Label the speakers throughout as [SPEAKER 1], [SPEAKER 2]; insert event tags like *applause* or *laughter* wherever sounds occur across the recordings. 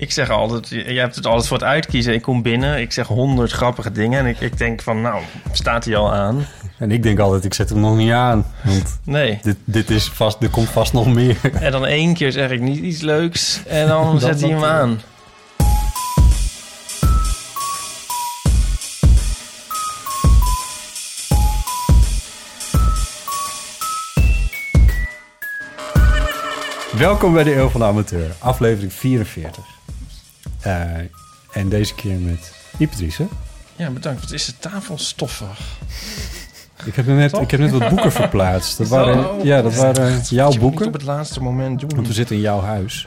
[SPEAKER 1] Ik zeg altijd, je hebt het altijd voor het uitkiezen. Ik kom binnen, ik zeg honderd grappige dingen. En ik, ik denk van, nou, staat hij al aan?
[SPEAKER 2] En ik denk altijd, ik zet hem nog niet aan. Want
[SPEAKER 1] Nee.
[SPEAKER 2] dit, dit is vast, er komt vast nog meer.
[SPEAKER 1] En dan één keer zeg ik niet iets leuks. En dan *laughs* zet hij hem
[SPEAKER 2] dan-
[SPEAKER 1] aan.
[SPEAKER 2] Welkom bij de Eeuw van de Amateur, aflevering 44. Eh, en deze keer met Driessen.
[SPEAKER 1] Ja, bedankt. Wat is de tafel stoffig.
[SPEAKER 2] Ik heb net, ik heb net wat boeken *laughs* verplaatst. Dat waren,
[SPEAKER 1] Oh.
[SPEAKER 2] ja, dat waren jouw boeken.
[SPEAKER 1] op het laatste moment doen.
[SPEAKER 2] Want we zitten in jouw huis.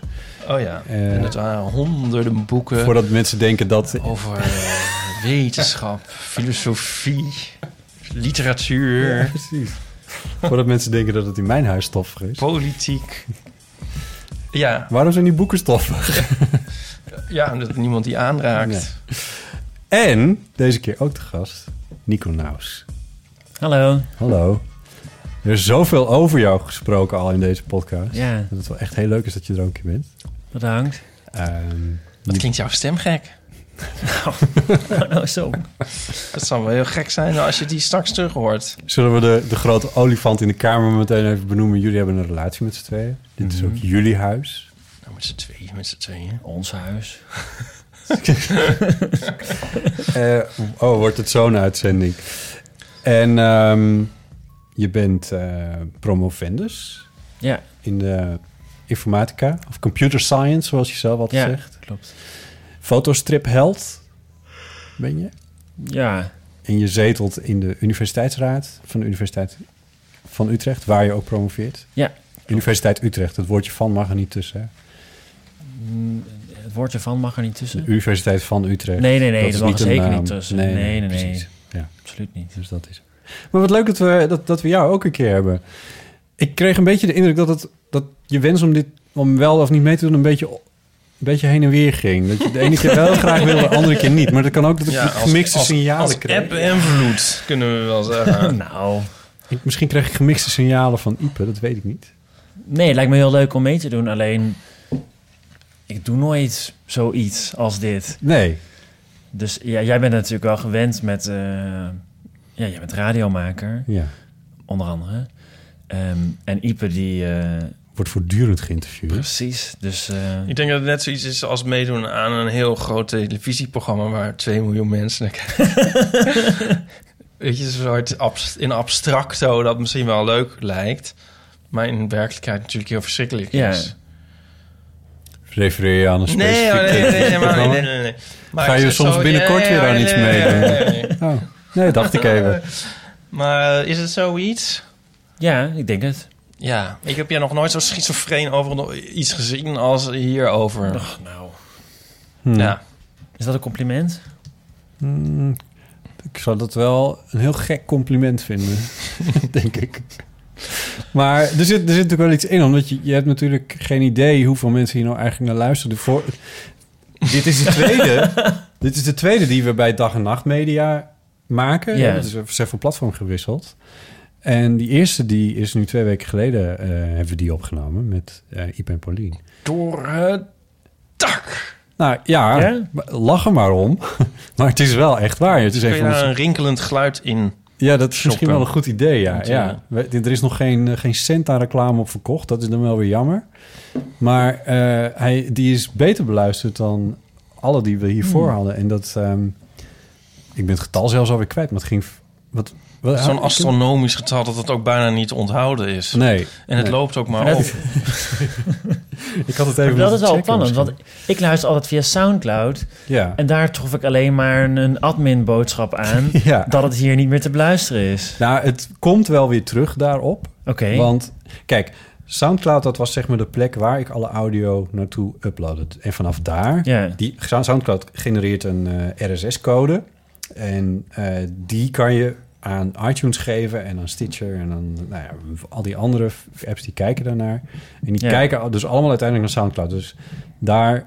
[SPEAKER 1] Oh ja.
[SPEAKER 2] Eh,
[SPEAKER 1] en het waren honderden boeken
[SPEAKER 2] Voordat mensen denken dat...
[SPEAKER 1] over eh, wetenschap, filosofie, literatuur,
[SPEAKER 2] Ja, precies. Voordat mensen denken dat het in mijn huis stoffig is.
[SPEAKER 1] politiek. Ja,
[SPEAKER 2] Waarom zijn die boeken stoffig? *laughs*
[SPEAKER 1] ja, dat niemand die aanraakt.
[SPEAKER 2] Nee. En deze keer ook de gast, Nico Naus.
[SPEAKER 3] Hallo.
[SPEAKER 2] Hallo. Er is zoveel over jou gesproken al in deze podcast.
[SPEAKER 3] Ja,
[SPEAKER 2] Dat het wel echt heel leuk is dat je er ook een keer bent.
[SPEAKER 3] bedankt.
[SPEAKER 2] Ehm,
[SPEAKER 1] Wat klinkt jouw stem gek?
[SPEAKER 3] Oh, *laughs* zo.
[SPEAKER 1] Dat zal wel heel gek zijn als je die straks terug hoort.
[SPEAKER 2] zullen we de, de grote olifant in de kamer meteen even benoemen? Jullie hebben een relatie met z'n tweeën. Dit is ook jullie huis.
[SPEAKER 1] Nou, met z'n tweeën, met z'n tweeën.
[SPEAKER 3] Ons huis. *laughs*
[SPEAKER 2] Eh, oh, wordt het zo'n uitzending. En ehm, je bent eh, promovendus
[SPEAKER 3] Ja,
[SPEAKER 2] in de informatica of computer science, zoals je zelf altijd
[SPEAKER 3] ja,
[SPEAKER 2] zegt.
[SPEAKER 3] klopt.
[SPEAKER 2] Fotostripheld ben je.
[SPEAKER 3] Ja,
[SPEAKER 2] En je zetelt in de universiteitsraad van de Universiteit van Utrecht, waar je ook promoveert.
[SPEAKER 3] ja.
[SPEAKER 2] Universiteit Utrecht, het woordje van mag er niet tussen. Hè?
[SPEAKER 3] Het woordje van mag er niet
[SPEAKER 2] De
[SPEAKER 3] tussen.
[SPEAKER 2] Universiteit van Utrecht.
[SPEAKER 3] Nee, nee, nee,
[SPEAKER 2] is
[SPEAKER 3] dat mag er zeker
[SPEAKER 2] naam.
[SPEAKER 3] niet tussen. Nee, nee, nee.
[SPEAKER 2] Ja,
[SPEAKER 3] Absoluut niet.
[SPEAKER 2] dus dat is. Maar wat leuk dat we, dat, dat we jou ook een keer hebben. Ik kreeg een beetje de indruk dat, het, dat je wens om dit om wel of niet mee te doen een beetje, een beetje heen en weer ging. Dat je de ene keer wel *laughs* graag wilde, de andere keer niet. Maar dat kan ook dat ik gemixte
[SPEAKER 1] als,
[SPEAKER 2] signalen
[SPEAKER 1] als
[SPEAKER 2] kreeg.
[SPEAKER 1] app en vloed, kunnen we wel zeggen. *laughs*
[SPEAKER 3] Nou,
[SPEAKER 2] Ik- misschien kreeg ik gemixte signalen van Ipe, dat weet ik niet.
[SPEAKER 3] nee, het lijkt me heel leuk om mee te doen. Alleen, ik doe nooit zoiets als dit.
[SPEAKER 2] Nee,
[SPEAKER 3] Dus ja, jij bent natuurlijk wel gewend met... eh, ja, jij bent radiomaker,
[SPEAKER 2] ja.
[SPEAKER 3] onder andere. Ehm, en Ipe die... eh,
[SPEAKER 2] Wordt voortdurend geïnterviewd.
[SPEAKER 3] precies, dus... eh,
[SPEAKER 1] Ik denk dat het net zoiets is als meedoen aan een heel groot televisieprogramma waar 2 miljoen mensen naar kijken. *laughs* Weet je, een soort abst- in abstracto dat misschien wel leuk lijkt, maar in werkelijkheid natuurlijk heel verschrikkelijk
[SPEAKER 3] Ja.
[SPEAKER 1] is.
[SPEAKER 2] Refereer je aan een specifiek
[SPEAKER 1] oh, nee, nee, nee. Maar
[SPEAKER 2] Ga
[SPEAKER 1] ik
[SPEAKER 2] je soms
[SPEAKER 1] zo-
[SPEAKER 2] binnenkort weer aan
[SPEAKER 1] nee,
[SPEAKER 2] iets
[SPEAKER 1] nee,
[SPEAKER 2] meedoen?
[SPEAKER 1] nee, nee, nee.
[SPEAKER 2] Oh, nee, dacht ik even. *laughs*
[SPEAKER 1] Maar is het zoiets?
[SPEAKER 3] ja, ik denk het.
[SPEAKER 1] Ja, ik heb jij nog nooit zo schizofreen over iets gezien als hierover.
[SPEAKER 3] Ach, nou.
[SPEAKER 2] Hm.
[SPEAKER 1] Ja.
[SPEAKER 3] Is dat een compliment?
[SPEAKER 2] Hmm, ik zou dat wel een heel gek compliment vinden, *laughs* denk ik. Maar er zit, er zit natuurlijk wel iets in, omdat je, je hebt natuurlijk geen idee hoeveel mensen hier nou eigenlijk naar luisteren. Voor, dit is de tweede. *laughs* dit is de tweede die we bij Dag en Nacht Media maken.
[SPEAKER 3] Ja.
[SPEAKER 2] Dus we zijn van platform gewisseld. En die eerste die is nu twee weken geleden eh, hebben we die opgenomen met eh Iep en Paulien.
[SPEAKER 1] Door het dak.
[SPEAKER 2] Nou ja, lach er maar om. *laughs* maar het is wel echt waar. Het is de...
[SPEAKER 1] een rinkelend geluid in
[SPEAKER 2] Ja, dat is misschien wel een goed idee, ja. Ja. We- Er is nog geen, eh, geen cent aan reclame op verkocht. Dat is dan wel weer jammer. Maar eh, hij, die is beter beluisterd dan alle die we hiervoor
[SPEAKER 1] Hmm.
[SPEAKER 2] hadden. En dat... ehm, ik ben het getal zelfs alweer kwijt, maar het ging... Wat,
[SPEAKER 1] Zo'n astronomisch getal dat het ook bijna niet te onthouden is.
[SPEAKER 2] Nee.
[SPEAKER 1] En het
[SPEAKER 2] nee.
[SPEAKER 1] loopt ook maar op.
[SPEAKER 3] dat- *laughs*
[SPEAKER 2] Ik had het even
[SPEAKER 3] Maar dat is wel opvallend, want ik luister altijd via Soundcloud.
[SPEAKER 2] Ja.
[SPEAKER 3] En daar trof ik alleen maar een, een admin-boodschap aan... *laughs*
[SPEAKER 2] Ja.
[SPEAKER 3] dat het hier niet meer te beluisteren is.
[SPEAKER 2] Nou, het komt wel weer terug daarop.
[SPEAKER 3] Oké.
[SPEAKER 2] Want, kijk, Soundcloud, dat was zeg maar de plek waar ik alle audio naartoe uploadde. En vanaf daar,
[SPEAKER 3] Ja.
[SPEAKER 2] die, Soundcloud genereert een eh, RSS-code. En eh, die kan je aan iTunes geven en aan Stitcher en dan nou ja, al die andere apps die kijken daarnaar. En die
[SPEAKER 3] Ja.
[SPEAKER 2] kijken dus allemaal uiteindelijk naar Soundcloud. Dus daar,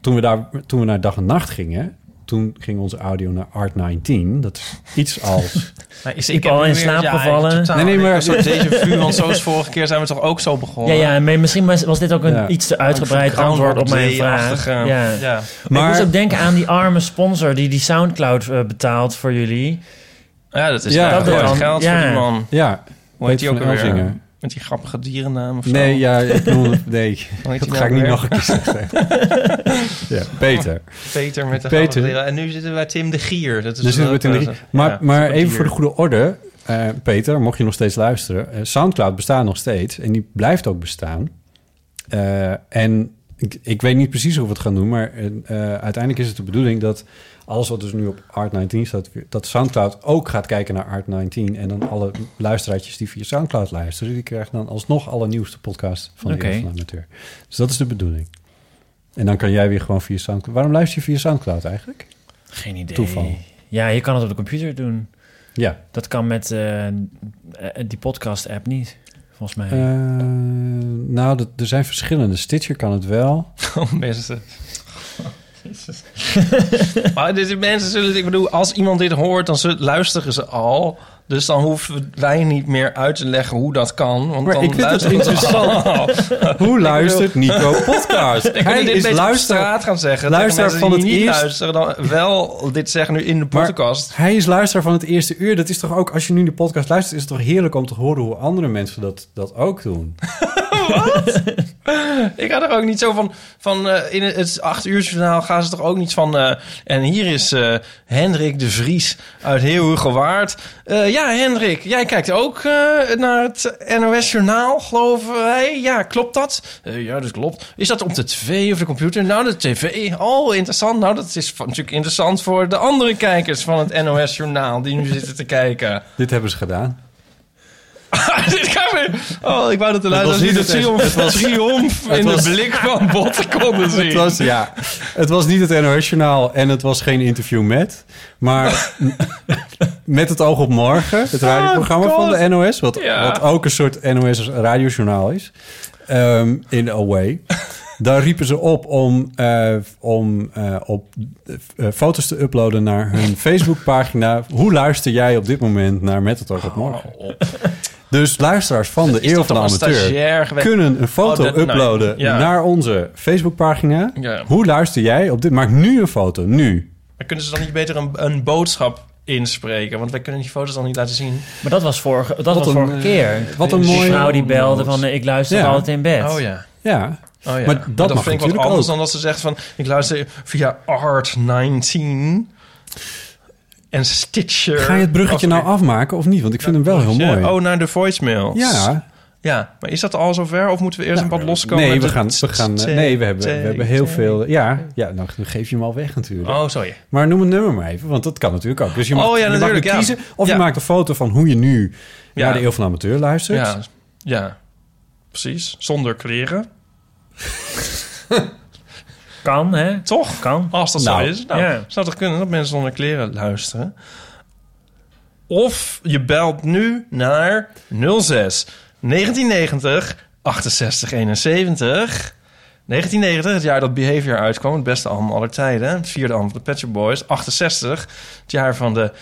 [SPEAKER 2] toen we, daar, toen we naar dag en nacht gingen, toen ging onze audio naar Art19. Dat is iets als... *laughs*
[SPEAKER 1] Maar is,
[SPEAKER 3] Ik
[SPEAKER 1] heb
[SPEAKER 3] al in slaap
[SPEAKER 1] ja,
[SPEAKER 3] gevallen.
[SPEAKER 2] Nee, nee, maar-
[SPEAKER 1] Een soort déjà vu, want zoals vorige keer zijn we toch ook zo begonnen.
[SPEAKER 3] Ja, ja, maar misschien was was dit ook een
[SPEAKER 2] Ja.
[SPEAKER 3] iets te uitgebreid antwoord op mijn vraag. Ja.
[SPEAKER 1] ja.
[SPEAKER 3] Maar ik moest ook denken aan die arme sponsor die die Soundcloud eh, betaalt voor jullie.
[SPEAKER 1] Ja, dat is
[SPEAKER 2] Ja,
[SPEAKER 1] ja,
[SPEAKER 2] dat
[SPEAKER 3] dan-
[SPEAKER 1] geld
[SPEAKER 3] ja.
[SPEAKER 1] voor die man.
[SPEAKER 2] Ja,
[SPEAKER 1] Hoe heet die ook alweer? Met die grappige dierennaam of zo?
[SPEAKER 2] Nee, ja, ik bedoel, nee, *laughs* dat ga ik
[SPEAKER 1] nou
[SPEAKER 2] niet nog een keer zeggen. *laughs* ja, Peter.
[SPEAKER 1] Peter met de
[SPEAKER 2] Peter.
[SPEAKER 1] grappige dieren. En nu zitten we bij Tim de Gier. Dat is
[SPEAKER 2] zitten we in de-
[SPEAKER 1] eh,
[SPEAKER 2] maar
[SPEAKER 1] ja,
[SPEAKER 2] maar even voor de goede orde. eh, Peter, mocht je nog steeds luisteren. eh, Soundcloud bestaat nog steeds. En die blijft ook bestaan. Eh, en ik, ik weet niet precies hoe we het gaan doen. Maar eh, uiteindelijk is het de bedoeling dat alles wat dus nu op Art19 staat... dat Soundcloud ook gaat kijken naar Art19. En dan alle luisteraartjes die via Soundcloud luisteren... die krijgen dan alsnog alle nieuwste podcast van de de Amateur. Dus dat is de bedoeling. En dan kan jij weer gewoon via Soundcloud... Waarom luister je via Soundcloud eigenlijk?
[SPEAKER 3] Geen idee.
[SPEAKER 2] Toeval.
[SPEAKER 3] Ja, je kan het op de computer doen.
[SPEAKER 2] Ja.
[SPEAKER 3] Dat kan met eh, eh, die podcast-app niet, volgens mij.
[SPEAKER 2] Eh, nou, er zijn verschillende. Stitcher kan het wel. *laughs*
[SPEAKER 1] Oh, mensen. *laughs* Maar dit, mensen zullen, ik bedoel, als iemand dit hoort, dan zullen, luisteren ze al. Dus dan hoeven wij niet meer uit te leggen hoe dat kan. Want
[SPEAKER 2] Maar
[SPEAKER 1] dan
[SPEAKER 2] ik vind het interessant. *laughs* Hoe luistert Nico podcast? *laughs*
[SPEAKER 1] Ik
[SPEAKER 2] Hij
[SPEAKER 1] dit
[SPEAKER 2] is luister,
[SPEAKER 1] straat gaan zeggen.
[SPEAKER 2] luisteraar van het
[SPEAKER 1] niet
[SPEAKER 2] eerst-
[SPEAKER 1] luisteren, dan wel dit zeggen nu in de
[SPEAKER 2] Maar
[SPEAKER 1] podcast.
[SPEAKER 2] hij is luisteraar van het eerste uur. Dat is toch ook, als je nu de podcast luistert, is het toch heerlijk om te horen hoe andere mensen dat, dat ook doen. *laughs* *laughs*
[SPEAKER 1] Ik ga er ook niet zo van... van eh, in het acht uur journaal gaan ze toch ook niet van... eh, en hier is eh, Hendrik de Vries uit. Eh ja, Hendrik, jij kijkt ook naar het NOS Journaal, geloof wij. Ja, klopt dat? Ja, dat klopt. Is dat op de tv of de computer? Nou, de tv. Oh, interessant. Nou, dat is van- natuurlijk interessant voor de andere kijkers van het NOS Journaal... die nu zitten te kijken.
[SPEAKER 2] Dit hebben ze gedaan. *laughs*
[SPEAKER 1] Dit gaat weer... Oh, ik wou dat de luisteraars
[SPEAKER 2] niet het-
[SPEAKER 1] triomf,
[SPEAKER 2] het was-
[SPEAKER 1] triomf
[SPEAKER 2] het
[SPEAKER 1] in
[SPEAKER 2] was-
[SPEAKER 1] de blik van Botten *laughs* konden zien.
[SPEAKER 2] Het was, ja, het was niet het NOS-journaal en het was geen interview met. Maar *laughs* met het oog op morgen, het radioprogramma van de NOS... wat,
[SPEAKER 1] Ja.
[SPEAKER 2] wat ook een soort NOS-radiojournaal is, ehm, in a way... Daar riepen ze op om, eh, om eh, op eh, foto's te uploaden naar hun Facebookpagina. Hoe luister jij op dit moment naar Met het oog op morgen? Dus luisteraars van de Eeuw van de Amateur kunnen een foto
[SPEAKER 1] Oh, nou,
[SPEAKER 2] uploaden
[SPEAKER 1] ja.
[SPEAKER 2] naar onze Facebookpagina.
[SPEAKER 1] Ja.
[SPEAKER 2] Hoe luister jij op dit? Maak nu een foto, nu.
[SPEAKER 1] Maar kunnen ze dan niet beter een, een boodschap inspreken? Want wij kunnen die foto's dan niet laten zien.
[SPEAKER 3] Maar dat was vorige, dat
[SPEAKER 2] Wat
[SPEAKER 3] was
[SPEAKER 2] een,
[SPEAKER 3] vorige
[SPEAKER 2] eh,
[SPEAKER 3] keer.
[SPEAKER 2] wat een
[SPEAKER 3] Die
[SPEAKER 2] mooie-
[SPEAKER 3] vrouw die belde van... eh, ik luister
[SPEAKER 2] Ja.
[SPEAKER 3] altijd in bed.
[SPEAKER 1] Oh ja.
[SPEAKER 2] Ja.
[SPEAKER 1] Oh, ja.
[SPEAKER 2] Maar dat mag
[SPEAKER 1] vind ik wat anders
[SPEAKER 2] ook.
[SPEAKER 1] dan dat ze zegt van... ik luister via Art19 en Stitcher.
[SPEAKER 2] Ga je het bruggetje nou afmaken of niet? Want ik vind hem wel heel mooi.
[SPEAKER 1] Oh, naar de voicemails.
[SPEAKER 2] ja.
[SPEAKER 1] Ja, maar is dat al zover? Of moeten we eerst
[SPEAKER 2] Nou,
[SPEAKER 1] een wat loskomen?
[SPEAKER 2] Nee, we gaan, we gaan,
[SPEAKER 1] t-
[SPEAKER 2] nee, we hebben, we hebben heel veel... Ja, ja, nou dan geef je hem al weg natuurlijk.
[SPEAKER 1] Oh, sorry.
[SPEAKER 2] Maar noem het nummer maar even, want dat kan natuurlijk ook. Dus je mag,
[SPEAKER 1] Oh, ja,
[SPEAKER 2] je mag
[SPEAKER 1] natuurlijk,
[SPEAKER 2] kiezen of je maakt een foto van hoe je nu naar de Eeuw van Amateur luistert.
[SPEAKER 1] Ja, ja, precies. Zonder kleren. *laughs*
[SPEAKER 3] Kan, hè?
[SPEAKER 1] Toch?
[SPEAKER 3] Kan.
[SPEAKER 1] Als dat
[SPEAKER 2] Nou,
[SPEAKER 1] zo is. Nou,
[SPEAKER 3] ja.
[SPEAKER 1] zou toch kunnen dat mensen zonder kleren luisteren? Of je belt nu naar 06 1990 68 71. 1990, het jaar dat Behavior uitkwam. Het beste album aller tijden. Het vierde album van de Pet Shop Boys. 68, het jaar van de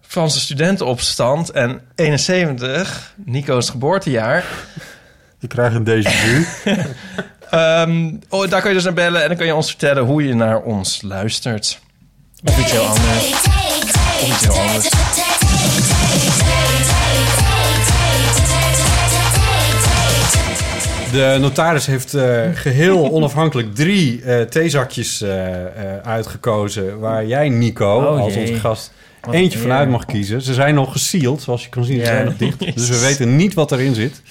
[SPEAKER 1] Franse studentenopstand. En 71, Nico's geboortejaar.
[SPEAKER 2] Je krijgt een déjà vu. *laughs*
[SPEAKER 1] Ehm, oh, daar kan je dus naar bellen en dan kan je ons vertellen hoe je naar ons luistert.
[SPEAKER 3] Of iets heel anders.
[SPEAKER 1] Of iets heel anders.
[SPEAKER 2] De notaris heeft eh, geheel *laughs* onafhankelijk drie eh, theezakjes eh, eh, uitgekozen... waar jij, Nico,
[SPEAKER 3] Oh,
[SPEAKER 2] als onze gast,
[SPEAKER 3] Wat
[SPEAKER 2] eentje
[SPEAKER 3] een
[SPEAKER 2] vanuit mag kiezen. Ze zijn nog gesealed, zoals je kan zien. Ze
[SPEAKER 3] Ja.
[SPEAKER 2] zijn nog dicht. *laughs* Dus we weten niet wat erin zit.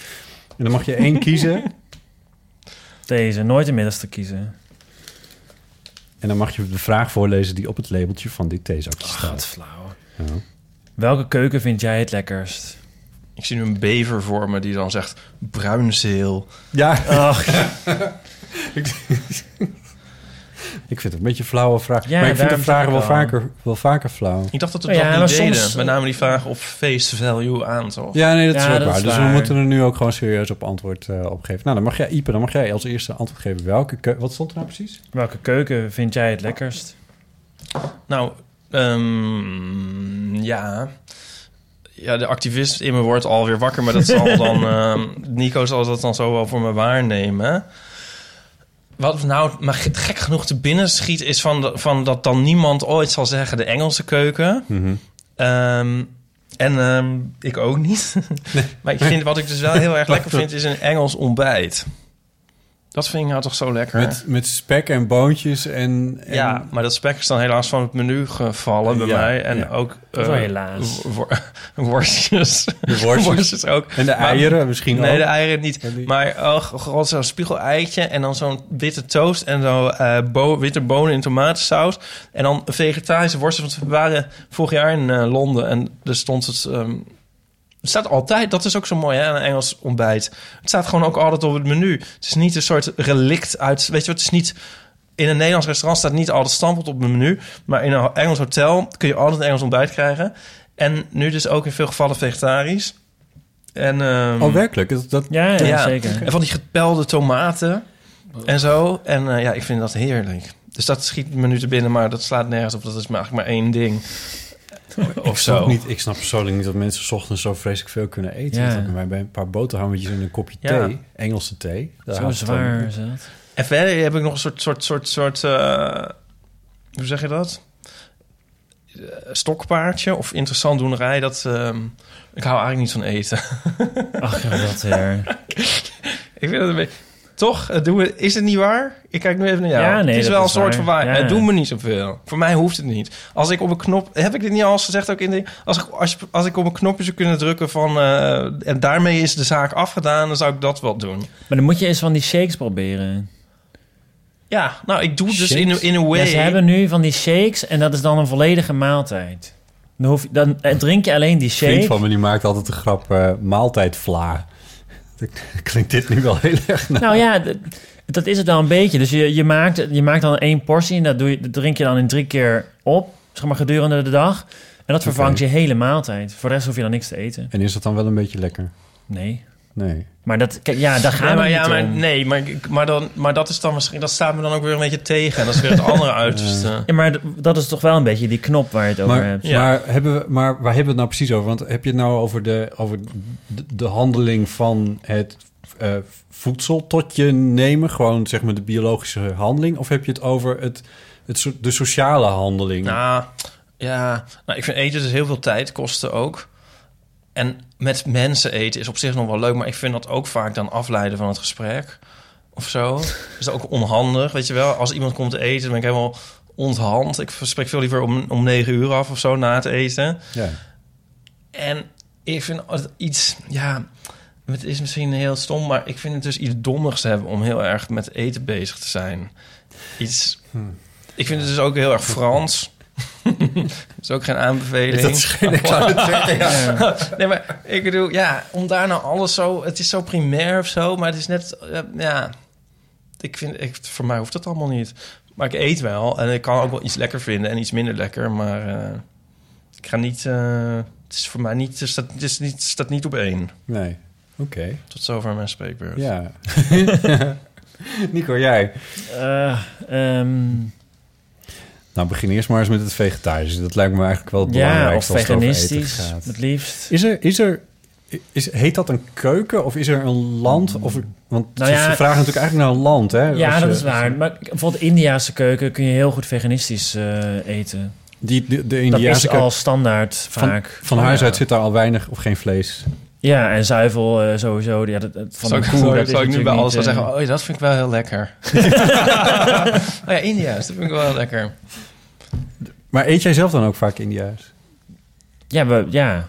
[SPEAKER 2] En dan mag je één kiezen. *laughs*
[SPEAKER 3] Deze, nooit de middelste kiezen.
[SPEAKER 2] En dan mag je de vraag voorlezen die op het labeltje van dit theezakje
[SPEAKER 3] Wat
[SPEAKER 2] staat.
[SPEAKER 3] flauw.
[SPEAKER 2] Ja.
[SPEAKER 3] Welke keuken vind jij het lekkerst?
[SPEAKER 1] Ik zie nu een bever voor me die dan zegt bruinzeel.
[SPEAKER 2] Ja,
[SPEAKER 3] Ach, *laughs* *laughs*
[SPEAKER 2] ik vind het een beetje een flauwe vraag.
[SPEAKER 3] Ja,
[SPEAKER 2] maar ik vind de vragen wel vaker, wel vaker flauw.
[SPEAKER 1] Ik dacht dat we
[SPEAKER 3] Oh
[SPEAKER 1] dat
[SPEAKER 3] ja,
[SPEAKER 1] niet
[SPEAKER 3] maar
[SPEAKER 1] deden.
[SPEAKER 3] soms-
[SPEAKER 1] Met name die vraag op face value aan, toch?
[SPEAKER 2] Ja, nee, dat
[SPEAKER 3] Ja,
[SPEAKER 2] is ook
[SPEAKER 3] dat
[SPEAKER 2] waar.
[SPEAKER 3] is
[SPEAKER 2] dus we moeten er nu ook gewoon serieus op antwoord eh op geven. Nou, dan mag jij, Ipe, dan mag jij als eerste antwoord geven. Welke keu- Wat stond er nou precies?
[SPEAKER 3] welke keuken vind jij het lekkerst?
[SPEAKER 1] Nou, ehm, ja. Ja, de activist in me wordt alweer wakker, maar dat zal *laughs* dan... ehm, Nico zal dat dan zo wel voor me waarnemen. Wat nou maar ge- gek genoeg te binnen schiet... is van, de- van dat dan niemand ooit zal zeggen de Engelse keuken. Ehm, en ehm, ik ook niet. *laughs* maar ik vind, wat ik dus wel heel erg *laughs* lekker vind... is een Engels ontbijt. Dat vind ik nou toch zo lekker.
[SPEAKER 2] Met, met spek en boontjes en... en
[SPEAKER 1] Ja, maar dat spek is dan helaas van het menu gevallen bij
[SPEAKER 2] Ja,
[SPEAKER 1] mij. En
[SPEAKER 2] ja.
[SPEAKER 1] ook... Eh,
[SPEAKER 3] helaas.
[SPEAKER 1] wo- *laughs* worstjes.
[SPEAKER 2] De *laughs* worstjes.
[SPEAKER 1] ook.
[SPEAKER 2] En de
[SPEAKER 1] Maar-
[SPEAKER 2] eieren misschien
[SPEAKER 1] Nee,
[SPEAKER 2] ook.
[SPEAKER 1] de eieren niet. Maar oh, god, zo'n spiegel-eitje en dan zo'n witte toast... en zo eh, bo- witte bonen in tomatensaus. En dan vegetarische worstjes. Want we waren vorig jaar in eh, Londen en er stond het... ehm, het staat altijd, dat is ook zo mooi, hè, een Engels ontbijt. Het staat gewoon ook altijd op het menu. Het is niet een soort relict uit... Weet je wat, het is niet... In een Nederlands restaurant staat niet altijd stampeld op het menu. Maar in een Engels hotel kun je altijd een Engels ontbijt krijgen. En nu dus ook in veel gevallen vegetarisch. En, ehm,
[SPEAKER 2] Oh, werkelijk? Dat, dat,
[SPEAKER 3] Ja, ja,
[SPEAKER 1] ja,
[SPEAKER 3] zeker.
[SPEAKER 1] En van die gepelde tomaten en zo. En eh, ja, ik vind dat heerlijk. Dus dat schiet me nu te binnen, maar dat slaat nergens op. Dat is maar eigenlijk maar één ding. Of
[SPEAKER 2] ik, snap
[SPEAKER 1] zo.
[SPEAKER 2] niet, ik snap persoonlijk niet dat mensen 's ochtends zo vreselijk veel kunnen eten.
[SPEAKER 3] Ja.
[SPEAKER 2] Dat mij bij een paar boterhammetjes en een kopje
[SPEAKER 1] Ja.
[SPEAKER 2] thee, Engelse thee.
[SPEAKER 3] Zo zwaar is dat.
[SPEAKER 1] En verder heb ik nog een soort, soort, soort, soort eh, hoe zeg je dat? Eh, Stokpaardje of interessant doenerij. Dat, ehm, ik hou eigenlijk niet van eten.
[SPEAKER 3] Ach, ja, dat weer. *laughs*
[SPEAKER 1] ik vind het een beetje... Toch? Eh, Doen we, is het niet waar? Ik kijk nu even naar jou.
[SPEAKER 3] Ja, nee,
[SPEAKER 1] het is wel
[SPEAKER 3] is
[SPEAKER 1] een soort
[SPEAKER 3] waar.
[SPEAKER 1] van waar.
[SPEAKER 3] Ja.
[SPEAKER 1] Het doet me niet zoveel. Voor mij hoeft het niet. Als ik op een knop... Heb ik dit niet al eens gezegd ook in de... Als ik, als, als ik op een knopje zou kunnen drukken van... eh, en daarmee is de zaak afgedaan, dan zou ik dat wel doen.
[SPEAKER 3] Maar dan moet je eens van die shakes proberen.
[SPEAKER 1] Ja, nou, ik doe dus
[SPEAKER 2] Shakes?
[SPEAKER 1] in, in een way...
[SPEAKER 3] Ja, ze hebben nu van die shakes en dat is dan een volledige maaltijd. Dan, hoef je, dan eh, drink je alleen die
[SPEAKER 2] Een vriend
[SPEAKER 3] shake.
[SPEAKER 2] van me die maakt altijd de grap eh maaltijdvla. Klinkt dit nu wel heel erg.
[SPEAKER 3] Nou ja, dat is het dan een beetje. Dus je, je, maakt, je maakt dan één portie en dat, doe je, dat drink je dan in drie keer op, zeg maar gedurende de dag. En dat vervangt je hele maaltijd. Voor de rest hoef je dan niks te eten.
[SPEAKER 2] En is dat dan wel een beetje lekker?
[SPEAKER 3] Nee.
[SPEAKER 2] Nee.
[SPEAKER 3] Maar dat, kijk, ja, daar gaan
[SPEAKER 1] Nee,
[SPEAKER 3] we
[SPEAKER 1] maar,
[SPEAKER 3] niet
[SPEAKER 1] ja, maar,
[SPEAKER 3] om.
[SPEAKER 1] nee, maar, maar, dan, maar dat is dan misschien... Dat staat me dan ook weer een beetje tegen. En dat is weer het *laughs* andere uiterste.
[SPEAKER 3] Ja, maar dat is toch wel een beetje die knop waar je het over
[SPEAKER 2] Maar,
[SPEAKER 3] hebt.
[SPEAKER 1] Ja.
[SPEAKER 2] maar, hebben we, maar waar hebben we het nou precies over? Want heb je het nou over de, over de, de handeling van het eh, voedsel tot je nemen? Gewoon zeg maar de biologische handeling? Of heb je het over het, het, de sociale handeling?
[SPEAKER 1] Nou, ja. Nou, ik vind eten dus heel veel tijd kosten ook. En met mensen eten is op zich nog wel leuk... maar ik vind dat ook vaak dan afleiden van het gesprek. Of zo. Dus dat is ook onhandig, weet je wel. Als iemand komt te eten, dan ben ik helemaal onthand. Ik spreek veel liever om, om negen uur af of zo na het eten.
[SPEAKER 2] Ja.
[SPEAKER 1] En ik vind het iets, ja, het is misschien heel stom, maar ik vind het dus iets dommigs hebben om heel erg met eten bezig te zijn. Iets, ik vind het dus ook heel erg Frans. Dat *laughs* is ook geen aanbeveling.
[SPEAKER 2] Dat is geen- ik zou het zeggen, ja.
[SPEAKER 1] nee, maar ik bedoel, ja, om daar nou alles zo, het is zo primair of zo, maar het is net, eh, ja, ik vind, ik, voor mij hoeft dat allemaal niet. Maar ik eet wel en ik kan ook wel iets lekker vinden en iets minder lekker, maar eh, ik ga niet, eh, het is voor mij niet, het staat, het is niet, het staat niet op één.
[SPEAKER 2] Nee. Oké.
[SPEAKER 1] Tot zover mijn spreekbeurt.
[SPEAKER 2] Ja. *laughs* Nico, jij?
[SPEAKER 3] Eh, ehm,
[SPEAKER 2] Nou, begin eerst maar eens met het vegetarische. Dat lijkt me eigenlijk wel het
[SPEAKER 3] ja, of
[SPEAKER 2] belangrijkste als het over eten
[SPEAKER 3] veganistisch,
[SPEAKER 2] gaat.
[SPEAKER 3] het liefst.
[SPEAKER 2] Is er, is er, is, heet dat een keuken of is er een land? Of, want
[SPEAKER 3] Nou
[SPEAKER 2] ze vragen natuurlijk eigenlijk naar een land, hè?
[SPEAKER 3] Ja, dat
[SPEAKER 2] je-
[SPEAKER 3] is waar. Maar bijvoorbeeld Indiaanse keuken kun je heel goed veganistisch eh, eten.
[SPEAKER 2] Die, de, de
[SPEAKER 3] Dat
[SPEAKER 2] Indiaanse
[SPEAKER 3] is
[SPEAKER 2] keuken-
[SPEAKER 3] al standaard
[SPEAKER 2] van,
[SPEAKER 3] vaak.
[SPEAKER 2] van
[SPEAKER 1] Oh,
[SPEAKER 2] huis
[SPEAKER 1] ja.
[SPEAKER 2] uit zit daar al weinig of geen vlees.
[SPEAKER 3] Ja, en zuivel eh, sowieso. Ja, dat, dat- van
[SPEAKER 1] Zal
[SPEAKER 3] de
[SPEAKER 1] ik,
[SPEAKER 3] koe, dat
[SPEAKER 1] ik-
[SPEAKER 3] is
[SPEAKER 1] nu bij alles wel
[SPEAKER 3] niet,
[SPEAKER 1] zeggen...
[SPEAKER 3] eh,
[SPEAKER 1] Oh dat vind ik wel heel lekker. *laughs* oh ja, India's, dat vind ik wel heel lekker.
[SPEAKER 2] Maar eet jij zelf dan ook vaak India's?
[SPEAKER 3] Ja, we, ja,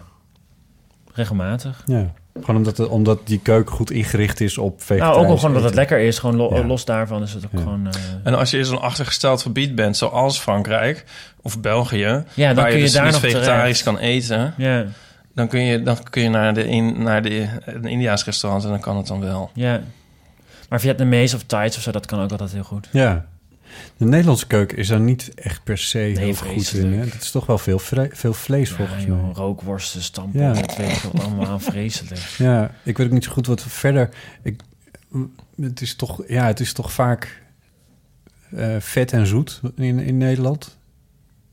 [SPEAKER 3] regelmatig.
[SPEAKER 2] Ja. Gewoon omdat, het, omdat die keuken goed ingericht is op vegetarisch
[SPEAKER 3] Nou, ook gewoon dat het lekker is. Gewoon lo-
[SPEAKER 2] Ja.
[SPEAKER 3] los daarvan is het ook
[SPEAKER 2] Ja.
[SPEAKER 3] gewoon... eh,
[SPEAKER 1] En als je in zo'n achtergesteld gebied bent, zoals Frankrijk of België...
[SPEAKER 3] Ja, dan
[SPEAKER 1] waar
[SPEAKER 3] kun
[SPEAKER 1] je
[SPEAKER 3] je
[SPEAKER 1] dus
[SPEAKER 3] daar
[SPEAKER 1] niet
[SPEAKER 3] nog
[SPEAKER 1] vegetarisch
[SPEAKER 3] terecht.
[SPEAKER 1] kan eten...
[SPEAKER 3] ja,
[SPEAKER 1] dan kun je, dan kun je naar, de in, naar de, een Indiaas restaurant en dan kan het dan wel.
[SPEAKER 3] ja. Maar Vietnamees of Thais of zo, dat kan ook altijd heel goed.
[SPEAKER 2] Ja. De Nederlandse keuken is daar niet echt per se heel goed in. Hè? Het is toch wel veel, veel vlees
[SPEAKER 3] Ja,
[SPEAKER 2] volgens
[SPEAKER 3] joh,
[SPEAKER 2] mij.
[SPEAKER 3] rookworsten, stampen,
[SPEAKER 2] Ja.
[SPEAKER 3] dat weet ik wat allemaal vreselijk. *laughs*
[SPEAKER 2] Ja, ik weet ook niet zo goed wat verder... Ik, het, is toch, ja, het is toch vaak eh, vet en zoet in, in Nederland.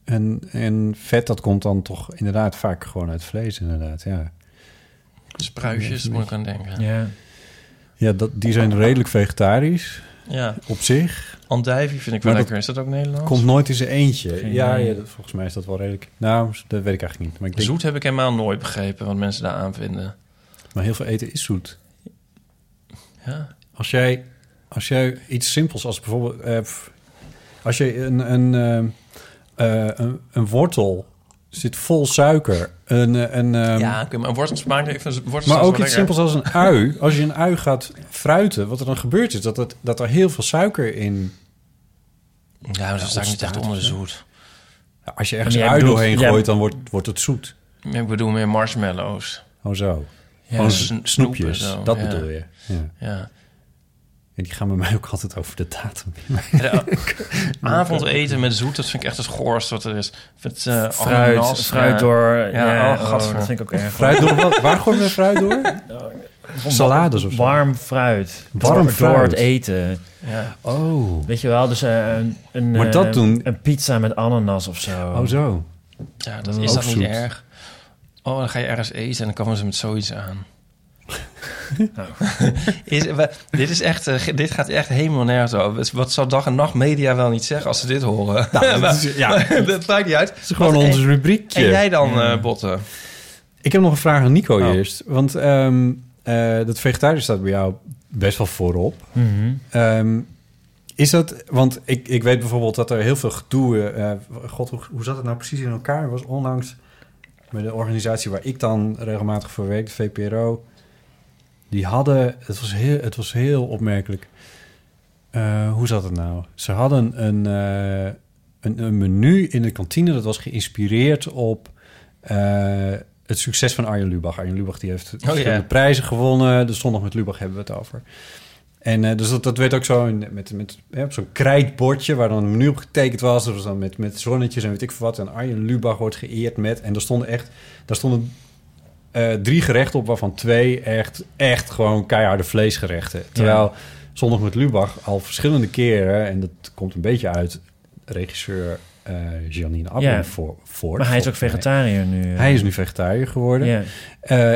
[SPEAKER 2] En, en vet, dat komt dan toch inderdaad vaak gewoon uit vlees, inderdaad. Ja,
[SPEAKER 1] Spruitjes,
[SPEAKER 2] Ja,
[SPEAKER 1] moet ik aan denken.
[SPEAKER 3] Ja,
[SPEAKER 2] ja dat, die zijn redelijk vegetarisch
[SPEAKER 1] Ja,
[SPEAKER 2] op zich.
[SPEAKER 1] andijvie vind ik wel
[SPEAKER 2] Maar
[SPEAKER 1] lekker. Is dat ook Nederlands?
[SPEAKER 2] Komt nooit in zijn eentje. Ja, ja volgens mij is dat wel redelijk... Nou, dat weet ik eigenlijk niet. Maar, ik denk,
[SPEAKER 1] Zoet heb ik helemaal nooit begrepen wat mensen daar aan vinden.
[SPEAKER 2] maar heel veel eten is zoet.
[SPEAKER 1] Ja.
[SPEAKER 2] Als jij, als jij iets simpels als bijvoorbeeld... eh, als je een, een, eh, eh, een, een wortel zit vol suiker... Een, eh, een, ehm,
[SPEAKER 1] ja, oké, maar wortels smaakt even
[SPEAKER 2] maar ook iets
[SPEAKER 1] lekker.
[SPEAKER 2] simpels als een *laughs* ui. Als je een ui gaat fruiten, wat er dan gebeurt is... dat, het, dat er heel veel suiker in...
[SPEAKER 1] Ja, maar dat staat niet echt onder zoet.
[SPEAKER 2] Ja, Als je ergens een ui doorheen gooit, dan wordt, wordt het zoet.
[SPEAKER 1] Ik bedoel meer marshmallows.
[SPEAKER 2] Oh zo.
[SPEAKER 1] Ja,
[SPEAKER 2] snoepjes,
[SPEAKER 1] zo,
[SPEAKER 2] dat
[SPEAKER 1] ja.
[SPEAKER 2] bedoel je. Ja.
[SPEAKER 1] Ja.
[SPEAKER 2] En die gaan bij mij ook altijd over de datum. *laughs*
[SPEAKER 1] De avondeten met zoet, dat vind ik echt het goorst wat er is. Vind, eh,
[SPEAKER 3] fruit,
[SPEAKER 1] ananas,
[SPEAKER 3] fruit
[SPEAKER 1] ja.
[SPEAKER 3] door...
[SPEAKER 1] Ja,
[SPEAKER 3] Ja,
[SPEAKER 1] oh,
[SPEAKER 3] oh, dat vind ik ook erg.
[SPEAKER 2] Fruit door wat? Waar gooien we fruit door? Salades of zo?
[SPEAKER 3] Warm fruit.
[SPEAKER 2] Warm
[SPEAKER 3] door, Door
[SPEAKER 2] fruit.
[SPEAKER 3] het eten.
[SPEAKER 1] Ja.
[SPEAKER 2] Oh.
[SPEAKER 3] Weet je wel, dus eh, een, een,
[SPEAKER 2] Maar
[SPEAKER 3] eh,
[SPEAKER 2] dat doen-
[SPEAKER 3] een pizza met ananas of zo.
[SPEAKER 2] Oh zo.
[SPEAKER 1] ja, dat is dat niet erg. Oh, dan ga je ergens eten en dan komen ze met zoiets aan.
[SPEAKER 3] Nou. *laughs*
[SPEAKER 1] is, we- dit, is echt, eh, dit gaat echt helemaal nergens over. Wat zou dag en nacht media wel niet zeggen als ze dit horen?
[SPEAKER 2] Nou, dat *laughs* is- ja. *laughs*
[SPEAKER 1] dat maakt niet uit.
[SPEAKER 2] Het is gewoon ons
[SPEAKER 1] en,
[SPEAKER 2] rubriekje.
[SPEAKER 1] en jij dan, eh Botten?
[SPEAKER 2] Ik heb nog een vraag aan Nico
[SPEAKER 1] Oh.
[SPEAKER 2] eerst. Want ehm, eh, dat vegetarisch staat bij jou best wel voorop.
[SPEAKER 3] Mhm.
[SPEAKER 2] Ehm, is dat, want ik, ik weet bijvoorbeeld dat er heel veel gedoe... God, hoe, hoe zat het nou precies in elkaar? Was onlangs met de organisatie waar ik dan regelmatig voor werk, de VPRO... Die hadden, het was heel, het was heel opmerkelijk. Eh, hoe zat het nou? Ze hadden een, eh, een, een menu in de kantine dat was geïnspireerd op eh, het succes van Arjen Lubach. Arjen Lubach die heeft verschillende
[SPEAKER 1] ja.
[SPEAKER 2] prijzen gewonnen. De zondag met Lubach hebben we het over. En dus dat, dat werd ook zo in, met, met op zo'n krijtbordje waar dan een menu op getekend was. Dat was dan met, met zonnetjes en weet ik veel wat. En Arjen Lubach wordt geëerd met. En er stonden echt, daar stonden eh, drie gerechten op, waarvan twee echt, echt gewoon keiharde vleesgerechten. Terwijl zondag met Lubach al verschillende keren, en dat komt een beetje uit regisseur eh Janine Abben
[SPEAKER 3] Ja.
[SPEAKER 2] voor, voor.
[SPEAKER 3] Maar hij is ook
[SPEAKER 2] mij.
[SPEAKER 3] vegetariër nu. eh.
[SPEAKER 2] Hij is nu vegetariër geworden.
[SPEAKER 3] Ja.
[SPEAKER 2] Eh,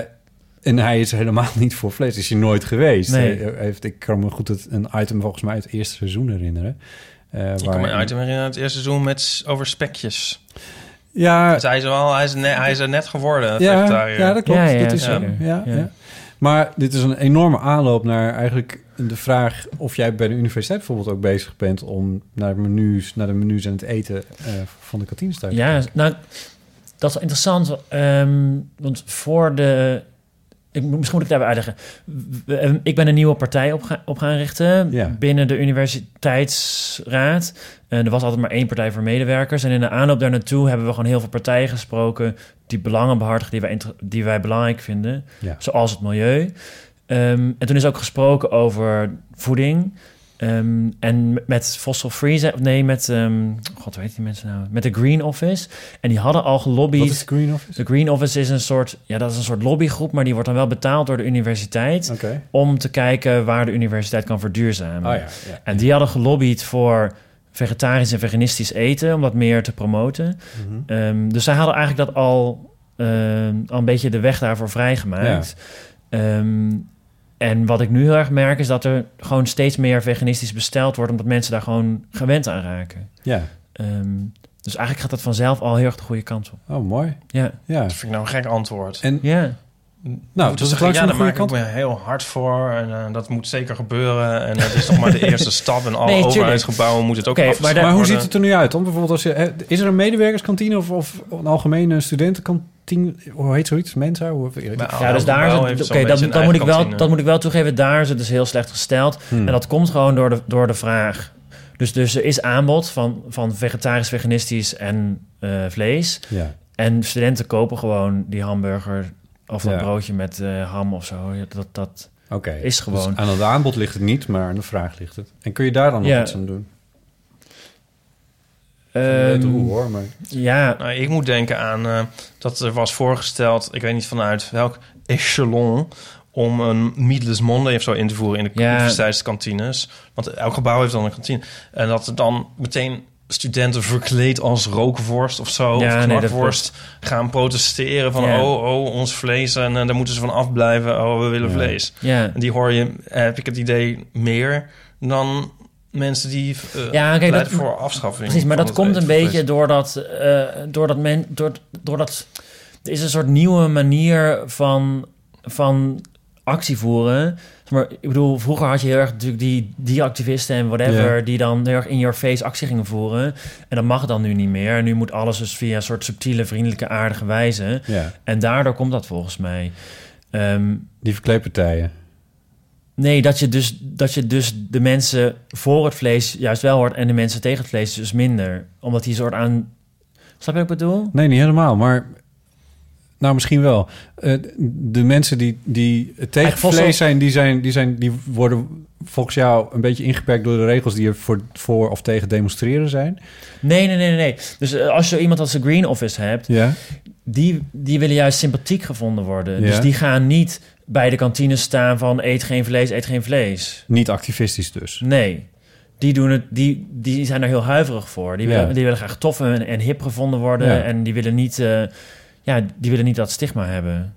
[SPEAKER 2] en hij is helemaal niet voor vlees. Is hij nooit geweest.
[SPEAKER 3] Nee.
[SPEAKER 2] Hij heeft, ik kan me goed het, een item volgens mij uit het eerste seizoen herinneren. Eh,
[SPEAKER 1] Ik kan me een item herinneren uit het eerste seizoen met, over spekjes.
[SPEAKER 2] Ja,
[SPEAKER 1] Dus hij is, wel, hij, is ne- hij is er net geworden,
[SPEAKER 2] ja, ja, dat klopt.
[SPEAKER 3] Ja, ja,
[SPEAKER 2] dat is,
[SPEAKER 3] zeker.
[SPEAKER 2] ja,
[SPEAKER 3] Ja.
[SPEAKER 2] ja. Maar dit is een enorme aanloop naar eigenlijk de vraag... of jij bij de universiteit bijvoorbeeld ook bezig bent... om naar, menus, naar de menus en het eten eh, van de kantines te
[SPEAKER 3] Ja, nou, dat is wel interessant. ehm, want voor de... Ik, moet- misschien moet ik daarbij uitleggen. Ik ben een nieuwe partij op, ga- op gaan richten
[SPEAKER 2] Ja.
[SPEAKER 3] binnen de universiteitsraad. En er was altijd maar één partij voor medewerkers. En in de aanloop daar naartoe hebben we gewoon heel veel partijen gesproken... die belangen behartigen die wij, die wij belangrijk vinden.
[SPEAKER 2] Ja.
[SPEAKER 3] Zoals het milieu. Ehm, en toen is ook gesproken over voeding... Ehm, en met Fossil Free, zei- nee, met, ehm, god, weet die mensen nou? Met de Green Office. En die hadden al gelobbyd.
[SPEAKER 2] Wat is de Green Office?
[SPEAKER 3] De Green Office is een soort, ja, dat is een soort lobbygroep, maar die wordt dan wel betaald door de universiteit om te kijken waar de universiteit kan verduurzamen.
[SPEAKER 2] Oh ja, ja.
[SPEAKER 3] En die hadden gelobbyd voor vegetarisch en veganistisch eten, om dat meer te promoten.
[SPEAKER 2] Mhm.
[SPEAKER 3] Ehm, dus zij hadden eigenlijk dat al, al een beetje de weg daarvoor vrijgemaakt. En wat ik nu heel erg merk is dat er gewoon steeds meer veganistisch besteld wordt, omdat mensen daar gewoon gewend aan raken.
[SPEAKER 2] Ja.
[SPEAKER 3] Ehm, dus eigenlijk gaat dat vanzelf al heel erg de goede kant op.
[SPEAKER 2] Oh, mooi.
[SPEAKER 3] Ja.
[SPEAKER 2] Ja.
[SPEAKER 1] Dat vind ik nou een gek antwoord.
[SPEAKER 2] En
[SPEAKER 3] Ja.
[SPEAKER 2] nou,
[SPEAKER 1] Moet
[SPEAKER 2] dat is langs
[SPEAKER 1] ja, daar
[SPEAKER 2] goede
[SPEAKER 1] maak ik
[SPEAKER 2] kant.
[SPEAKER 1] me heel hard voor. En eh, dat moet zeker gebeuren. En dat is nog maar de eerste *laughs* stap. En alle
[SPEAKER 3] Nee,
[SPEAKER 1] overheidsgebouwen moeten het ook
[SPEAKER 3] Oké, maar
[SPEAKER 2] Maar hoe
[SPEAKER 1] worden.
[SPEAKER 2] ziet het er nu uit? Dan bijvoorbeeld als je, hè, is er een medewerkerskantine of, of een algemene studentenkantine? Hoe heet zoiets? Mensa? Hoe,
[SPEAKER 3] Ja, dus daar is het, dat, moet ik wel,
[SPEAKER 1] kantine.
[SPEAKER 3] dat moet ik wel toegeven. Daar is het dus heel slecht gesteld.
[SPEAKER 2] Hmm.
[SPEAKER 3] En dat komt gewoon door de, door de vraag. Dus, dus er is aanbod van, van vegetarisch, veganistisch en eh, vlees.
[SPEAKER 2] Ja.
[SPEAKER 3] En studenten kopen gewoon die hamburger of dat
[SPEAKER 2] Ja.
[SPEAKER 3] broodje met eh, ham of zo. Dat, dat,
[SPEAKER 2] Oké.
[SPEAKER 3] Is gewoon.
[SPEAKER 2] Dus aan het aanbod ligt het niet, maar aan de vraag ligt het. En kun je daar dan nog
[SPEAKER 3] Ja.
[SPEAKER 2] iets aan doen?
[SPEAKER 3] Ehm,
[SPEAKER 2] hoe hoor, maar...
[SPEAKER 3] ja,
[SPEAKER 1] Nou, ik moet denken aan eh, dat er was voorgesteld, ik weet niet vanuit welk echelon, om een Meatless Monday of zo in te voeren in de
[SPEAKER 3] Ja.
[SPEAKER 1] universiteitskantines. Want elk gebouw heeft dan een kantine. En dat er dan meteen studenten verkleed als rookworst of zo,
[SPEAKER 3] Ja,
[SPEAKER 1] of
[SPEAKER 3] nee,
[SPEAKER 1] knakworst, gaan protesteren van
[SPEAKER 3] Ja.
[SPEAKER 1] oh, oh, ons vlees en eh, daar moeten ze van afblijven. Oh, we willen
[SPEAKER 2] Ja.
[SPEAKER 1] vlees.
[SPEAKER 3] ja.
[SPEAKER 1] En die hoor je, heb ik het idee, meer dan mensen die eh
[SPEAKER 3] Ja, kijk,
[SPEAKER 1] pleiten
[SPEAKER 3] dat-
[SPEAKER 1] voor afschaffing.
[SPEAKER 3] Precies, maar
[SPEAKER 1] van
[SPEAKER 3] dat
[SPEAKER 1] het
[SPEAKER 3] komt een beetje doordat, eh doordat men, door, doordat er is een soort nieuwe manier van, van actie voeren. Maar ik bedoel, vroeger had je heel erg natuurlijk die, die activisten en whatever, die dan heel erg in your face actie gingen voeren. En dat mag dan nu niet meer. En nu moet alles dus via een soort subtiele, vriendelijke, aardige wijze. En daardoor komt dat volgens mij. Ehm,
[SPEAKER 2] die verkleedpartijen.
[SPEAKER 3] Nee, dat je, dus, dat je dus de mensen voor het vlees juist wel hoort... en de mensen tegen het vlees dus minder. Omdat die soort aan... Snap je wat ik bedoel?
[SPEAKER 2] Nee, niet helemaal, maar... Nou, misschien wel. Eh, de mensen die, die tegen vlees zijn die, zijn, die zijn, die worden volgens jou een beetje ingeperkt door de regels die er voor, voor of tegen demonstreren zijn.
[SPEAKER 3] Nee, nee, nee, nee. Dus eh, als je iemand als de Green Office hebt...
[SPEAKER 2] Ja.
[SPEAKER 3] die, die willen juist sympathiek gevonden worden.
[SPEAKER 2] Ja.
[SPEAKER 3] Dus die gaan niet bij de kantine staan van... eet geen vlees, eet geen vlees.
[SPEAKER 2] Niet activistisch dus.
[SPEAKER 3] Nee. Die, doen het, die, die zijn er heel huiverig voor. Die,
[SPEAKER 2] Ja.
[SPEAKER 3] willen, die willen graag tof en, en hip gevonden worden.
[SPEAKER 2] Ja.
[SPEAKER 3] En die willen, niet, eh, ja, die willen niet dat stigma hebben.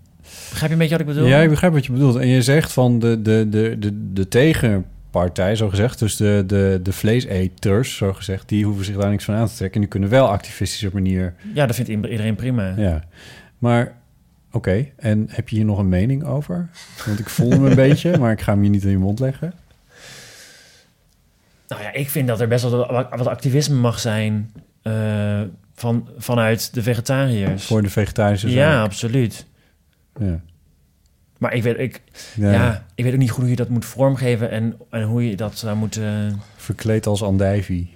[SPEAKER 3] Begrijp je een beetje wat ik bedoel?
[SPEAKER 2] Ja, ik begrijp wat je bedoelt. En je zegt van de, de, de, de, de tegenpartij, zo gezegd, dus de, de, de vleeseters, zo gezegd, die hoeven zich daar niks van aan te trekken. En die kunnen wel activistische manier.
[SPEAKER 3] Ja, dat vindt iedereen prima.
[SPEAKER 2] Ja. Maar, oké. En heb je hier nog een mening over? Want ik voel me een *laughs* beetje, maar ik ga hem je niet in je mond leggen.
[SPEAKER 3] Nou ja, ik vind dat er best wel wat, activisme mag zijn eh, van, vanuit de vegetariërs.
[SPEAKER 2] Voor de vegetarische zaak.
[SPEAKER 3] ja, absoluut.
[SPEAKER 2] Ja.
[SPEAKER 3] Maar ik weet, ik,
[SPEAKER 2] Ja.
[SPEAKER 3] ja. ik weet ook niet goed hoe je dat moet vormgeven en, en hoe je dat zou moeten...
[SPEAKER 2] Verkleed als andijvie.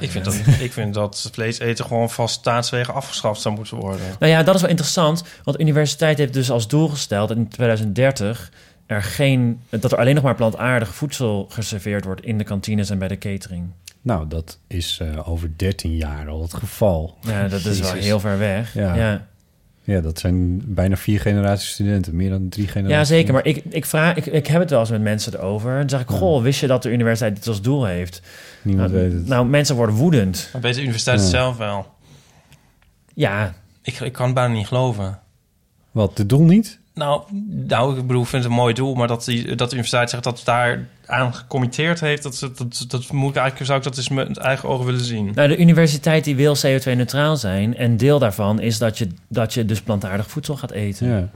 [SPEAKER 1] Ik vind, dat, ik vind dat vlees eten gewoon van staatswegen afgeschaft zou moeten worden.
[SPEAKER 3] Nou ja, dat is wel interessant, want de universiteit heeft dus als doel gesteld dat in 2030 er geen, dat er alleen nog maar plantaardig voedsel geserveerd wordt in de kantines en bij de catering.
[SPEAKER 2] Nou, dat is eh, over 13 jaar al het geval.
[SPEAKER 3] Ja, dat is wel heel ver weg.
[SPEAKER 2] Ja.
[SPEAKER 3] Ja.
[SPEAKER 2] Ja, dat zijn bijna vier generaties studenten. Meer dan drie generaties.
[SPEAKER 3] Ja, zeker. Maar ik, ik, vraag, ik, ik heb het wel eens met mensen erover. En dan zeg ik, goh, wist je dat de universiteit dit als doel heeft?
[SPEAKER 2] Niemand
[SPEAKER 3] nou,
[SPEAKER 2] weet het.
[SPEAKER 3] Nou, mensen worden woedend.
[SPEAKER 1] Maar weet de universiteit het
[SPEAKER 2] Ja.
[SPEAKER 1] zelf wel?
[SPEAKER 3] Ja,
[SPEAKER 1] Ik, ik kan het bijna niet geloven.
[SPEAKER 2] Wat, de doel niet?
[SPEAKER 1] Nou, nou, ik bedoel, ik vind het een mooi doel, maar dat, die, dat de universiteit zegt dat het daar aan gecommitteerd heeft, dat, dat, dat, dat moet ik eigenlijk, zou ik dat eens met eigen ogen willen zien.
[SPEAKER 3] nou, de universiteit die wil CO2-neutraal zijn. En deel daarvan is dat je, dat je dus plantaardig voedsel gaat eten.
[SPEAKER 2] Ja.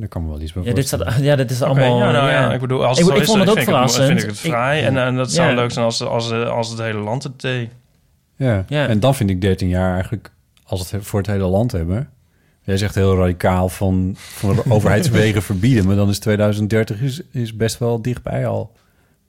[SPEAKER 2] Daar kan me wel iets bij
[SPEAKER 3] Ja, dit, staat, ja, dit is allemaal...
[SPEAKER 1] ja, nou ja,
[SPEAKER 3] ja.
[SPEAKER 1] ik bedoel, als
[SPEAKER 3] Ik-
[SPEAKER 1] het
[SPEAKER 3] ik
[SPEAKER 1] is,
[SPEAKER 3] vond het ook
[SPEAKER 1] vind ik
[SPEAKER 3] verrassend.
[SPEAKER 1] vind ik het
[SPEAKER 3] Ik-
[SPEAKER 1] vrij. en, en dat zou
[SPEAKER 3] Ja.
[SPEAKER 1] leuk zijn als, als, als het hele land het deed.
[SPEAKER 2] Ja.
[SPEAKER 3] Ja.
[SPEAKER 2] en dan vind ik 13 jaar eigenlijk, als het voor het hele land hebben... Jij zegt heel radicaal van, van de *laughs* overheidswegen verbieden... maar dan is 2030 is, is best wel dichtbij al.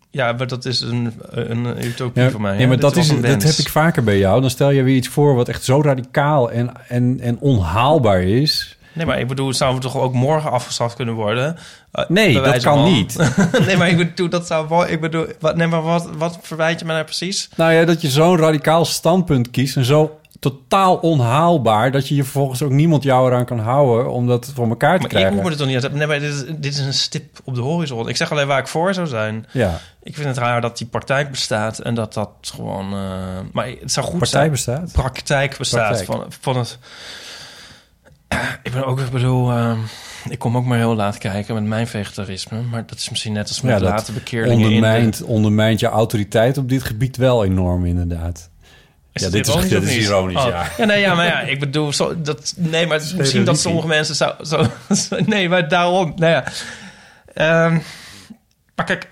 [SPEAKER 1] Ja, maar dat is een, een utopie
[SPEAKER 2] Ja,
[SPEAKER 1] voor mij.
[SPEAKER 2] ja, maar dat, is,
[SPEAKER 1] een
[SPEAKER 2] dat heb ik vaker bij jou. Dan stel je weer iets voor wat echt zo radicaal en, en, en onhaalbaar is.
[SPEAKER 1] Nee, maar ik bedoel, zou het toch ook morgen afgeschaft kunnen worden? Eh,
[SPEAKER 2] Nee, dat kan
[SPEAKER 1] van-
[SPEAKER 2] niet. *laughs*
[SPEAKER 1] nee, maar ik bedoel, dat zou wel... Ik bedoel, wat, nee, maar wat, wat verwijt je me nou precies?
[SPEAKER 2] Nou ja, dat je zo'n radicaal standpunt kiest en zo totaal onhaalbaar... dat je je vervolgens ook niemand jou eraan kan houden om dat voor elkaar te
[SPEAKER 1] Maar ik moet het toch niet. Nee, maar dit is, dit is een stip op de horizon. Ik zeg alleen waar ik voor zou zijn.
[SPEAKER 2] Ja,
[SPEAKER 1] Ik vind het raar dat die praktijk bestaat en dat dat gewoon... eh, maar het zou goed
[SPEAKER 2] partij
[SPEAKER 1] zijn...
[SPEAKER 2] bestaat.
[SPEAKER 1] Praktijk bestaat
[SPEAKER 2] Praktijk.
[SPEAKER 1] Van, van het... *clears throat* Ik ben ook, ik bedoel... ehm, ik kom ook maar heel laat kijken met mijn vegetarisme. Maar dat is misschien net als met
[SPEAKER 2] Ja, dat
[SPEAKER 1] late bekeerlingen in de-
[SPEAKER 2] ondermijnt, ondermijnt je autoriteit op dit gebied wel enorm, inderdaad.
[SPEAKER 1] Is
[SPEAKER 2] Ja,
[SPEAKER 1] dat
[SPEAKER 2] dit is-
[SPEAKER 1] ironisch
[SPEAKER 2] dit is
[SPEAKER 1] niet?
[SPEAKER 2] ironisch,
[SPEAKER 1] Oh.
[SPEAKER 2] ja.
[SPEAKER 1] Ja, nee, ja, maar ja, ik bedoel, zo, dat, nee, maar misschien dat sommige mensen zo, zo, *laughs* nee, maar daarom, nou ja. Ehm, maar kijk,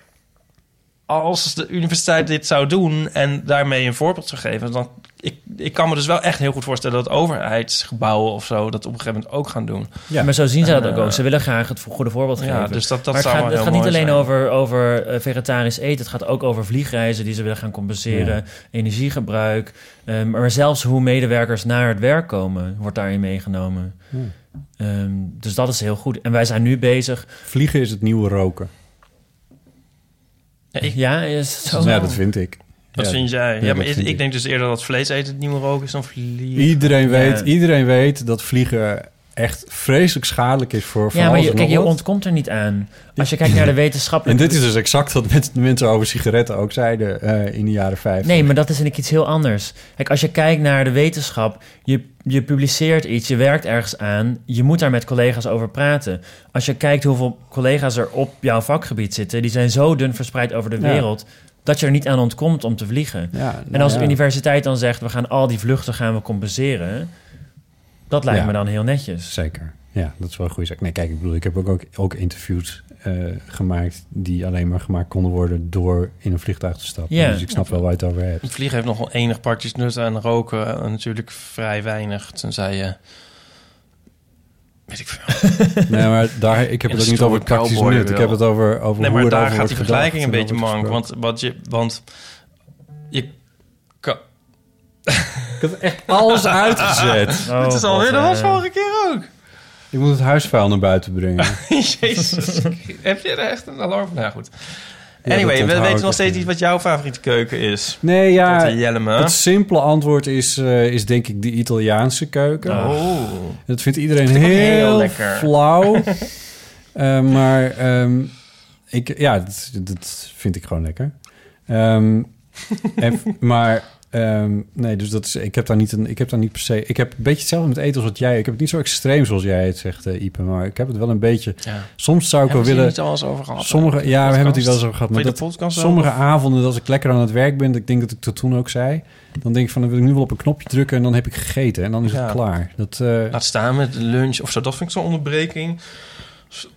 [SPEAKER 1] als de universiteit dit zou doen en daarmee een voorbeeld zou geven, dan ik, ik kan me dus wel echt heel goed voorstellen dat overheidsgebouwen of zo dat op een gegeven moment ook gaan doen.
[SPEAKER 2] Ja.
[SPEAKER 3] Maar zo zien ze dat ook. ook.
[SPEAKER 1] eh,
[SPEAKER 3] Ze willen graag het goede voorbeeld
[SPEAKER 1] Ja,
[SPEAKER 3] geven.
[SPEAKER 1] dus dat, dat
[SPEAKER 3] maar het
[SPEAKER 1] zou
[SPEAKER 3] gaat, het gaat niet alleen
[SPEAKER 1] zijn.
[SPEAKER 3] over, over eh, vegetarisch eten. Het gaat ook over vliegreizen die ze willen gaan compenseren.
[SPEAKER 2] Ja.
[SPEAKER 3] Energiegebruik. Ehm, maar zelfs hoe medewerkers naar het werk komen, wordt daarin meegenomen.
[SPEAKER 2] Ja.
[SPEAKER 3] Ehm, dus dat is heel goed. En wij zijn nu bezig.
[SPEAKER 2] Vliegen is het nieuwe roken.
[SPEAKER 1] Ja, ik-
[SPEAKER 3] Ja, is het zo?
[SPEAKER 2] Ja, dat vind ik.
[SPEAKER 1] Dat
[SPEAKER 2] Ja.
[SPEAKER 1] vind jij. Ja,
[SPEAKER 2] Ja,
[SPEAKER 1] maar
[SPEAKER 2] dat
[SPEAKER 1] ik,
[SPEAKER 2] vind
[SPEAKER 1] ik
[SPEAKER 2] ik.
[SPEAKER 1] denk dus eerder dat vlees eten het nieuwe rook is dan vliegen.
[SPEAKER 2] Iedereen weet, iedereen weet dat vliegen echt vreselijk schadelijk is voor van
[SPEAKER 3] Ja, maar je,
[SPEAKER 2] en
[SPEAKER 3] kijk, je
[SPEAKER 2] wat.
[SPEAKER 3] ontkomt er niet aan. Als je kijkt naar de
[SPEAKER 2] En
[SPEAKER 3] wetenschappelijke...
[SPEAKER 2] dit is dus exact wat mensen- de mensen over sigaretten ook zeiden eh, in de jaren 50.
[SPEAKER 3] Nee, maar dat is denk ik iets heel anders. Kijk, als je kijkt naar de wetenschap, je, je publiceert iets, je werkt ergens aan, je moet daar met collega's over praten. Als je kijkt hoeveel collega's er op jouw vakgebied zitten, die zijn zo dun verspreid over de
[SPEAKER 2] Ja.
[SPEAKER 3] Dat je er niet aan ontkomt om te vliegen.
[SPEAKER 2] Ja,
[SPEAKER 3] en
[SPEAKER 2] nou
[SPEAKER 3] als de
[SPEAKER 2] ja.
[SPEAKER 3] universiteit dan zegt, we gaan al die vluchten gaan we compenseren, dat lijkt
[SPEAKER 2] Ja.
[SPEAKER 3] me dan heel netjes.
[SPEAKER 2] Zeker. Ja, dat is wel een goede zaak. Nee, kijk, ik bedoel, ik heb ook, ook, ook interviews eh, gemaakt die alleen maar gemaakt konden worden door in een vliegtuig te stappen.
[SPEAKER 3] Ja.
[SPEAKER 2] Dus ik snap wel waar je het over hebt.
[SPEAKER 1] Vliegen heeft nog wel enig partjes nut en roken eh, natuurlijk vrij weinig. Tenzij je... Weet ik veel. *laughs*
[SPEAKER 2] Nee, maar daar, ik heb het ook niet over praktisch nut. Ik heb het over, over
[SPEAKER 1] Nee,
[SPEAKER 2] hoe
[SPEAKER 1] maar daar gaat die vergelijking een
[SPEAKER 2] en
[SPEAKER 1] beetje mank. Want, wat je, want je kan...
[SPEAKER 2] Ik heb echt alles *laughs* uitgezet.
[SPEAKER 3] Oh,
[SPEAKER 1] het is alweer, dat
[SPEAKER 3] God,
[SPEAKER 1] was vorige keer ook.
[SPEAKER 2] Ik moet het huisvuil naar buiten brengen. *laughs*
[SPEAKER 1] Jezus. Heb je er echt een alarm? Nou goed. Anyway, we weten nog steeds niet wat jouw favoriete keuken is.
[SPEAKER 2] Nee, ja, het simpele antwoord is, eh, is denk ik de Italiaanse keuken.
[SPEAKER 1] Oh.
[SPEAKER 2] Dat vindt iedereen
[SPEAKER 1] Vind
[SPEAKER 2] heel,
[SPEAKER 1] heel lekker.
[SPEAKER 2] flauw. *laughs* Eh, maar ehm, ik, ja, dat, dat vind ik gewoon lekker. Ehm, en, maar ehm, nee, dus dat is, ik heb daar niet een, ik heb daar niet per se. Ik heb een beetje hetzelfde met eten als wat jij. Ik heb het niet zo extreem zoals jij het zegt, eh, Ipe. Maar ik heb het wel een beetje.
[SPEAKER 1] Ja.
[SPEAKER 2] Soms zou ik wel
[SPEAKER 1] Hebben het
[SPEAKER 2] willen.
[SPEAKER 1] niet al eens over gehad?
[SPEAKER 2] Sommige, ja, we hebben het hier wel eens over gehad. Maar dat, sommige
[SPEAKER 1] over?
[SPEAKER 2] avonden, als ik lekker aan het werk ben, ik denk dat ik dat toen ook zei, dan denk ik van, dan wil ik nu wel op een knopje drukken en dan heb ik gegeten en dan is
[SPEAKER 1] Ja.
[SPEAKER 2] het klaar. Dat, eh,
[SPEAKER 1] Laat staan met lunch of zo. Dat vind ik zo'n onderbreking.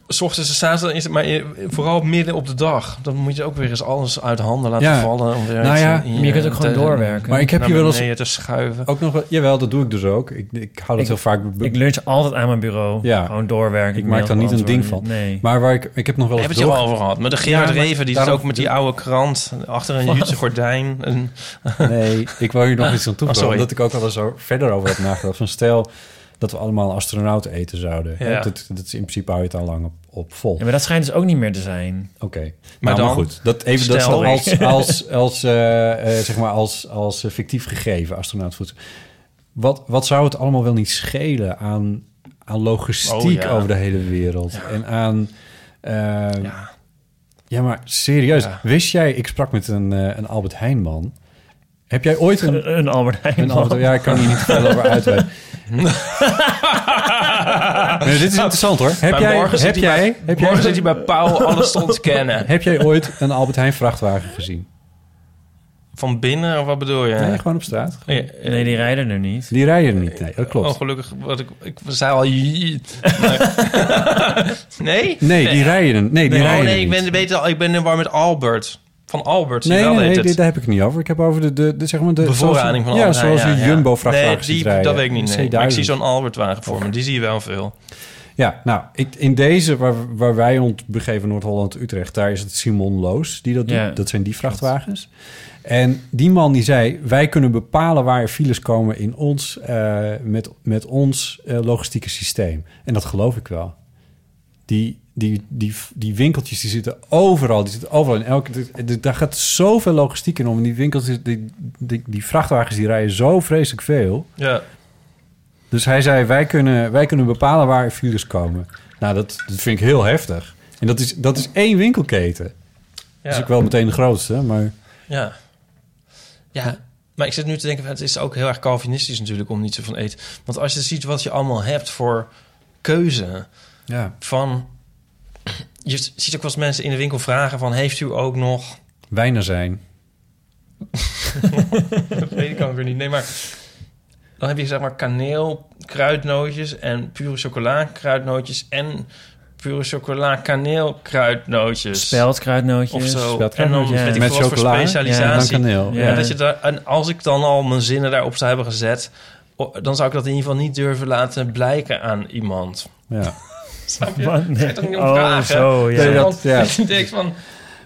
[SPEAKER 1] S- ochtends en 's avonds dan is het maar eh, vooral midden op de dag. Dan moet je ook weer eens alles uit de handen laten
[SPEAKER 2] Ja.
[SPEAKER 1] vallen. Om weer
[SPEAKER 2] Nou ja,
[SPEAKER 3] maar je kunt ook gewoon doorwerken.
[SPEAKER 2] Maar ik heb je wel eens-
[SPEAKER 1] te schuiven.
[SPEAKER 2] Ook nog wel, jawel, dat doe ik dus ook. Ik, ik hou dat
[SPEAKER 3] Ik-
[SPEAKER 2] heel vaak.
[SPEAKER 3] Ik lunch altijd aan mijn bureau.
[SPEAKER 2] Ja.
[SPEAKER 3] Gewoon doorwerken.
[SPEAKER 2] Ik maak daar niet een ding van.
[SPEAKER 3] Nee.
[SPEAKER 2] maar waar ik, ik heb nog wel
[SPEAKER 1] We
[SPEAKER 2] eens
[SPEAKER 1] hebben het
[SPEAKER 2] door-
[SPEAKER 1] al over gehad. Met de Gerard
[SPEAKER 2] Ja, maar
[SPEAKER 1] Reven, die zit ook met die oude krant. Achter een Jutse gordijn. En,
[SPEAKER 2] Nee, ik wil hier nog iets aan *laughs*
[SPEAKER 1] Oh,
[SPEAKER 2] toevoegen.
[SPEAKER 1] sorry.
[SPEAKER 2] omdat ik ook wel eens zo verder over heb nagedacht. Van stel dat we allemaal astronauten eten zouden.
[SPEAKER 1] Ja.
[SPEAKER 2] Dat, dat is in principe hou je het al lang op, op vol.
[SPEAKER 3] Ja, maar dat schijnt dus ook niet meer te zijn.
[SPEAKER 2] Oké.
[SPEAKER 1] Maar dan-
[SPEAKER 2] maar goed, dat even dat dan als, als, *laughs* als, eh, eh, zeg maar als, als eh, fictief gegeven astronautvoedsel. Wat, wat zou het allemaal wel niet schelen aan, aan logistiek
[SPEAKER 1] Oh, ja.
[SPEAKER 2] over de hele wereld en aan
[SPEAKER 1] ja.
[SPEAKER 2] Ja, maar serieus.
[SPEAKER 1] Ja.
[SPEAKER 2] Wist jij, ik sprak met een, een Albert Heijnman. Heb jij ooit een...
[SPEAKER 3] Een, Albert Heijn.
[SPEAKER 2] een Albert, ja, ik kan hier niet veel over uitweiden. *laughs* Nee, dit is interessant hoor. Heb jij,
[SPEAKER 1] morgen
[SPEAKER 2] heb jij,
[SPEAKER 1] bij-
[SPEAKER 2] heb
[SPEAKER 1] Morgen
[SPEAKER 2] jij,
[SPEAKER 1] zit hij bij Paul alles te ontkennen. *laughs*
[SPEAKER 2] heb jij ooit een Albert Heijn vrachtwagen gezien?
[SPEAKER 1] Van binnen, of wat bedoel je?
[SPEAKER 2] Nee, gewoon op straat.
[SPEAKER 1] Ja, eh,
[SPEAKER 3] Nee, die rijden er niet.
[SPEAKER 2] Die rijden er niet. Nee, dat klopt.
[SPEAKER 1] Oh, gelukkig. Wat ik, ik zei al... *laughs* Nee?
[SPEAKER 2] Nee, die rijden er Nee, die
[SPEAKER 1] Oh
[SPEAKER 2] rijden
[SPEAKER 1] nee,
[SPEAKER 2] er
[SPEAKER 1] ik ben, beter, ik ben er waar met Albert. Van Albert,
[SPEAKER 2] Nee,
[SPEAKER 1] wel,
[SPEAKER 2] nee, nee, dit- daar heb ik het niet over. Ik heb over de, de, de zeg maar de
[SPEAKER 1] bevoorrading van Albert
[SPEAKER 2] Ja, zoals
[SPEAKER 1] ja, ja.
[SPEAKER 2] Jumbo-vrachtwagens
[SPEAKER 1] Nee, die,
[SPEAKER 2] rijden.
[SPEAKER 1] dat weet ik niet. Nee. Maar ik zie
[SPEAKER 2] C1000.
[SPEAKER 1] zo'n Albert-wagen voor me. Die zie je wel veel.
[SPEAKER 2] Ja, nou, ik, in deze waar, waar wij ons begeven, Noord-Holland-Utrecht, daar is het Simon Loos die dat doet.
[SPEAKER 3] Ja.
[SPEAKER 2] Dat zijn die vrachtwagens. En die man die zei, wij kunnen bepalen waar er files komen in ons, eh, met, met ons eh, logistieke systeem. En dat geloof ik wel. Die, die, die, die winkeltjes die zitten overal. Die zitten overal in elke. Daar gaat zoveel logistiek in om. En die winkeltjes, die, die, die vrachtwagens, die rijden zo vreselijk veel.
[SPEAKER 1] Ja.
[SPEAKER 2] Dus hij zei, wij kunnen, wij kunnen bepalen waar files komen. Nou, dat, dat vind ik heel heftig. En dat is, dat is één winkelketen. Dat is ook wel meteen de grootste, maar...
[SPEAKER 1] Ja. Ja. Maar ik zit nu te denken, het is ook heel erg Calvinistisch natuurlijk om niet zo van eten. Want als je ziet wat je allemaal hebt voor keuze
[SPEAKER 2] Ja.
[SPEAKER 1] van... Je ziet ook wel eens mensen in de winkel vragen van... heeft u ook nog...
[SPEAKER 2] Wijnen zijn. *laughs*
[SPEAKER 1] dat weet ik ook weer niet. Nee, maar dan heb je zeg maar kaneel, kruidnootjes en pure chocola, kruidnootjes en pure chocola, kaneel, kruidnootjes.
[SPEAKER 3] Speldkruidnootjes.
[SPEAKER 1] Of zo.
[SPEAKER 2] Speldkruidnootjes.
[SPEAKER 1] En dan ik
[SPEAKER 2] Met chocola,
[SPEAKER 1] specialisatie.
[SPEAKER 2] ja, en dan kaneel.
[SPEAKER 1] Ja,
[SPEAKER 3] Ja.
[SPEAKER 1] dat je daar, en als ik dan al mijn zinnen daarop zou hebben gezet... dan zou ik dat in ieder geval niet durven laten blijken aan iemand.
[SPEAKER 2] Ja. *laughs*
[SPEAKER 1] Snap je?
[SPEAKER 3] Wat?
[SPEAKER 1] Ga je toch niet om
[SPEAKER 3] Oh,
[SPEAKER 1] vragen?
[SPEAKER 3] zo, ja.
[SPEAKER 2] Nee, dat-
[SPEAKER 1] Want
[SPEAKER 2] ja.
[SPEAKER 1] van...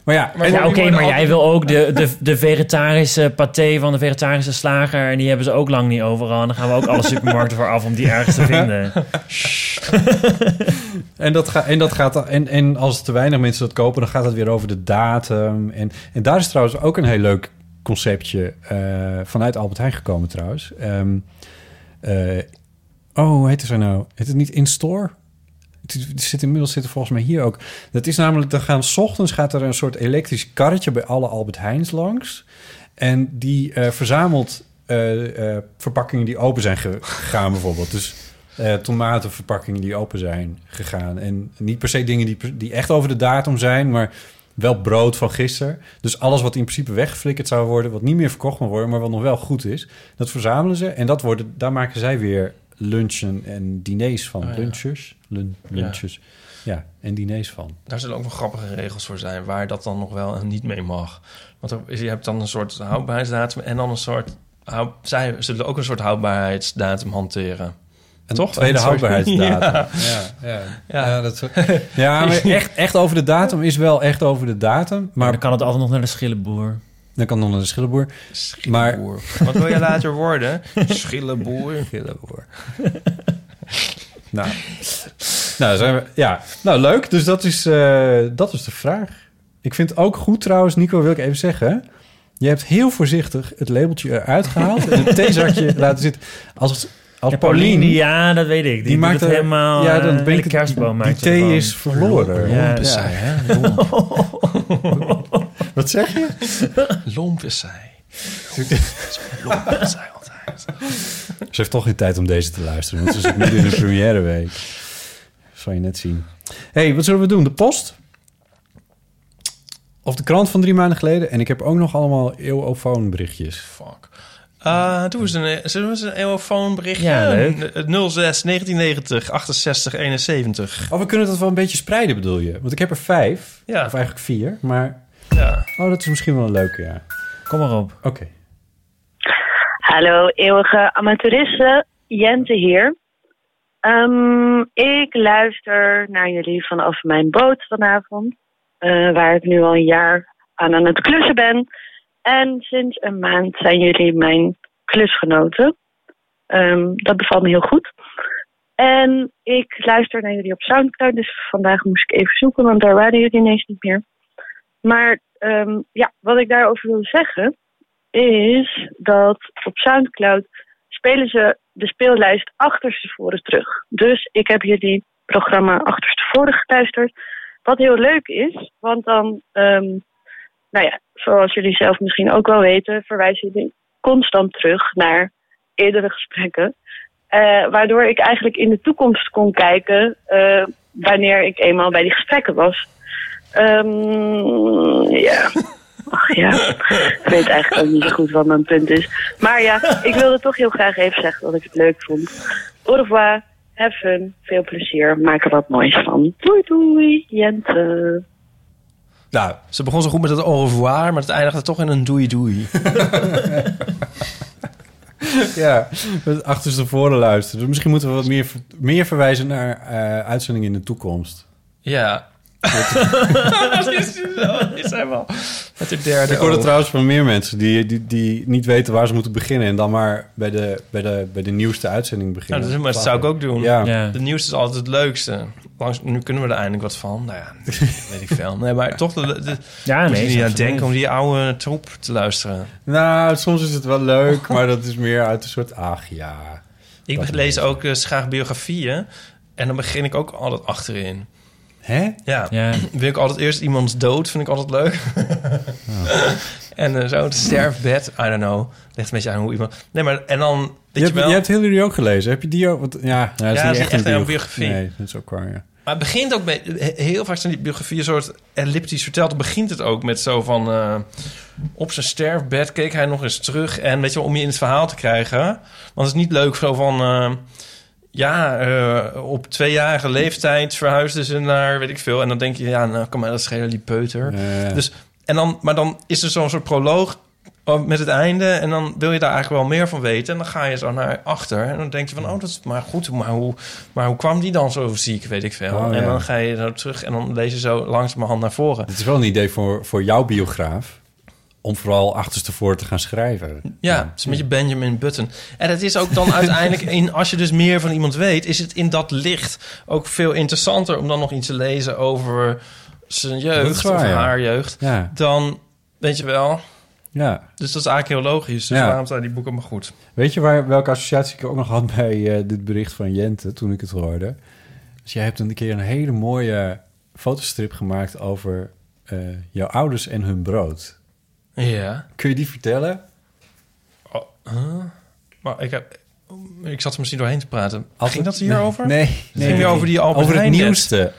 [SPEAKER 2] Maar ja,
[SPEAKER 1] Maar
[SPEAKER 3] Ja, oké, maar jij wil ook de, de, de vegetarische paté van de vegetarische slager... en die hebben ze ook lang niet overal. En dan gaan we ook alle *laughs* supermarkten voor af om die ergens te vinden. *laughs*
[SPEAKER 2] En, dat ga, en, dat gaat, en, en als te weinig mensen dat kopen, dan gaat het weer over de datum. En, en daar is trouwens ook een heel leuk conceptje eh, vanuit Albert Heijn gekomen trouwens. Ehm, eh, oh, hoe heet het zo nou? Heet het niet in-store? Het zit inmiddels zit er volgens mij hier ook. Dat is namelijk, dan gaan 's ochtends gaat er een soort elektrisch karretje bij alle Albert Heijns langs. En die eh, verzamelt eh, eh, verpakkingen die open zijn ge- gegaan bijvoorbeeld. Dus tomatenverpakkingen die open zijn gegaan. En niet per se dingen die, die echt over de datum zijn, maar wel brood van gisteren. Dus alles wat in principe weggeflikkerd zou worden, wat niet meer verkocht mag worden, maar wat nog wel goed is, dat verzamelen ze. En dat worden, daar maken zij weer lunchen en diners van.
[SPEAKER 1] Oh, ja.
[SPEAKER 2] Lunches, lun, lunches. Ja. en diners van.
[SPEAKER 1] Daar zullen ook nog grappige regels voor zijn... waar dat dan nog wel en niet mee mag. Want er is- je hebt dan een soort houdbaarheidsdatum... en dan een soort... hou- zij zullen ook een soort houdbaarheidsdatum hanteren.
[SPEAKER 2] Een
[SPEAKER 1] Toch?
[SPEAKER 2] tweede *laughs* houdbaarheidsdatum.
[SPEAKER 1] Ja.
[SPEAKER 2] Ja, ja.
[SPEAKER 1] Ja.
[SPEAKER 2] ja. dat, ja maar *laughs* echt, echt over de datum is wel echt over de datum.
[SPEAKER 3] Maar
[SPEAKER 2] Maar
[SPEAKER 3] dan kan het altijd nog naar de schillenboer.
[SPEAKER 2] Dan kan naar de schillenboer.
[SPEAKER 1] Schillenboer. Wat wil je later worden? *laughs* Schillenboer.
[SPEAKER 2] Schillenboer. nou, nou, zijn we, ja. nou, leuk. Dus dat is, eh, dat is de vraag. Ik vind het ook goed trouwens, Nico, wil ik even zeggen. Je hebt heel voorzichtig het labeltje eruit gehaald en het theezakje *laughs* laten zitten. Als, als
[SPEAKER 3] Ja,
[SPEAKER 2] Paulien,
[SPEAKER 3] Paulien, ja, dat weet ik. Die,
[SPEAKER 2] maakt
[SPEAKER 3] het helemaal...
[SPEAKER 2] ja, dan ben ik
[SPEAKER 3] de kerstboom
[SPEAKER 2] die thee is verloren.
[SPEAKER 3] Ja.
[SPEAKER 1] Lomp is zij, hè? Lomp.
[SPEAKER 2] Wat zeg je?
[SPEAKER 1] Lomp is zij. Lomp is zij altijd.
[SPEAKER 2] Ze heeft toch geen tijd om deze te luisteren, want ze zit midden in de première week. Zal je net zien. hey, wat zullen we doen? De post? Of de krant van drie maanden geleden? En ik heb ook nog allemaal eeuwofoon berichtjes.
[SPEAKER 1] Fuck. Uh, doe eens een, eens een eeuwofoon berichtje?
[SPEAKER 3] Ja, leuk.
[SPEAKER 1] Het 06 1990 68 71.
[SPEAKER 2] Oh, we kunnen dat wel een beetje spreiden, bedoel je? Want ik heb er vijf.
[SPEAKER 1] Ja.
[SPEAKER 2] Of eigenlijk vier. Maar,
[SPEAKER 1] Ja.
[SPEAKER 2] oh, dat is misschien wel een leuke, ja.
[SPEAKER 3] Kom maar op.
[SPEAKER 2] Oké.
[SPEAKER 4] Hallo, eeuwige amateuristen. Jente hier. Ehm, ik luister naar jullie vanaf mijn boot vanavond. eh, waar ik nu al een jaar aan aan het klussen ben. En sinds een maand zijn jullie mijn klusgenoten. Ehm, dat bevalt me heel goed. En ik luister naar jullie op Soundcloud. Dus vandaag moest ik even zoeken, want daar waren jullie ineens niet meer. Maar ehm, ja, wat ik daarover wil zeggen is dat op Soundcloud spelen ze de speellijst achterstevoren terug. Dus ik heb jullie programma achterstevoren geluisterd. Wat heel leuk is, want dan, ehm, nou ja, zoals jullie zelf misschien ook wel weten, verwijzen jullie constant terug naar eerdere gesprekken. Eh, waardoor ik eigenlijk in de toekomst kon kijken eh, wanneer ik eenmaal bij die gesprekken was. Ehm, ja. Ach ja, ik weet eigenlijk ook niet zo goed wat mijn punt is. Maar ja, ik wilde toch heel graag even zeggen dat ik het leuk vond. Au revoir, have fun, veel plezier, maak er wat moois van. Doei doei, Jente.
[SPEAKER 1] Nou, ze begon zo goed met het au revoir, maar het eindigde toch in een doei doei. *laughs*
[SPEAKER 2] Ja, het achterstevoren luisteren. Dus misschien moeten we wat meer, meer verwijzen naar eh, uitzendingen in de toekomst.
[SPEAKER 1] Ja. dat *laughs* *laughs* is. Is wel. Met de derde
[SPEAKER 2] Ik hoorde trouwens van meer mensen die, die, die niet weten waar ze moeten beginnen... en dan maar bij de, bij de, bij de nieuwste uitzending
[SPEAKER 1] Nou,
[SPEAKER 2] beginnen.
[SPEAKER 1] dat, is, maar dat zou ik ook doen.
[SPEAKER 2] Ja.
[SPEAKER 3] Ja.
[SPEAKER 1] De nieuws is altijd het leukste. Langs, nu kunnen we er eindelijk wat van. Nou ja, *laughs* weet ik veel. Nee, maar toch, de, de,
[SPEAKER 3] Ja,
[SPEAKER 1] moet
[SPEAKER 3] nee.
[SPEAKER 1] je niet aan denken om die oude troep te luisteren.
[SPEAKER 2] Nou, soms is het wel leuk, *laughs* maar dat is meer uit een soort... Ach ja.
[SPEAKER 1] Ik lees ook dus graag biografieën. En dan begin ik ook altijd achterin.
[SPEAKER 2] Hè?
[SPEAKER 1] Ja,
[SPEAKER 3] Ja. *clears throat*
[SPEAKER 1] wil ik altijd eerst iemands dood, vind ik altijd leuk. *laughs* en eh, zo het sterfbed, I don't know. Ligt een beetje aan hoe iemand... Nee, maar en dan... Weet
[SPEAKER 2] Je
[SPEAKER 1] je,
[SPEAKER 2] hebt,
[SPEAKER 1] wel,
[SPEAKER 2] je hebt Hillary ook gelezen. Heb je die ook? Want, ja, nou, dat
[SPEAKER 1] Ja,
[SPEAKER 2] is
[SPEAKER 1] dat
[SPEAKER 2] niet
[SPEAKER 1] is
[SPEAKER 2] echt
[SPEAKER 1] echt
[SPEAKER 2] een
[SPEAKER 1] een
[SPEAKER 2] biografie. Nee, dat is ook waar, ja.
[SPEAKER 1] Maar het begint ook met... Heel vaak zijn die biografieën soort elliptisch verteld. Dan begint het ook met zo van... eh, op zijn sterfbed keek hij nog eens terug. En weet je wel, om je in het verhaal te krijgen. Want het is niet leuk zo van... eh, ja, eh, op tweejarige leeftijd verhuisden ze naar, weet ik veel. En dan denk je, ja, nou, kan mij dat schelen, die peuter.
[SPEAKER 2] Ja.
[SPEAKER 1] Dus, en dan, maar dan is er zo'n soort proloog oh, met het einde. En dan wil je daar eigenlijk wel meer van weten. En dan ga je zo naar achter. En dan denk je van, oh, dat is maar goed. Maar hoe, maar hoe kwam die dan zo ziek, weet ik veel.
[SPEAKER 2] Oh,
[SPEAKER 1] en
[SPEAKER 2] ja.
[SPEAKER 1] dan ga je zo terug en dan lees je zo langzamerhand naar voren.
[SPEAKER 2] Het is wel een idee voor, voor jouw biograaf... om vooral achterstevoren te gaan schrijven.
[SPEAKER 1] Ja, het is een beetje Benjamin Button. En het is ook dan uiteindelijk, *laughs* in, als je dus meer van iemand weet, is het in dat licht ook veel interessanter om dan nog iets te lezen over zijn jeugd
[SPEAKER 2] waar,
[SPEAKER 1] of haar jeugd. Dan, weet je wel.
[SPEAKER 2] Ja.
[SPEAKER 1] Dus dat is eigenlijk heel logisch. Dus
[SPEAKER 2] Ja.
[SPEAKER 1] waarom zijn die boeken maar goed?
[SPEAKER 2] Weet je waar, welke associatie ik ook nog had bij eh, dit bericht van Jente toen ik het hoorde? Dus jij hebt een keer een hele mooie fotostrip gemaakt over eh, jouw ouders en hun brood.
[SPEAKER 1] Ja.
[SPEAKER 2] Kun je die vertellen?
[SPEAKER 1] Oh, huh? Maar ik, heb, ik zat er misschien doorheen te praten.
[SPEAKER 2] Altijd-
[SPEAKER 1] Ging dat hierover?
[SPEAKER 2] Nee, nee,
[SPEAKER 1] over die Albert
[SPEAKER 2] Over het
[SPEAKER 1] Heijn net.
[SPEAKER 2] nieuwste.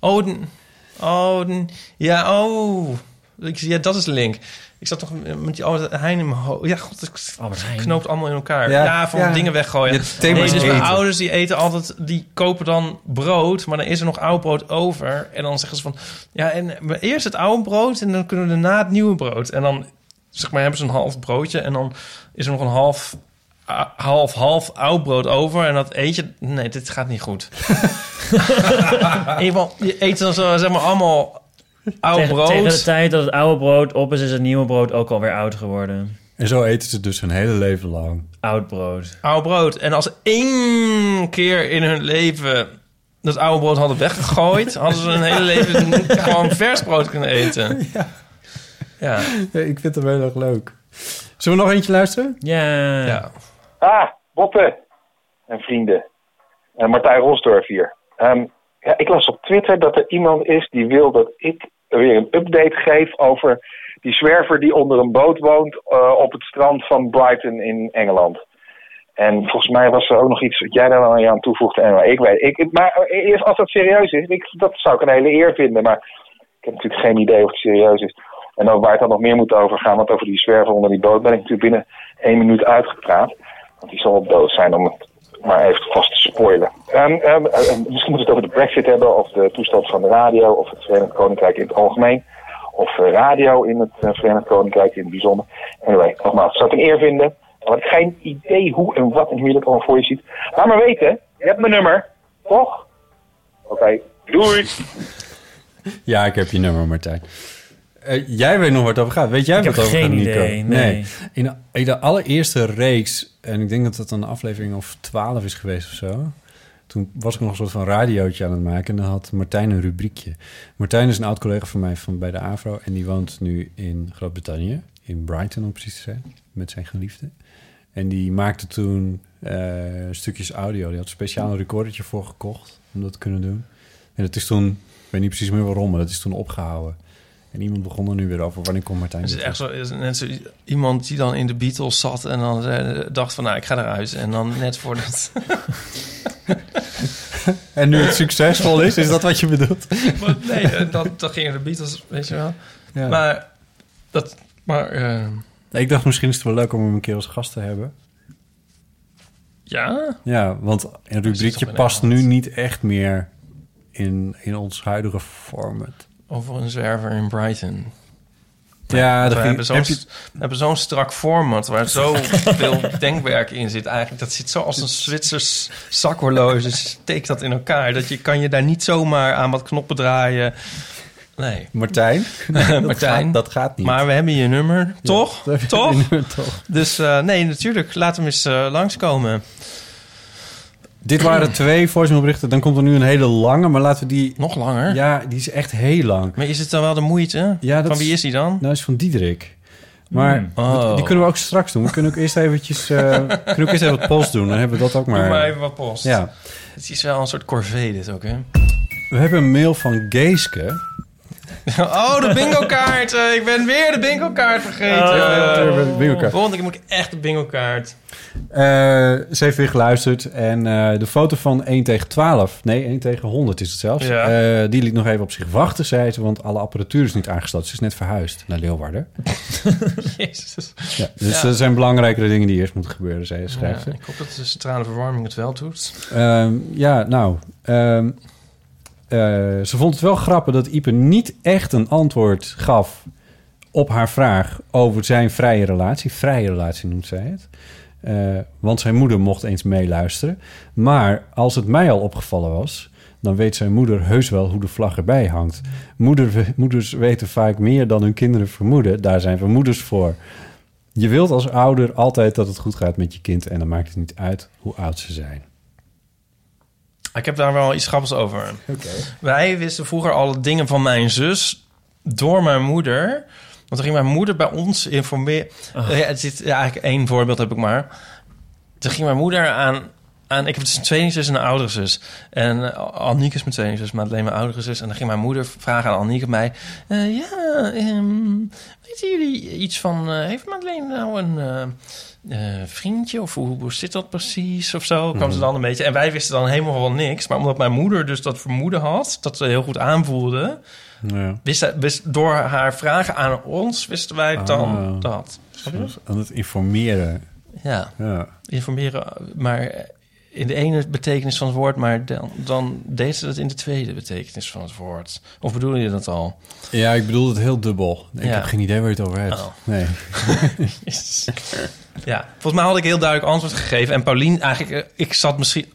[SPEAKER 1] Oh, oh ja, oh. Ik, ja, dat is de link. Ik zat toch met die Albert Heijn in mijn hoofd. Ja, god, het knoopt allemaal in elkaar.
[SPEAKER 2] Ja,
[SPEAKER 1] Ja, van
[SPEAKER 2] ja.
[SPEAKER 1] dingen weggooien.
[SPEAKER 2] Het thema
[SPEAKER 1] nee,
[SPEAKER 2] is
[SPEAKER 1] dus mijn ouders die eten altijd, die kopen dan brood, maar dan is er nog oud brood over. En dan zeggen ze van, ja, en eerst het oude brood en dan kunnen we daarna het nieuwe brood. En dan, zeg maar, hebben ze een half broodje en dan is er nog een half, ah, half, half oud brood over. En dat eet je, nee, dit gaat niet goed. *laughs* in ieder geval, je eet dan zo, zeg maar, allemaal oud
[SPEAKER 3] Tegen,
[SPEAKER 1] brood.
[SPEAKER 3] tegen de tijd dat het oude brood op is, is het nieuwe brood ook alweer oud geworden.
[SPEAKER 2] En zo eten ze dus hun hele leven lang.
[SPEAKER 3] Oud brood.
[SPEAKER 1] Oud brood. En als ze één keer in hun leven dat oude brood hadden weggegooid, *laughs* hadden ze hun hele leven gewoon vers brood kunnen eten. *laughs*
[SPEAKER 2] Ja.
[SPEAKER 1] Ja.
[SPEAKER 2] Ja, ik vind het heel erg leuk. Zullen we nog eentje luisteren?
[SPEAKER 3] Ja.
[SPEAKER 1] ja.
[SPEAKER 5] Ah, Botte en vrienden. En Martijn Rosdorf hier. Ehm, ja, ik las op Twitter dat er iemand is die wil dat ik weer een update geef over die zwerver die onder een boot woont eh, op het strand van Brighton in Engeland. En volgens mij was er ook nog iets wat jij daar wel aan toevoegde. En ik weet, ik, maar eerst als dat serieus is, ik, dat zou ik een hele eer vinden. Maar ik heb natuurlijk geen idee of het serieus is. En ook waar het dan nog meer moet over gaan, want over die zwerver onder die boot ben ik natuurlijk binnen één minuut uitgepraat. Want die zal wel dood zijn om het maar even vast te spoilen. Ehm, ehm, eh, misschien moeten we het over de brexit hebben, of de toestand van de radio, of het Verenigd Koninkrijk in het algemeen. Of eh, radio in het eh, Verenigd Koninkrijk in het bijzonder. Anyway, nogmaals, zou ik een eer vinden. Maar ik heb geen idee hoe en wat en hoe je dat allemaal voor je ziet. Laat maar weten, je hebt mijn nummer, toch? Oké, doei!
[SPEAKER 2] Ja, ik heb je nummer, Martijn. Eh, jij weet nog waar het over gaat. Weet jij
[SPEAKER 3] Ik
[SPEAKER 2] wat het over gaat, Nico?
[SPEAKER 3] idee, nee.
[SPEAKER 2] In, de, in de allereerste reeks, en ik denk dat het een aflevering of twaalf is geweest of zo. Toen was ik nog een soort van radiootje aan het maken en dan had Martijn een rubriekje. Martijn is een oud collega van mij van bij de AVRO en die woont nu in Groot-Brittannië, in Brighton om precies te zijn, met zijn geliefde. En die maakte toen eh, stukjes audio. Die had speciaal een recordertje voor gekocht om dat te kunnen doen. En dat is toen, ik weet niet precies meer waarom, maar dat is toen opgehouden. En iemand begon er nu weer over. Wanneer komt Martijn
[SPEAKER 1] Het is
[SPEAKER 2] weer
[SPEAKER 1] echt zo, is net zo iemand die dan in de Beatles zat en dan eh, dacht van, nou, ik ga eruit. En dan net voordat... *laughs*
[SPEAKER 2] En nu het succesvol is, is dat wat je bedoelt? *laughs*
[SPEAKER 1] Maar nee, eh, dan, dan gingen de Beatles, weet je wel.
[SPEAKER 2] Ja.
[SPEAKER 1] Maar dat... Maar, eh,
[SPEAKER 2] Ik dacht misschien is het wel leuk om hem een keer als gast te hebben.
[SPEAKER 1] ja?
[SPEAKER 2] Ja, want een rubriekje past nu niet echt meer in, in ons huidige format.
[SPEAKER 1] Over een zwerver in Brighton.
[SPEAKER 2] Ja,
[SPEAKER 1] we
[SPEAKER 2] dat
[SPEAKER 1] hebben zo'n
[SPEAKER 2] je-
[SPEAKER 1] zo'n strak format waar zoveel *laughs* denkwerk in zit eigenlijk. Dat zit zo als een Zwitsers zakhorloge. Steekt dat in elkaar. Dat je kan je daar niet zomaar aan wat knoppen draaien. Nee.
[SPEAKER 2] Martijn? *laughs*
[SPEAKER 1] Martijn.
[SPEAKER 2] gaat- dat gaat niet.
[SPEAKER 1] Maar we hebben je nummer, toch?
[SPEAKER 2] dat nummer toch.
[SPEAKER 1] Dus eh, nee, natuurlijk. Laat hem eens eh, langskomen.
[SPEAKER 2] Dit waren *clears throat* twee voicemailberichten. Dan komt er nu een hele lange, maar laten we die...
[SPEAKER 1] Nog langer?
[SPEAKER 2] Ja, die is echt heel lang.
[SPEAKER 1] Maar is het dan wel de moeite?
[SPEAKER 2] Ja, dat
[SPEAKER 1] Van wie is die dan?
[SPEAKER 2] Nou, is van Diederik. Maar
[SPEAKER 1] Hmm. Oh.
[SPEAKER 2] die kunnen we ook straks doen. We kunnen ook eerst eventjes, eh, *laughs* kunnen ook eerst even wat post doen. Dan hebben we dat ook maar.
[SPEAKER 1] Doe maar even wat post.
[SPEAKER 2] Ja.
[SPEAKER 1] Het is wel een soort corvée dit ook, hè?
[SPEAKER 2] We hebben een mail van Geeske. *laughs*
[SPEAKER 1] Oh, de bingo kaart. ik ben weer de bingo kaart vergeten.
[SPEAKER 2] Oh, bingo kaart.
[SPEAKER 1] Volgende keer moet ik echt de bingo kaart.
[SPEAKER 2] Eh, ze heeft weer geluisterd. En eh, de foto van 1 tegen 12, nee, 1 tegen 100 is het zelfs.
[SPEAKER 1] Ja.
[SPEAKER 2] Eh, die liet nog even op zich wachten, zei ze. Want alle apparatuur is niet aangesloten. Ze is net verhuisd naar Leeuwarden. *laughs*
[SPEAKER 1] Jezus.
[SPEAKER 2] Ja, dus
[SPEAKER 1] Ja.
[SPEAKER 2] er zijn belangrijkere dingen die eerst moeten gebeuren, zei schrijft ze.
[SPEAKER 1] Ik hoop dat de centrale verwarming het wel doet.
[SPEAKER 2] Ehm, ja, nou. ehm, eh, ze vond het wel grappig dat Ipe niet echt een antwoord gaf op haar vraag over zijn vrije relatie. Vrije relatie noemt zij het. Eh, want zijn moeder mocht eens meeluisteren. Maar als het mij al opgevallen was, dan weet zijn moeder heus wel hoe de vlag erbij hangt. Moeder, moeders weten vaak meer dan hun kinderen vermoeden. Daar zijn we moeders voor. Je wilt als ouder altijd dat het goed gaat met je kind en dan maakt het niet uit hoe oud ze zijn.
[SPEAKER 1] Ik heb daar wel iets grappigs over. Wij wisten vroeger alle dingen van mijn zus door mijn moeder. Want dan ging mijn moeder bij ons informeren.
[SPEAKER 3] Ah.
[SPEAKER 1] Eh, ja, het zit, ja, eigenlijk één voorbeeld heb ik maar. Toen ging mijn moeder aan... aan ik heb dus een tweelingzus en een oudere zus. En uh, Annieke is mijn tweelingzus, maar alleen mijn oudere zus. En dan ging mijn moeder vragen aan Annieke mij... eh, ja, ehm, weten jullie iets van... eh, heeft Madeleine nou een... eh, eh, vriendje of hoe, hoe zit dat precies of zo kwam ze dan een beetje en wij wisten dan helemaal wel niks maar omdat mijn moeder dus dat vermoeden had dat ze heel goed aanvoelde
[SPEAKER 2] Ja.
[SPEAKER 1] wist, door haar vragen aan ons wisten wij dan
[SPEAKER 2] Ah.
[SPEAKER 1] dat Snap je?
[SPEAKER 2] Aan het informeren.
[SPEAKER 1] ja
[SPEAKER 2] Ja.
[SPEAKER 1] informeren maar in de ene betekenis van het woord maar dan, dan deed ze dat in de tweede betekenis van het woord of bedoel je dat al
[SPEAKER 2] Ja, ik bedoel het heel dubbel. Ik
[SPEAKER 1] Ja.
[SPEAKER 2] heb geen idee waar je het over hebt.
[SPEAKER 1] Oh.
[SPEAKER 2] Nee. *laughs*
[SPEAKER 1] Ja, volgens mij had ik heel duidelijk antwoord gegeven. En Paulien, eigenlijk, eh, ik zat misschien...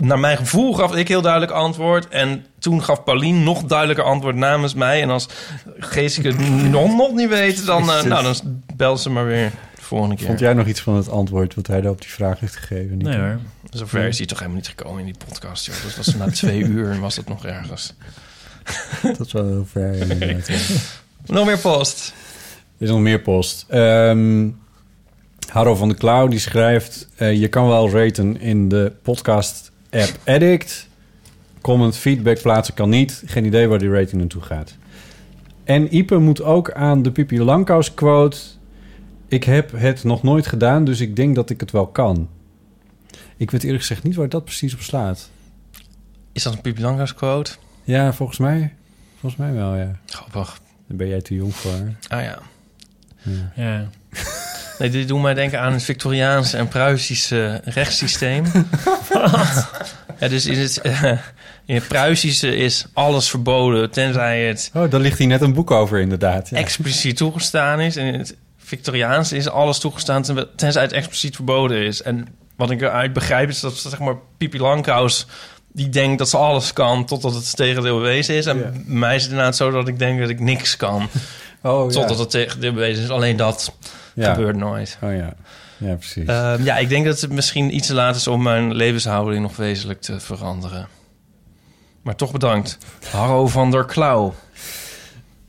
[SPEAKER 1] Naar mijn gevoel gaf ik heel duidelijk antwoord. En toen gaf Paulien nog duidelijker antwoord namens mij. En als Geesik het nog, nog niet weet, dan, eh, nou, dan bel ze maar weer de volgende keer.
[SPEAKER 2] Vond jij nog iets van het antwoord wat hij daar op die vraag heeft gegeven? Nico?
[SPEAKER 3] Nee hoor.
[SPEAKER 1] Zover is hij toch helemaal niet gekomen in die podcast, joh. Dus was na twee *laughs* uur en was het nog ergens. *laughs*
[SPEAKER 2] Dat is wel heel ver. *laughs* inderdaad, ja.
[SPEAKER 1] Nog meer post.
[SPEAKER 2] Er is nog meer post. Ehm Harro van de Klauw die schrijft... eh, je kan wel raten in de podcast-app Addict. Comment, feedback plaatsen kan niet. Geen idee waar die rating naartoe gaat. En Ipe moet ook aan de Pipi Langkous quote... Ik heb het nog nooit gedaan, dus ik denk dat ik het wel kan. Ik weet eerlijk gezegd niet waar dat precies op slaat.
[SPEAKER 1] Is dat een Pipi Langkous quote?
[SPEAKER 2] Ja, volgens mij. Volgens mij wel, ja.
[SPEAKER 1] Grappig.
[SPEAKER 2] Daar ben jij te jong voor.
[SPEAKER 1] Ah ja.
[SPEAKER 3] Ja. *laughs*
[SPEAKER 1] Nee, dit doet mij denken aan het Victoriaanse en Pruisische rechtssysteem. *laughs* ja, dus in het, eh, in het Pruisische is alles verboden, tenzij het
[SPEAKER 2] Oh, daar ligt hier net een boek over, inderdaad. Ja.
[SPEAKER 1] expliciet toegestaan is. En in het Victoriaanse is alles toegestaan, ten- tenzij het expliciet verboden is. En wat ik eruit begrijp is dat, zeg maar, Pipi Langkous... die denkt dat ze alles kan totdat het tegendeel bewezen is. En
[SPEAKER 2] Ja.
[SPEAKER 1] mij is het inderdaad zo dat ik denk dat ik niks kan...
[SPEAKER 2] Oh, ja.
[SPEAKER 1] totdat het tegendeel bewezen is. Alleen dat
[SPEAKER 2] Ja.
[SPEAKER 1] gebeurt nooit.
[SPEAKER 2] Oh ja, ja precies.
[SPEAKER 1] Ehm, ja, ik denk dat het misschien iets te laat is om mijn levenshouding nog wezenlijk te veranderen. Maar toch bedankt. Harro van der Klauw.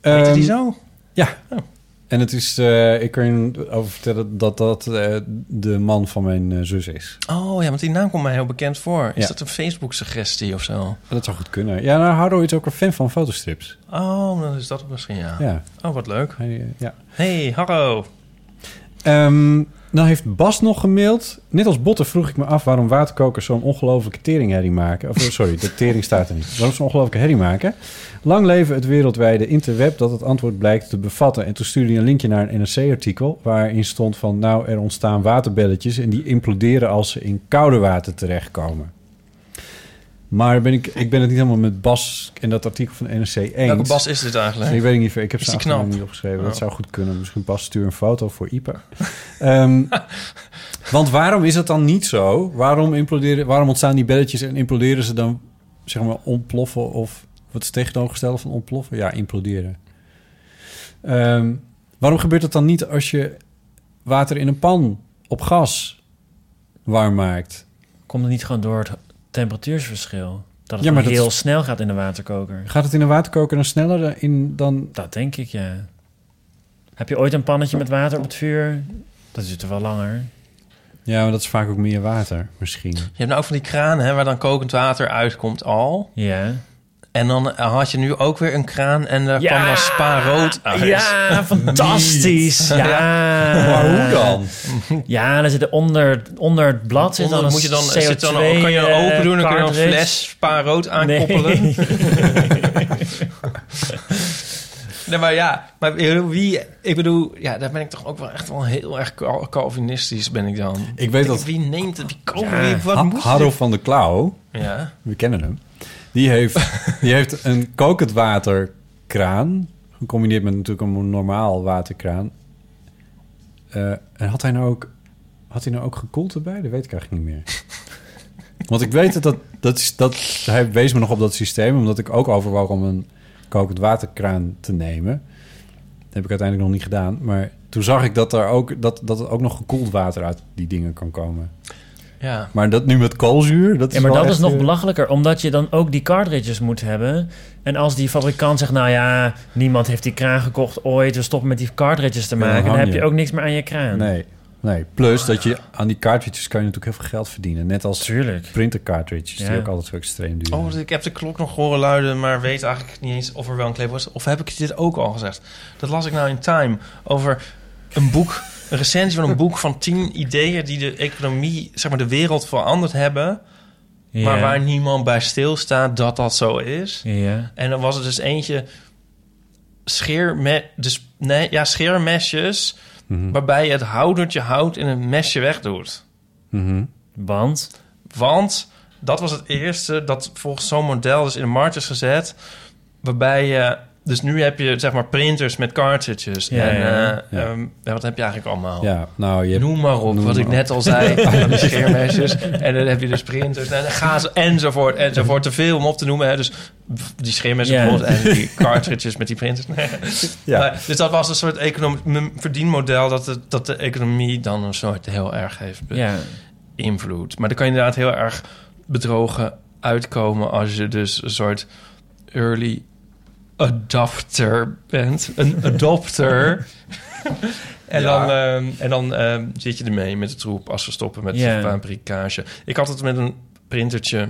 [SPEAKER 1] Heette
[SPEAKER 2] Ehm,
[SPEAKER 1] die zo?
[SPEAKER 2] Ja.
[SPEAKER 1] Oh.
[SPEAKER 2] En het is, eh, ik kan je over vertellen dat dat eh, de man van mijn eh, zus is.
[SPEAKER 1] Oh ja, want die naam komt mij heel bekend voor. Is
[SPEAKER 2] Ja.
[SPEAKER 1] dat een Facebook-suggestie of zo?
[SPEAKER 2] Dat zou goed kunnen. Ja, nou, Harro is ook een fan van fotostrips.
[SPEAKER 1] Oh, dan is dat misschien, ja.
[SPEAKER 2] Ja.
[SPEAKER 1] Oh, wat leuk.
[SPEAKER 2] Eh, ja.
[SPEAKER 1] Hey, Harro.
[SPEAKER 2] Ehm, dan heeft Bas nog gemaild. Net als Botten vroeg ik me af waarom waterkokers zo'n ongelofelijke teringherrie maken. Of, eh, sorry, de *laughs* tering staat er niet. Waarom ze zo'n ongelofelijke herrie maken. Lang leven het wereldwijde interweb dat het antwoord blijkt te bevatten. En toen stuurde hij een linkje naar een NRC-artikel... waarin stond van... nou, er ontstaan waterbelletjes... en die imploderen als ze in koude water terechtkomen. Maar ben ik, ik ben het niet helemaal met Bas en dat artikel van NRC eens.
[SPEAKER 1] Welke Bas is dit eigenlijk?
[SPEAKER 2] Ik weet niet, ik heb
[SPEAKER 1] knap?
[SPEAKER 2] niet opgeschreven.
[SPEAKER 1] Oh.
[SPEAKER 2] Dat zou goed kunnen. Misschien pas stuur een foto voor Ipe. *laughs* Ehm, want waarom is het dan niet zo? Waarom, imploderen, waarom ontstaan die belletjes en imploderen ze dan, zeg maar, ontploffen? Of wat is het tegenovergestelde van ontploffen? Ja, imploderen. Ehm, waarom gebeurt het dan niet als je water in een pan op gas warm maakt?
[SPEAKER 3] Komt het niet gewoon door het temperatuursverschil? Dat het
[SPEAKER 2] Ja, maar dat
[SPEAKER 3] heel
[SPEAKER 2] is-
[SPEAKER 3] snel gaat in de waterkoker.
[SPEAKER 2] Gaat het in een waterkoker dan sneller in dan...
[SPEAKER 3] Dat denk ik, ja. Heb je ooit een pannetje met water op het vuur? Dat duurt er wel langer.
[SPEAKER 2] Ja, maar dat is vaak ook meer water, misschien.
[SPEAKER 1] Je hebt nou ook van die kraan hè, waar dan kokend water uitkomt al.
[SPEAKER 3] Ja.
[SPEAKER 1] En dan eh, had je nu ook weer een kraan en daar
[SPEAKER 3] Ja!
[SPEAKER 1] kwam dan spa rood uit.
[SPEAKER 3] Ja, fantastisch. Ja.
[SPEAKER 2] Maar hoe dan?
[SPEAKER 3] Ja, dan zit er onder, onder het blad zit
[SPEAKER 1] Onder-
[SPEAKER 3] dan een
[SPEAKER 1] moet je dan,
[SPEAKER 3] CO2
[SPEAKER 1] zit dan, kan je dan open doen en kun je een
[SPEAKER 3] cartridge.
[SPEAKER 1] fles spa rood aankoppelen.
[SPEAKER 3] Nee. *laughs*
[SPEAKER 1] Nee, maar ja, maar wie... Ik bedoel, ja, daar ben ik toch ook wel echt wel heel erg cal- Calvinistisch ben ik dan.
[SPEAKER 2] Ik weet dat-
[SPEAKER 1] Wie neemt het? Wie koopt
[SPEAKER 2] Ja,
[SPEAKER 1] wie? Wat
[SPEAKER 2] Ha-
[SPEAKER 1] moet
[SPEAKER 2] Harro van de Klauw,
[SPEAKER 1] Ja.
[SPEAKER 2] we kennen hem. Die heeft, die heeft een kokend waterkraan. Gecombineerd met natuurlijk een normaal waterkraan. Eh, en had hij nou ook, had hij nou ook gekoeld erbij? Dat weet ik eigenlijk niet meer. *laughs* Want ik weet dat, dat, dat, hij wees me nog op dat systeem, omdat ik ook overwoog om een kokend waterkraan te nemen. Dat heb ik uiteindelijk nog niet gedaan. Maar toen zag ik dat er ook, dat, dat er ook nog gekoeld water uit die dingen kan komen.
[SPEAKER 1] Ja.
[SPEAKER 2] Maar dat nu met koolzuur, dat is
[SPEAKER 3] Ja, maar
[SPEAKER 2] wel
[SPEAKER 3] dat is nog
[SPEAKER 2] eh,
[SPEAKER 3] belachelijker, omdat je dan ook die cartridges moet hebben. En als die fabrikant zegt, nou ja, niemand heeft die kraan gekocht ooit, we stoppen met die cartridges te
[SPEAKER 2] Ja, dan
[SPEAKER 3] maken, dan heb je ook niks meer aan je kraan.
[SPEAKER 2] Nee, nee. Plus dat je aan die cartridges kan je natuurlijk heel veel geld verdienen. Net als
[SPEAKER 3] Tuurlijk.
[SPEAKER 2] printer cartridges, die ook altijd zo extreem duur
[SPEAKER 1] Oh, ik heb de klok nog horen luiden, maar weet eigenlijk niet eens of er wel een claim was. Of heb ik dit ook al gezegd? Dat las ik nou in Time over een boek, een recensie van een boek van tien ideeën die de economie, zeg maar de wereld veranderd hebben.
[SPEAKER 3] Ja.
[SPEAKER 1] Maar waar niemand bij stilstaat dat dat zo is.
[SPEAKER 3] Ja.
[SPEAKER 1] En dan was er dus eentje scheerme, dus, nee, ja, scheermesjes...
[SPEAKER 2] Mhm.
[SPEAKER 1] waarbij je het houdertje hout in een mesje wegdoet.
[SPEAKER 2] Mhm.
[SPEAKER 3] Want?
[SPEAKER 1] Want dat was het eerste dat volgens zo'n model dus in de markt is gezet... waarbij je... Dus nu heb je zeg maar printers met cartridges.
[SPEAKER 3] Ja,
[SPEAKER 1] en eh,
[SPEAKER 2] Ja.
[SPEAKER 1] ehm, ja, wat heb je eigenlijk allemaal?
[SPEAKER 2] Ja, nou, je hebt-
[SPEAKER 1] Noem maar op,
[SPEAKER 2] noem
[SPEAKER 1] wat
[SPEAKER 2] maar
[SPEAKER 1] ik
[SPEAKER 2] op.
[SPEAKER 1] net al zei. *laughs* die scheermesjes. En dan heb je dus printers. En dan gaan ze enzovoort, enzovoort. Te veel om op te noemen. Hè. Dus die scheermesjes bijvoorbeeld en die cartridges met die printers. *laughs*
[SPEAKER 2] Ja.
[SPEAKER 1] Maar, dus dat was een soort economie, verdienmodel... Dat de, dat de economie dan een soort heel erg heeft beïnvloed. Maar dan kan je inderdaad heel erg bedrogen uitkomen... als je dus een soort early adopter bent. Een adopter... *laughs* En
[SPEAKER 2] Ja.
[SPEAKER 1] dan, ehm, en dan ehm, zit je ermee met de troep als we stoppen met
[SPEAKER 3] Ja.
[SPEAKER 1] fabrikage. Ik had het met een printertje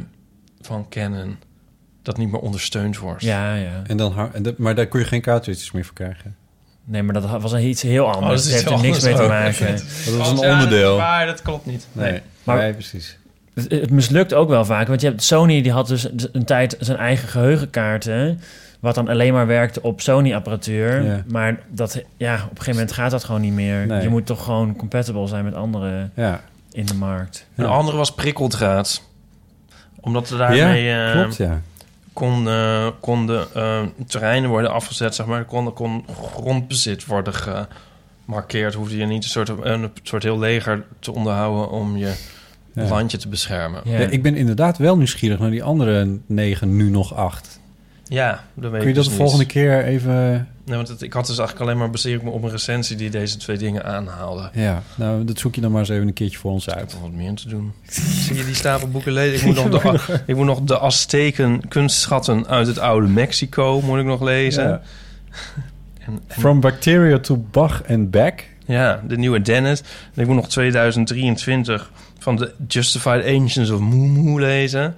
[SPEAKER 1] van Canon dat niet meer ondersteund wordt.
[SPEAKER 3] Ja, ja.
[SPEAKER 2] En dan, en dat- maar daar kun je geen cartridges meer voor krijgen.
[SPEAKER 3] Nee, maar dat was een iets heel
[SPEAKER 1] Oh,
[SPEAKER 3] anders.
[SPEAKER 1] dat
[SPEAKER 3] het
[SPEAKER 1] is
[SPEAKER 3] heeft er niks mee te
[SPEAKER 1] ook.
[SPEAKER 3] maken. *laughs*
[SPEAKER 2] Dat was een
[SPEAKER 1] Ja,
[SPEAKER 2] onderdeel.
[SPEAKER 1] Maar dat klopt niet.
[SPEAKER 2] Nee,
[SPEAKER 1] Nee.
[SPEAKER 3] Maar-
[SPEAKER 2] nee precies.
[SPEAKER 3] Het, het mislukt ook wel vaak. Want je hebt Sony die had dus een tijd zijn eigen geheugenkaarten. Wat dan alleen maar werkte op Sony-apparatuur.
[SPEAKER 2] Ja.
[SPEAKER 3] Maar dat, ja, op een gegeven moment gaat dat gewoon niet meer.
[SPEAKER 2] Nee.
[SPEAKER 3] Je moet toch gewoon compatible zijn met anderen
[SPEAKER 2] Ja,
[SPEAKER 3] in de markt.
[SPEAKER 1] Een andere was prikkeldraad. Omdat er daarmee
[SPEAKER 2] ja
[SPEAKER 1] eh,
[SPEAKER 2] klopt, ja.
[SPEAKER 1] konden, konden eh, terreinen worden afgezet, zeg maar. Kon, kon grondbezit worden gemarkeerd. Hoefde je niet een soort, een soort heel leger te onderhouden om je
[SPEAKER 2] Ja.
[SPEAKER 1] landje te beschermen.
[SPEAKER 3] Ja.
[SPEAKER 2] Ja, ik ben inderdaad wel nieuwsgierig naar die andere negen, nu nog acht.
[SPEAKER 1] Ja, dat weet
[SPEAKER 2] Kun je dat
[SPEAKER 1] dus
[SPEAKER 2] de volgende
[SPEAKER 1] niet.
[SPEAKER 2] keer even...
[SPEAKER 1] Nee, want het- ik had dus eigenlijk alleen maar baseer ik me op een recensie die deze twee dingen aanhaalde.
[SPEAKER 2] Ja, nou, dat zoek je dan maar eens even een keertje voor ons
[SPEAKER 1] Ik heb
[SPEAKER 2] uit.
[SPEAKER 1] nog wat meer te doen. *laughs* Zie je die stapel boeken lezen? Ik moet nog de, ik moet nog de Azteken kunstschatten uit het oude Mexico moet ik nog lezen.
[SPEAKER 2] Ja. *laughs*
[SPEAKER 1] En, en-
[SPEAKER 2] From Bacteria to Bach and Back.
[SPEAKER 1] ja, de nieuwe Dennis. En ik moet nog 2023 van de Justified Ancients of Moo lezen.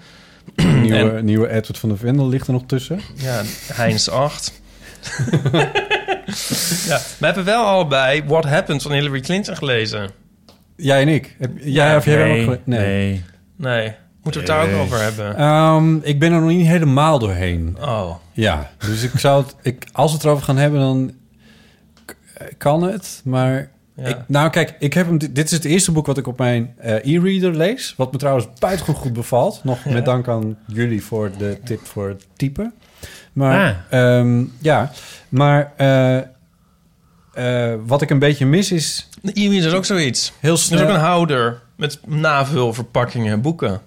[SPEAKER 2] Nieuwe, nieuwe Edward van der Vendel ligt er nog tussen.
[SPEAKER 1] Ja, Heinz 8. *laughs* ja, we hebben wel allebei What Happened van Hillary Clinton gelezen.
[SPEAKER 2] Jij en ik. Heb, jij of jij
[SPEAKER 3] nee,
[SPEAKER 2] ook
[SPEAKER 3] nee.
[SPEAKER 1] Nee, moeten we het daar ook over hebben?
[SPEAKER 2] Ehm, ik ben er nog niet helemaal doorheen.
[SPEAKER 1] Oh,
[SPEAKER 2] Ja, dus ik zou het... Ik, als we het erover gaan hebben, dan kan het. Maar
[SPEAKER 1] ja.
[SPEAKER 2] ik, nou kijk, ik heb hem, dit is het eerste boek wat ik op mijn eh, e-reader lees. Wat me trouwens buitengewoon goed bevalt. Nog met dank aan jullie voor de tip voor het typen. Maar ehm, ja, maar eh, eh, wat ik een beetje mis is
[SPEAKER 1] De e-reader is ook zoiets.
[SPEAKER 2] heel
[SPEAKER 1] Er is
[SPEAKER 2] snel...
[SPEAKER 1] ook een houder met navulverpakkingen en boeken.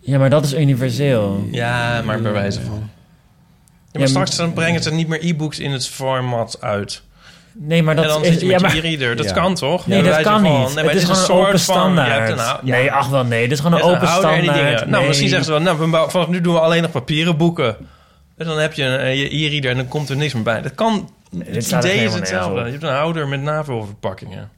[SPEAKER 3] Ja, maar dat is universeel.
[SPEAKER 1] Ja, maar bij wijze van. Ja, maar
[SPEAKER 3] Ja,
[SPEAKER 1] straks dan brengen ze niet meer e-books in het format uit.
[SPEAKER 3] Nee, maar dat
[SPEAKER 1] en dan
[SPEAKER 3] is...
[SPEAKER 1] zit je met
[SPEAKER 3] ja, maar,
[SPEAKER 1] je e-reader. Dat
[SPEAKER 2] Ja.
[SPEAKER 1] kan toch?
[SPEAKER 3] Nee, dat kan
[SPEAKER 1] van-
[SPEAKER 3] niet.
[SPEAKER 1] Nee,
[SPEAKER 3] het is
[SPEAKER 1] een
[SPEAKER 3] gewoon een open
[SPEAKER 1] van-
[SPEAKER 3] standaard.
[SPEAKER 1] een hou-
[SPEAKER 3] nee, ach wel, nee. Dit is gewoon een open standaard.
[SPEAKER 1] Nou, misschien zeggen ze wel... Nou, we bouwen- vanaf nu doen we alleen nog papieren boeken. En dan heb je een, eh, je e-reader en dan komt er niks meer bij. Dat kan... het idee is hetzelfde. Je hebt een houder met navulverpakkingen.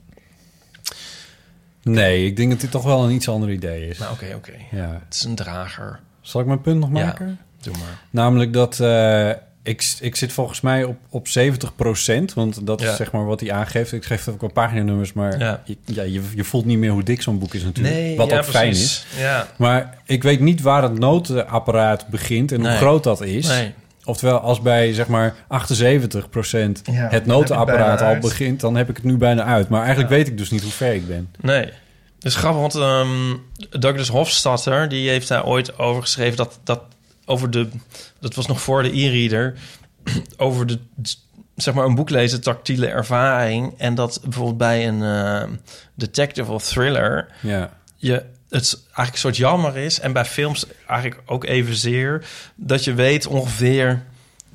[SPEAKER 2] Nee, ik denk dat dit toch wel een iets ander idee is.
[SPEAKER 1] Nou, oké, oké.
[SPEAKER 2] Ja.
[SPEAKER 1] Het is een drager.
[SPEAKER 2] Zal ik mijn punt nog
[SPEAKER 1] Ja.
[SPEAKER 2] maken?
[SPEAKER 1] Doe maar.
[SPEAKER 2] Namelijk dat eh, ik, ik zit volgens mij op, op 70% want dat
[SPEAKER 1] Ja.
[SPEAKER 2] is zeg maar wat hij aangeeft. Ik geef ook wel paginanummers, maar
[SPEAKER 1] Ja.
[SPEAKER 2] je, ja, je, je voelt niet meer hoe dik zo'n boek is natuurlijk. wat
[SPEAKER 1] ja,
[SPEAKER 2] ook fijn
[SPEAKER 1] precies.
[SPEAKER 2] is.
[SPEAKER 1] Ja.
[SPEAKER 2] Maar ik weet niet waar het notenapparaat begint en hoe groot dat is.
[SPEAKER 1] Nee.
[SPEAKER 2] Oftewel, als bij zeg maar 78%
[SPEAKER 1] Ja, dan heb
[SPEAKER 2] het notenapparaat al
[SPEAKER 1] uit.
[SPEAKER 2] begint, dan heb ik het nu bijna uit. Maar eigenlijk
[SPEAKER 1] Ja.
[SPEAKER 2] weet ik dus niet hoe ver ik ben.
[SPEAKER 1] Nee. Dat is grappig, want ehm, Douglas Hofstadter... die heeft daar ooit over geschreven dat... dat over de, dat was nog voor de e-reader... *clears throat* over de, zeg maar, een boek lezen, tactiele ervaring... en dat bijvoorbeeld bij een eh, detective of thriller...
[SPEAKER 2] Ja.
[SPEAKER 1] je het eigenlijk een soort jammer is... en bij films eigenlijk ook evenzeer... dat je weet ongeveer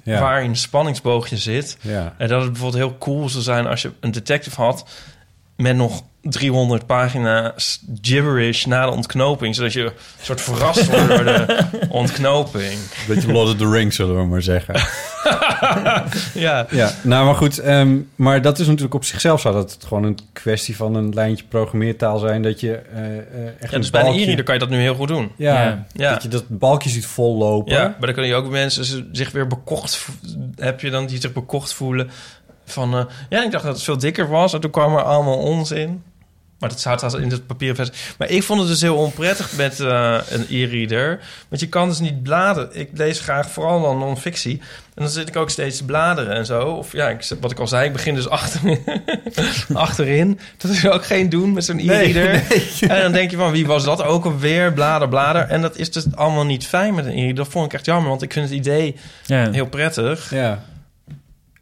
[SPEAKER 2] Ja.
[SPEAKER 1] waar in de spanningsboog je zit...
[SPEAKER 2] Ja.
[SPEAKER 1] en dat het bijvoorbeeld heel cool zou zijn als je een detective had met nog 300 pagina's gibberish na de ontknoping, zodat je een soort verrast wordt door de *laughs* ontknoping.
[SPEAKER 2] Beetje Lord of the Rings, zullen we maar zeggen. *laughs*
[SPEAKER 1] ja.
[SPEAKER 2] Ja, nou maar goed. ehm, maar dat is natuurlijk op zichzelf zou dat gewoon een kwestie van een lijntje programmeertaal zijn. Dat je eh, eh, echt
[SPEAKER 1] Ja,
[SPEAKER 2] een
[SPEAKER 1] dus bij
[SPEAKER 2] balkje-
[SPEAKER 1] kan je dat nu heel goed doen.
[SPEAKER 2] Ja,
[SPEAKER 1] Ja. Ja.
[SPEAKER 2] dat je dat balkje ziet vollopen.
[SPEAKER 1] Ja, maar dan kunnen je ook mensen zich weer bekocht... heb je dan die zich bekocht voelen van... eh, ja, ik dacht dat het veel dikker was en toen kwam er allemaal onzin. Maar dat staat als in het papieren versie. Maar ik vond het dus heel onprettig met eh, een e-reader. Want je kan dus niet bladeren. Ik lees graag vooral dan non-fictie. En dan zit ik ook steeds te bladeren en zo. Of ja, ik, wat ik al zei, ik begin dus *laughs* achterin. achterin. Dat is ook geen doen met zo'n e-reader.
[SPEAKER 2] Nee,
[SPEAKER 1] En dan denk je van, wie was dat ook alweer? Blader, blader. En dat is dus allemaal niet fijn met een e-reader. Dat vond ik echt jammer, want ik vind het idee
[SPEAKER 3] Ja.
[SPEAKER 1] heel prettig.
[SPEAKER 2] Ja.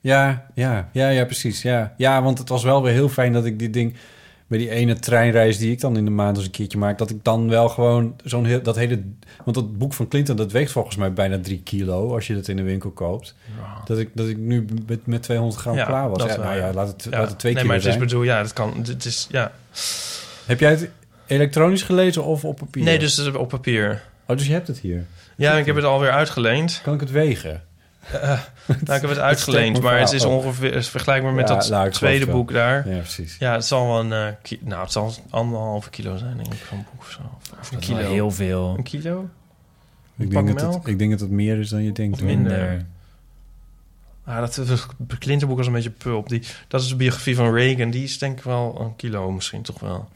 [SPEAKER 2] Ja, ja, ja, ja, precies. Ja. ja, want het was wel weer heel fijn dat ik dit ding... bij die ene treinreis die ik dan in de maand eens een keertje maak... dat ik dan wel gewoon zo'n heel... dat hele... want dat boek van Clinton, dat weegt volgens mij bijna drie kilo... als je dat in de winkel koopt. Dat, ik, dat ik nu met, met 200 gram klaar was. Ja, nou ja, laat het, laat het twee
[SPEAKER 1] nee,
[SPEAKER 2] kilo
[SPEAKER 1] maar het is
[SPEAKER 2] zijn.
[SPEAKER 1] bedoel, ja, dat kan. Het is, ja.
[SPEAKER 2] Heb jij het elektronisch gelezen of op papier?
[SPEAKER 1] Nee, dus op papier.
[SPEAKER 2] Oh, dus je hebt het hier.
[SPEAKER 1] Ja, ik heb het alweer uitgeleend.
[SPEAKER 2] Kan ik het wegen?
[SPEAKER 1] Eh, nou, ik heb *laughs* het uitgeleend, maar het is ongeveer is vergelijkbaar met
[SPEAKER 2] Ja,
[SPEAKER 1] dat
[SPEAKER 2] nou,
[SPEAKER 1] tweede
[SPEAKER 2] het
[SPEAKER 1] boek daar.
[SPEAKER 2] Ja, precies.
[SPEAKER 1] Ja, het zal wel een... eh, nou, het zal anderhalve kilo zijn, denk ik, zo'n boek of zo. Of een kilo.
[SPEAKER 3] heel veel.
[SPEAKER 1] Een kilo?
[SPEAKER 2] Ik denk, dat het, ik denk dat het meer is dan je denkt.
[SPEAKER 1] Of minder. Ah, dat dat Clinton boek was een beetje pulp. Die, dat is de biografie van Reagan. Die is denk ik wel een kilo misschien toch wel.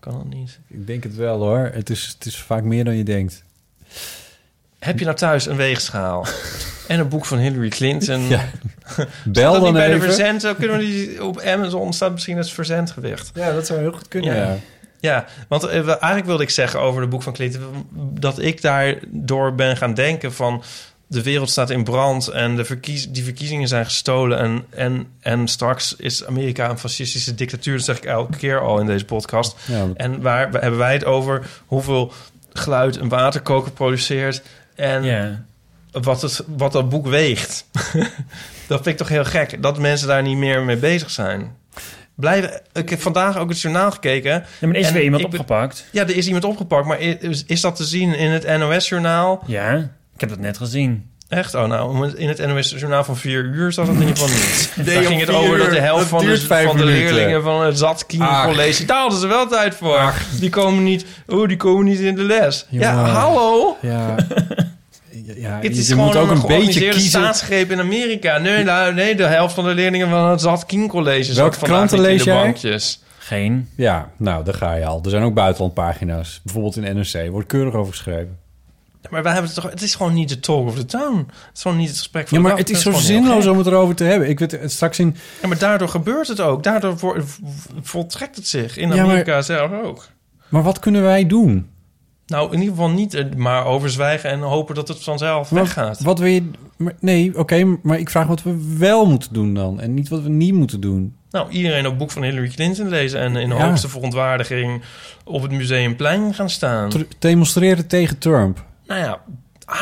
[SPEAKER 1] Kan dat niet?
[SPEAKER 2] Ik denk het wel hoor. Het is, het is vaak meer dan je denkt.
[SPEAKER 1] Heb je nou thuis een weegschaal? *laughs* en een boek van Hillary Clinton?
[SPEAKER 2] Ja. *laughs* Bel
[SPEAKER 1] dat
[SPEAKER 2] dan
[SPEAKER 1] niet bij
[SPEAKER 2] even.
[SPEAKER 1] de verzend? Kunnen we die op Amazon staat misschien het verzendgewicht.
[SPEAKER 2] Ja, dat zou heel goed kunnen. Ja.
[SPEAKER 1] Ja, want eh, eigenlijk wilde ik zeggen over het boek van Clinton... dat ik daardoor ben gaan denken van... de wereld staat in brand en de verkies, die verkiezingen zijn gestolen... En, en, en straks is Amerika een fascistische dictatuur. Dat zeg ik elke keer al in deze podcast.
[SPEAKER 2] Ja.
[SPEAKER 1] En waar waar hebben wij het over hoeveel geluid een waterkoker produceert... en wat, het, wat dat boek weegt. *laughs* dat vind ik toch heel gek, dat mensen daar niet meer mee bezig zijn. Blijven, ik heb vandaag ook het journaal gekeken.
[SPEAKER 3] Ja, maar er is
[SPEAKER 1] En
[SPEAKER 3] weer iemand
[SPEAKER 1] ik
[SPEAKER 3] opgepakt.
[SPEAKER 1] Ja, er is iemand opgepakt, maar is, is dat te zien in het NOS-journaal?
[SPEAKER 3] Ja, ik heb dat net gezien.
[SPEAKER 1] Echt? Oh, nou, in het NOS-journaal van vier uur zat het in ieder geval niet.
[SPEAKER 2] Nee, *laughs*
[SPEAKER 1] Daar ging het over dat de helft
[SPEAKER 2] Dat
[SPEAKER 1] van de, van leerlingen van het Zatkien
[SPEAKER 2] Ach.
[SPEAKER 1] College... daar hadden ze wel tijd voor. Die komen niet... Oh, die komen niet in de les. Ja, hallo?
[SPEAKER 2] Ja. *laughs* ja, je,
[SPEAKER 1] is
[SPEAKER 2] je
[SPEAKER 1] gewoon
[SPEAKER 2] moet ook
[SPEAKER 1] een,
[SPEAKER 2] een beetje kiezen.
[SPEAKER 1] staatsgreep in Amerika. Nee, nou, nee, de helft van de leerlingen van het Zatkien College... zat
[SPEAKER 2] Welke kranten
[SPEAKER 1] in
[SPEAKER 2] lees
[SPEAKER 1] de
[SPEAKER 2] jij?
[SPEAKER 1] bankjes.
[SPEAKER 3] Geen.
[SPEAKER 2] Ja, nou, daar ga je al. Er zijn ook buitenlandpagina's. Bijvoorbeeld in NRC. Wordt keurig over geschreven.
[SPEAKER 1] Maar wij hebben het toch... Het is gewoon niet de talk of the town. Het is gewoon niet het gesprek van
[SPEAKER 2] Ja, maar
[SPEAKER 1] dag.
[SPEAKER 2] het is
[SPEAKER 1] Dat
[SPEAKER 2] zo
[SPEAKER 1] gewoon heel
[SPEAKER 2] zinloos om het erover te hebben. Ik weet het straks in...
[SPEAKER 1] Ja, maar daardoor gebeurt het ook. Daardoor vo- vo- voltrekt het zich. In
[SPEAKER 2] Ja, maar-
[SPEAKER 1] Amerika zelf ook.
[SPEAKER 2] Maar wat kunnen wij doen?
[SPEAKER 1] Nou, in ieder geval niet maar overzwijgen en hopen dat het vanzelf weggaat.
[SPEAKER 2] wat wil je... maar- nee, oké, maar ik vraag wat we wel moeten doen dan. En niet wat we niet moeten doen.
[SPEAKER 1] Nou, iedereen op boek van Hillary Clinton lezen en in
[SPEAKER 2] Ja.
[SPEAKER 1] hoogste verontwaardiging op het museumplein gaan staan.
[SPEAKER 2] Tr- Demonstreren tegen Trump.
[SPEAKER 1] Nou ja,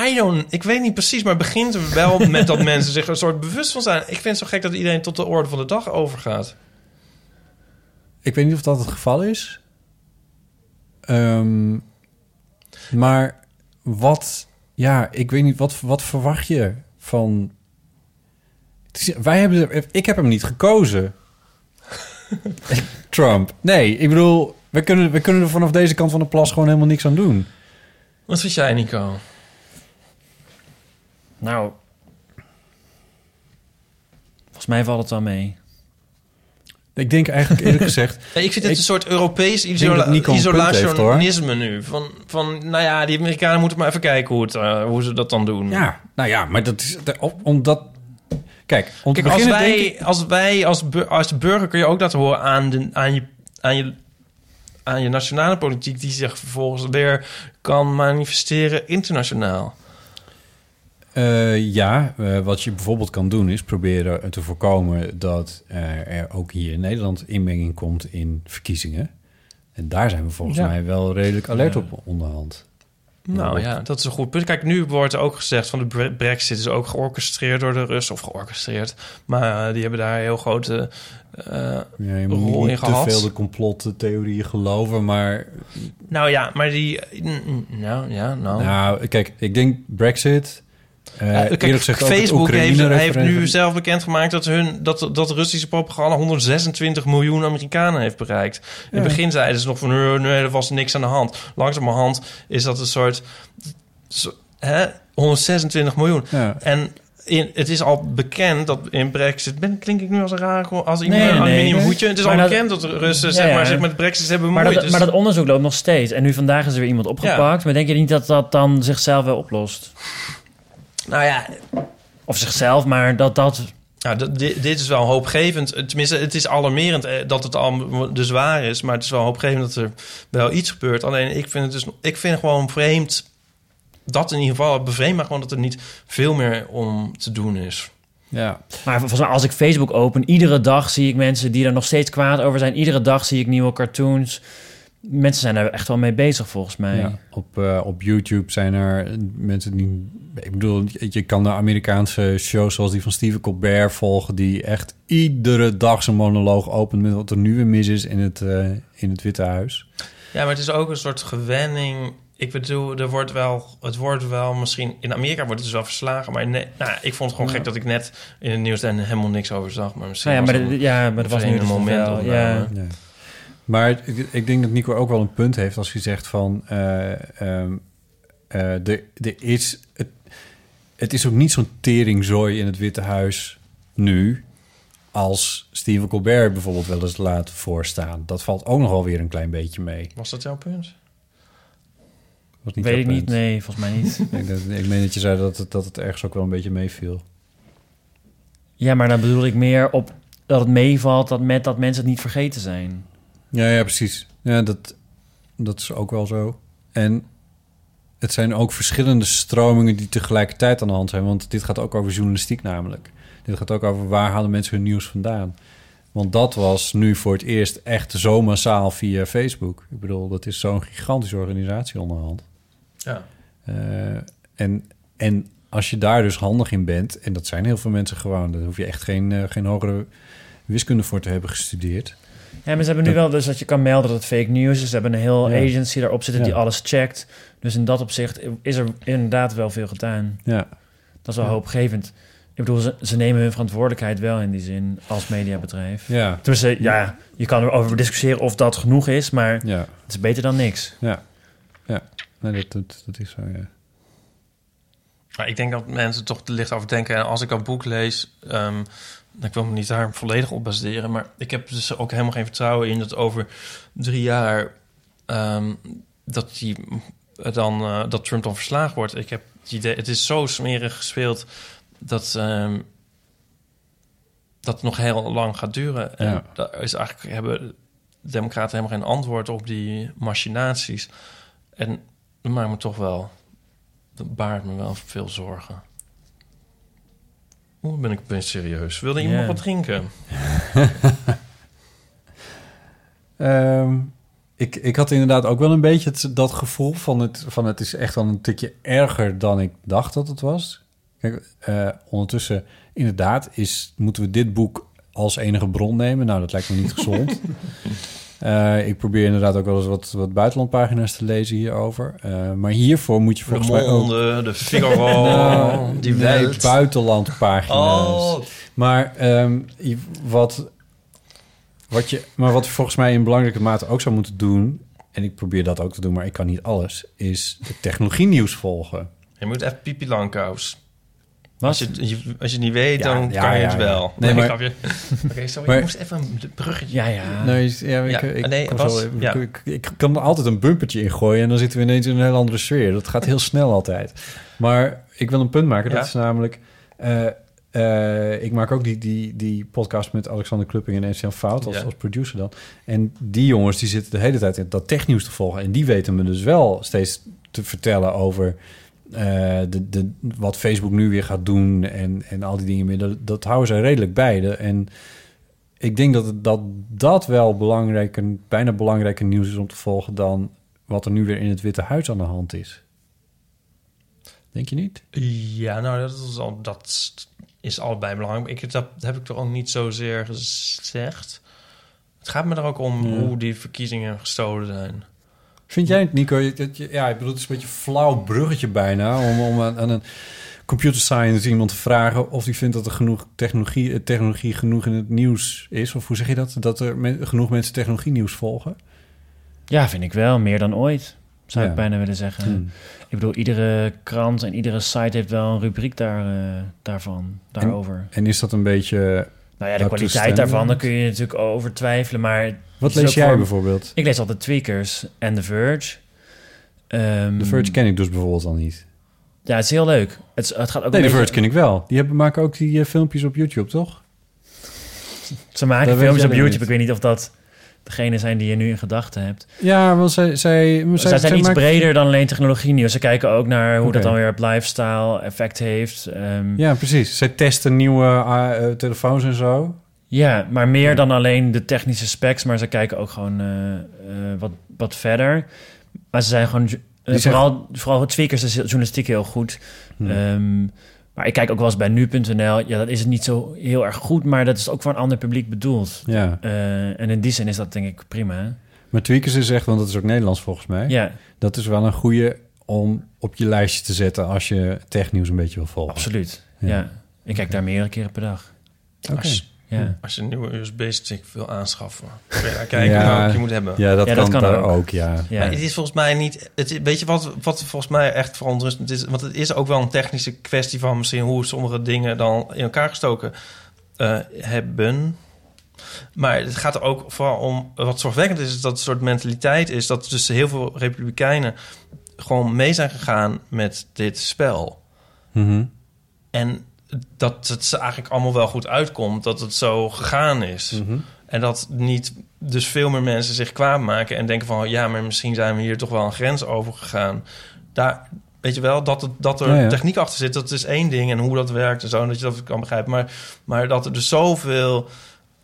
[SPEAKER 1] I don't, ik weet niet precies, maar het begint wel met dat *laughs* mensen zich een soort bewust van zijn. Ik vind het zo gek dat iedereen tot de orde van de dag overgaat.
[SPEAKER 2] Ik weet niet of dat het geval is. Ehm, maar wat... Ja, ik weet niet. Wat, wat verwacht je van... Is- Wij hebben... Ik heb hem niet gekozen. *laughs* Trump. Nee, ik bedoel... We kunnen, we kunnen er vanaf deze kant van de plas gewoon helemaal niks aan doen.
[SPEAKER 1] Wat vind jij, Nico?
[SPEAKER 3] Nou, volgens mij valt het wel mee.
[SPEAKER 2] Ik denk eigenlijk eerlijk *laughs* gezegd...
[SPEAKER 1] Ja, ik vind het een soort Europees isola
[SPEAKER 2] dat
[SPEAKER 1] isolationisme nu. Van, van, nou ja, die Amerikanen moeten maar even kijken hoe, het, eh, hoe ze dat dan doen.
[SPEAKER 2] Ja, nou ja, maar dat is... Omdat... Kijk,
[SPEAKER 1] Kijk, als wij,
[SPEAKER 2] ik-
[SPEAKER 1] als wij als, bur- als burger kun je ook laten horen aan, de, aan, je, aan, je, aan je nationale politiek... die zich vervolgens weer kan manifesteren internationaal.
[SPEAKER 2] Eh, ja, eh, wat je bijvoorbeeld kan doen is proberen te voorkomen dat er ook hier in Nederland inmenging komt in verkiezingen. En daar zijn we volgens
[SPEAKER 1] Ja.
[SPEAKER 2] mij wel redelijk alert op onderhand.
[SPEAKER 1] Nou ja, dat is een goed punt. Kijk, nu wordt er ook gezegd van de bre- brexit is ook georchestreerd door de Russen. Of georchestreerd. Maar eh, die hebben daar een heel grote eh,
[SPEAKER 2] Ja, je moet
[SPEAKER 1] rol in
[SPEAKER 2] niet te
[SPEAKER 1] gehad.
[SPEAKER 2] veel de complottheorieën geloven, maar...
[SPEAKER 1] Nou ja, maar die... Nou ja, nou...
[SPEAKER 2] Nou, kijk, ik denk Brexit... eh,
[SPEAKER 1] Ja, kijk, Facebook heeft, nu zelf bekendgemaakt dat, hun, dat, dat Russische propaganda 126 miljoen Amerikanen heeft bereikt. In het begin zeiden ze nog van nee, nee, er was niks aan de hand. Langzamerhand is dat een soort hè, 126 miljoen.
[SPEAKER 2] Ja.
[SPEAKER 1] En in, het is al bekend dat in Brexit... Ben, klink ik nu als een raar... Als iemand
[SPEAKER 3] Nee,
[SPEAKER 1] een
[SPEAKER 3] nee,
[SPEAKER 1] aluminium
[SPEAKER 3] nee.
[SPEAKER 1] hoedje? Het is
[SPEAKER 3] Maar
[SPEAKER 1] al
[SPEAKER 3] dat-
[SPEAKER 1] bekend dat de Russen
[SPEAKER 3] Ja,
[SPEAKER 1] zeg maar, zich met Brexit hebben
[SPEAKER 3] Maar
[SPEAKER 1] bemoeid.
[SPEAKER 3] dat,
[SPEAKER 1] Dus-
[SPEAKER 3] maar dat onderzoek loopt nog steeds. En nu vandaag is er weer iemand opgepakt. Maar denk je niet dat dat dan zichzelf wel oplost?
[SPEAKER 1] Nou ja...
[SPEAKER 3] Of zichzelf, maar dat dat...
[SPEAKER 1] Nou, dat- dit, dit is wel hoopgevend. Eh, Tenminste, het is alarmerend eh, dat het al dus waar is. Maar het is wel hoopgevend dat er wel iets gebeurt. Alleen ik vind het dus... Ik vind gewoon vreemd... Dat in ieder geval bevreemd, maar gewoon dat er niet veel meer om te doen is.
[SPEAKER 2] Ja.
[SPEAKER 3] Maar volgens mij, als ik Facebook open, iedere dag zie ik mensen die er nog steeds kwaad over zijn. Iedere dag zie ik nieuwe cartoons. Mensen zijn er echt wel mee bezig, volgens mij.
[SPEAKER 2] Ja, op, eh, op YouTube zijn er mensen die... Ik bedoel, je kan de Amerikaanse shows zoals die van Stephen Colbert volgen... die echt iedere dag zijn monoloog opent met wat er nu weer mis is in het, eh, in het Witte Huis.
[SPEAKER 1] Ja, maar het is ook een soort gewenning. Ik bedoel, er wordt wel, het wordt wel misschien... In Amerika wordt het dus wel verslagen. Maar nee, nou, ik vond het gewoon
[SPEAKER 3] Ja.
[SPEAKER 1] gek dat ik net in het nieuws daar helemaal niks over zag. Maar misschien
[SPEAKER 3] Nou ja,
[SPEAKER 1] was
[SPEAKER 3] maar
[SPEAKER 1] het
[SPEAKER 3] ja, maar dat was nu
[SPEAKER 1] een
[SPEAKER 3] dus
[SPEAKER 1] moment.
[SPEAKER 3] wel,
[SPEAKER 1] om,
[SPEAKER 3] ja.
[SPEAKER 2] Ja. Maar ik, ik denk dat Nico ook wel een punt heeft als hij zegt van... eh, ehm, eh, is, het, het is ook niet zo'n teringzooi in het Witte Huis nu... als Stephen Colbert bijvoorbeeld wel eens laat voorstaan. Dat valt ook nog wel weer een klein beetje mee.
[SPEAKER 1] Was dat jouw punt?
[SPEAKER 2] Was
[SPEAKER 3] Weet
[SPEAKER 2] jouw
[SPEAKER 3] ik niet, nee, volgens mij niet. *laughs*
[SPEAKER 2] ik, dat- ik meen dat je zei dat het, dat het ergens ook wel een beetje meeviel.
[SPEAKER 3] Ja, maar dan bedoel ik meer op dat het meevalt dat met dat mensen het niet vergeten zijn.
[SPEAKER 2] Ja, ja, precies. Ja, dat, dat is ook wel zo. En het zijn ook verschillende stromingen die tegelijkertijd aan de hand zijn. Want dit gaat ook over journalistiek namelijk. Dit gaat ook over waar halen mensen hun nieuws vandaan. Want dat was nu voor het eerst echt zo massaal via Facebook. Ik bedoel, dat is zo'n gigantische organisatie onderhand.
[SPEAKER 1] Ja.
[SPEAKER 2] Eh, en, en als je daar dus handig in bent... en dat zijn heel veel mensen gewoon... daar hoef je echt geen, eh, geen hogere wiskunde voor te hebben gestudeerd...
[SPEAKER 3] Ja, maar ze hebben nu wel dus dat je kan melden dat het fake news is. Ze hebben een heel
[SPEAKER 2] Ja.
[SPEAKER 3] agency daarop zitten die
[SPEAKER 2] Ja.
[SPEAKER 3] alles checkt. Dus in dat opzicht is er inderdaad wel veel gedaan.
[SPEAKER 2] Ja.
[SPEAKER 3] Dat is wel
[SPEAKER 2] Ja.
[SPEAKER 3] hoopgevend. Ik bedoel, ze, ze nemen hun verantwoordelijkheid wel in die zin als mediabedrijf.
[SPEAKER 2] Ja.
[SPEAKER 3] Tenminste, ja, je kan erover discussiëren of dat genoeg is, maar
[SPEAKER 2] Ja.
[SPEAKER 3] het is beter dan niks.
[SPEAKER 2] Ja, ja. Nee, dat, dat, dat is zo, ja.
[SPEAKER 1] Maar ik denk dat mensen toch te licht over denken. En als ik een boek lees, ehm, ik wil me niet daar volledig op baseren. Maar ik heb dus ook helemaal geen vertrouwen in dat over drie jaar ehm, dat, die, dan, eh, dat Trump dan verslagen wordt. Ik heb het idee, het is zo smerig gespeeld dat, ehm, dat het nog heel lang gaat duren. En
[SPEAKER 2] Ja.
[SPEAKER 1] daar is eigenlijk hebben de Democraten helemaal geen antwoord op die machinaties. En dat maakt me toch wel dat baart me wel veel zorgen. Hoe ben ik opeens serieus? Wilde iemand wat drinken? *laughs*
[SPEAKER 2] Ehm, ik, ik had inderdaad ook wel een beetje het, dat gevoel van het, van het is echt wel een tikje erger dan ik dacht dat het was. Kijk, eh, ondertussen, inderdaad, is, moeten we dit boek als enige bron nemen. Nou, dat lijkt me niet *laughs* gezond. Eh, ik probeer inderdaad ook wel eens wat, wat buitenlandpagina's te lezen hierover. Eh, maar hiervoor moet je
[SPEAKER 1] De
[SPEAKER 2] volgens mij ook...
[SPEAKER 1] De Figaro, *laughs*
[SPEAKER 2] Nou,
[SPEAKER 1] die
[SPEAKER 2] nee, buitenlandpagina's.
[SPEAKER 1] Oh.
[SPEAKER 2] Maar ehm, wat, wat je, maar wat je volgens mij in belangrijke mate ook zou moeten doen... en ik probeer dat ook te doen, maar ik kan niet alles... is het technologie-nieuws volgen.
[SPEAKER 1] Je moet even Pipi Langkous. Als je, het- je- als je het niet weet,
[SPEAKER 2] Ja,
[SPEAKER 1] dan
[SPEAKER 2] ja,
[SPEAKER 1] kan je het
[SPEAKER 2] ja.
[SPEAKER 1] wel.
[SPEAKER 2] Nee, maar-
[SPEAKER 1] grapje. *laughs* Oké, sorry.
[SPEAKER 2] Maar-
[SPEAKER 1] ik moest even een bruggetje.
[SPEAKER 3] Ja, ja.
[SPEAKER 2] Nee, ja, ik,
[SPEAKER 1] Ja,
[SPEAKER 2] ik,
[SPEAKER 1] nee, was-
[SPEAKER 2] zo even-
[SPEAKER 1] ja.
[SPEAKER 2] ik, ik kan er altijd een bumpertje in gooien... en dan zitten we ineens in een heel andere sfeer. Dat gaat heel snel altijd. Maar ik wil een punt maken. Dat
[SPEAKER 1] Ja.
[SPEAKER 2] is namelijk... eh, eh, ik maak ook die, die, die podcast met Alexander Klupping en Etienne Fout als,
[SPEAKER 1] Ja.
[SPEAKER 2] als producer dan. En die jongens die zitten de hele tijd in dat technieuws te volgen. En die weten me dus wel steeds te vertellen over... eh, de, de, wat Facebook nu weer gaat doen en, en al die dingen meer. Dat, dat houden zij redelijk bij. De, en ik denk dat, dat dat wel belangrijker, bijna belangrijker nieuws is om te volgen dan wat er nu weer in het Witte Huis aan de hand is. Denk je niet?
[SPEAKER 1] Ja, nou, dat is, al, dat is allebei belangrijk. Ik, dat heb ik toch ook niet zozeer gezegd. Het gaat me er ook om
[SPEAKER 2] Ja.
[SPEAKER 1] hoe die verkiezingen gestolen zijn.
[SPEAKER 2] Vind jij het, Nico? Dat je, ja, ik bedoel, het is een beetje een flauw bruggetje bijna om, om aan, aan een computer science iemand te vragen of die vindt dat er genoeg technologie, eh, technologie genoeg in het nieuws is. Of hoe zeg je dat? Dat er men- genoeg mensen technologie nieuws volgen?
[SPEAKER 3] Ja, vind ik wel. Meer dan ooit, zou
[SPEAKER 2] Ja.
[SPEAKER 3] ik bijna willen zeggen.
[SPEAKER 2] Hmm.
[SPEAKER 3] Ik bedoel, iedere krant en iedere site heeft wel een rubriek daar, eh, daarvan, daarover.
[SPEAKER 2] En is dat een beetje...
[SPEAKER 3] nou ja, de kwaliteit daarvan, daar kun je natuurlijk over twijfelen. Maar
[SPEAKER 2] Wat lees jij
[SPEAKER 3] voor-
[SPEAKER 2] bijvoorbeeld?
[SPEAKER 3] Ik lees altijd Tweakers en The Verge. Ehm,
[SPEAKER 2] The Verge ken ik dus bijvoorbeeld al niet.
[SPEAKER 3] Ja, het is heel leuk. Het, is- het gaat ook
[SPEAKER 2] Nee, The
[SPEAKER 3] beetje-
[SPEAKER 2] Verge ken ik wel. Die hebben, maken ook die eh, filmpjes op YouTube, toch?
[SPEAKER 3] Ze maken
[SPEAKER 2] Dat
[SPEAKER 3] filmpjes op
[SPEAKER 2] dan
[SPEAKER 3] YouTube.
[SPEAKER 2] niet.
[SPEAKER 3] Ik weet niet of dat degene zijn die je nu in gedachten hebt.
[SPEAKER 2] Ja, want zij... zij, zij
[SPEAKER 3] Zij zijn iets breder dan alleen technologie nieuws. Ze kijken ook naar hoe dat dan weer op lifestyle effect heeft. Ehm,
[SPEAKER 2] Ja, precies. Zij testen nieuwe ah, eh, telefoons en zo.
[SPEAKER 3] Ja, maar meer dan alleen de technische specs, maar ze kijken ook gewoon eh, eh, wat, wat verder. Maar ze zijn gewoon, eh, vooral, vooral het tweakers is journalistiek heel goed.
[SPEAKER 2] Hmm.
[SPEAKER 3] Ehm, maar ik kijk ook wel eens bij nu.nl. Ja, dat is het niet zo heel erg goed, maar dat is ook voor een ander publiek bedoeld.
[SPEAKER 2] Ja.
[SPEAKER 3] Eh, en in die zin is dat denk ik prima. hè?
[SPEAKER 2] Maar Tweakers is echt, want dat is ook Nederlands volgens mij.
[SPEAKER 3] Ja.
[SPEAKER 2] Dat is wel een goede om op je lijstje te zetten als je technieuws een beetje wil volgen.
[SPEAKER 3] Absoluut. Ja. Ik kijk daar meerdere keren per dag.
[SPEAKER 2] Oké.
[SPEAKER 1] Als,
[SPEAKER 3] Ja.
[SPEAKER 1] als je een nieuwe USB-stick wil aanschaffen, kun je daar kijken
[SPEAKER 2] Ja,
[SPEAKER 1] welke je moet hebben.
[SPEAKER 2] ja, dat Ja, dat kan kan daar ook. ook, ja.
[SPEAKER 3] Ja.
[SPEAKER 1] Maar het is volgens mij niet... Het, weet je wat, wat volgens mij echt verontrustend is? Want het is ook wel een technische kwestie van misschien hoe sommige dingen dan in elkaar gestoken eh, hebben. Maar het gaat er ook vooral om... Wat zorgwekkend is, is dat het soort mentaliteit is... dat dus heel veel republikeinen gewoon mee zijn gegaan met dit spel.
[SPEAKER 2] Mhm.
[SPEAKER 1] En dat het ze eigenlijk allemaal wel goed uitkomt dat het zo gegaan is.
[SPEAKER 2] Mhm.
[SPEAKER 1] En dat niet dus veel meer mensen zich kwaad maken en denken van ja, maar misschien zijn we hier toch wel een grens over gegaan. Daar weet je wel dat, het, dat er
[SPEAKER 2] Ja, ja.
[SPEAKER 1] techniek achter zit, dat is één ding en hoe dat werkt en zo, en dat je dat kan begrijpen. Maar, maar dat er dus zoveel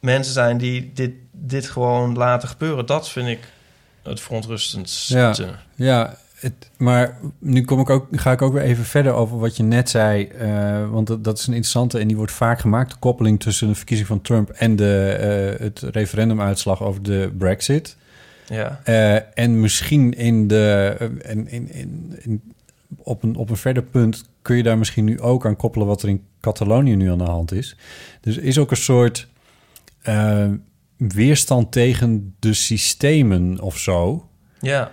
[SPEAKER 1] mensen zijn die dit, dit gewoon laten gebeuren, dat vind ik het verontrustendste.
[SPEAKER 2] Ja, ja het, maar nu kom ik ook, ga ik ook weer even verder over wat je net zei. eh, want dat, dat is een interessante en die wordt vaak gemaakt. De koppeling tussen de verkiezing van Trump en de, eh, het referendumuitslag over de Brexit.
[SPEAKER 1] Ja.
[SPEAKER 2] Eh, en misschien in de, eh, in, in, op, een, op een verder punt kun je daar misschien nu ook aan koppelen wat er in Catalonië nu aan de hand is. Dus is ook een soort weerstand tegen de systemen of zo.
[SPEAKER 1] Ja.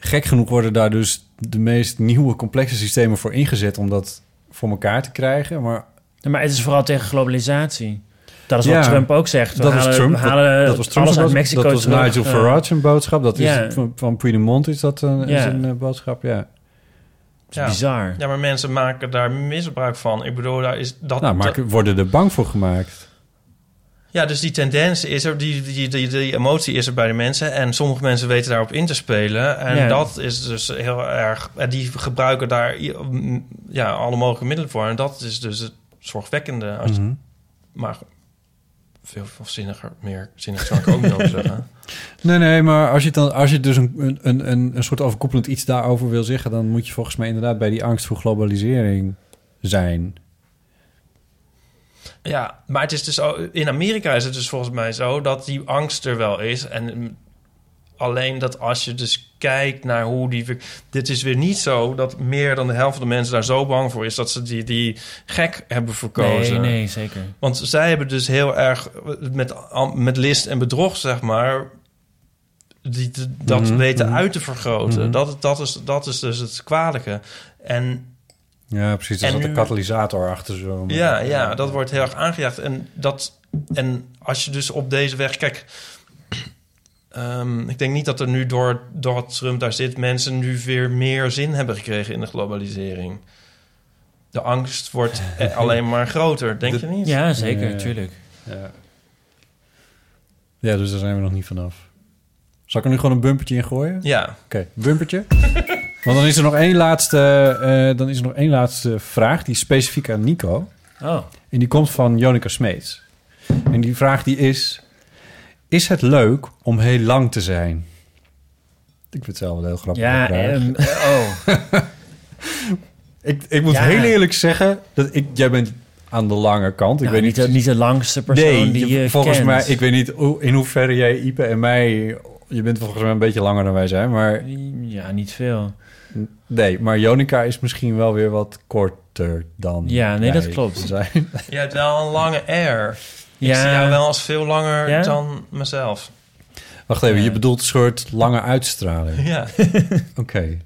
[SPEAKER 2] Gek genoeg worden daar dus de meest nieuwe complexe systemen voor ingezet om dat voor elkaar te krijgen. Maar
[SPEAKER 3] Ja, maar het is vooral tegen globalisatie. Dat is wat
[SPEAKER 2] Ja,
[SPEAKER 3] Trump ook zegt. We
[SPEAKER 2] dat
[SPEAKER 3] halen,
[SPEAKER 2] was Trump.
[SPEAKER 3] halen
[SPEAKER 2] dat, dat was Trump
[SPEAKER 3] alles uit
[SPEAKER 2] boodschap.
[SPEAKER 3] Mexico
[SPEAKER 2] Dat was
[SPEAKER 3] terug,
[SPEAKER 2] Nigel Farage een boodschap. Dat
[SPEAKER 3] ja.
[SPEAKER 2] is van, van Piedmont is dat een, is een eh, boodschap, ja.
[SPEAKER 1] Ja.
[SPEAKER 3] bizar.
[SPEAKER 1] Ja, maar mensen maken daar misbruik van. Ik bedoel, daar is dat...
[SPEAKER 2] Nou, maar worden er bang voor gemaakt.
[SPEAKER 1] Ja, dus die tendens is er, die, die, die, die emotie is er bij de mensen. En sommige mensen weten daarop in te spelen. En
[SPEAKER 3] Ja.
[SPEAKER 1] dat is dus heel erg... En die gebruiken daar ja, alle mogelijke middelen voor. En dat is dus het zorgwekkende. Als,
[SPEAKER 2] Mhm.
[SPEAKER 1] Maar veel, veel zinniger, meer zinnig zou ik ook niet over *laughs* zeggen.
[SPEAKER 2] Nee, nee, maar als je, dan, als je dus een, een, een, een soort overkoepelend iets daarover wil zeggen... dan moet je volgens mij inderdaad bij die angst voor globalisering zijn.
[SPEAKER 1] Ja, maar het is dus in Amerika is het dus volgens mij zo dat die angst er wel is. En alleen dat als je dus kijkt naar hoe die. Dit is weer niet zo dat meer dan de helft van de mensen daar zo bang voor is dat ze die, die gek hebben verkozen.
[SPEAKER 3] Nee, nee, zeker.
[SPEAKER 1] Want zij hebben dus heel erg met, met list en bedrog, zeg maar. Die, dat
[SPEAKER 2] Mhm,
[SPEAKER 1] weten
[SPEAKER 2] mhm.
[SPEAKER 1] uit te vergroten.
[SPEAKER 2] Mhm.
[SPEAKER 1] dat, dat, is, dat is dus het kwalijke. En
[SPEAKER 2] Ja, precies.
[SPEAKER 1] En
[SPEAKER 2] zat een
[SPEAKER 1] nu-
[SPEAKER 2] katalysator achter zo.
[SPEAKER 1] Ja, ja, dat wordt heel erg aangejaagd. En, dat, en als je dus op deze weg... Kijk, ehm, ik denk niet dat er nu door, doordat Trump daar zit... mensen nu weer meer zin hebben gekregen in de globalisering. De angst wordt *laughs* eh, alleen maar groter, denk je niet?
[SPEAKER 3] Ja, zeker,
[SPEAKER 2] Ja.
[SPEAKER 3] tuurlijk.
[SPEAKER 2] Ja. ja, dus daar zijn we nog niet vanaf. Zal ik er nu gewoon een bumpertje in gooien?
[SPEAKER 1] Ja.
[SPEAKER 2] Oké, bumpertje. *laughs* Want dan is er nog één laatste, eh, dan is er nog één laatste vraag. Die is specifiek aan Nico.
[SPEAKER 3] Oh.
[SPEAKER 2] En die komt van Jonica Smeets. En die vraag die is... Is het leuk om heel lang te zijn? Ik vind het zelf wel heel grappig.
[SPEAKER 3] Ja, ehm, oh. *laughs*
[SPEAKER 2] ik, ik moet
[SPEAKER 3] Ja.
[SPEAKER 2] heel eerlijk zeggen... dat ik, jij bent aan de lange kant. Ik
[SPEAKER 3] Nou,
[SPEAKER 2] weet
[SPEAKER 3] niet
[SPEAKER 2] niet,
[SPEAKER 3] de- niet de langste persoon
[SPEAKER 2] nee,
[SPEAKER 3] die je
[SPEAKER 2] volgens
[SPEAKER 3] kent.
[SPEAKER 2] mij... Ik weet niet hoe- in hoeverre jij Ipe en mij... Je bent volgens mij een beetje langer dan wij zijn, maar...
[SPEAKER 3] Ja, niet veel.
[SPEAKER 2] Nee, maar Jonica is misschien wel weer wat korter dan
[SPEAKER 3] Ja, nee, dat klopt.
[SPEAKER 2] zijn. *laughs*
[SPEAKER 1] Je hebt wel een lange air. Ik
[SPEAKER 3] Ja.
[SPEAKER 1] zie jou wel als veel langer
[SPEAKER 3] Ja?
[SPEAKER 1] dan mezelf.
[SPEAKER 2] Wacht even, je bedoelt een soort lange uitstraling.
[SPEAKER 1] Ja. *laughs*
[SPEAKER 2] Oké.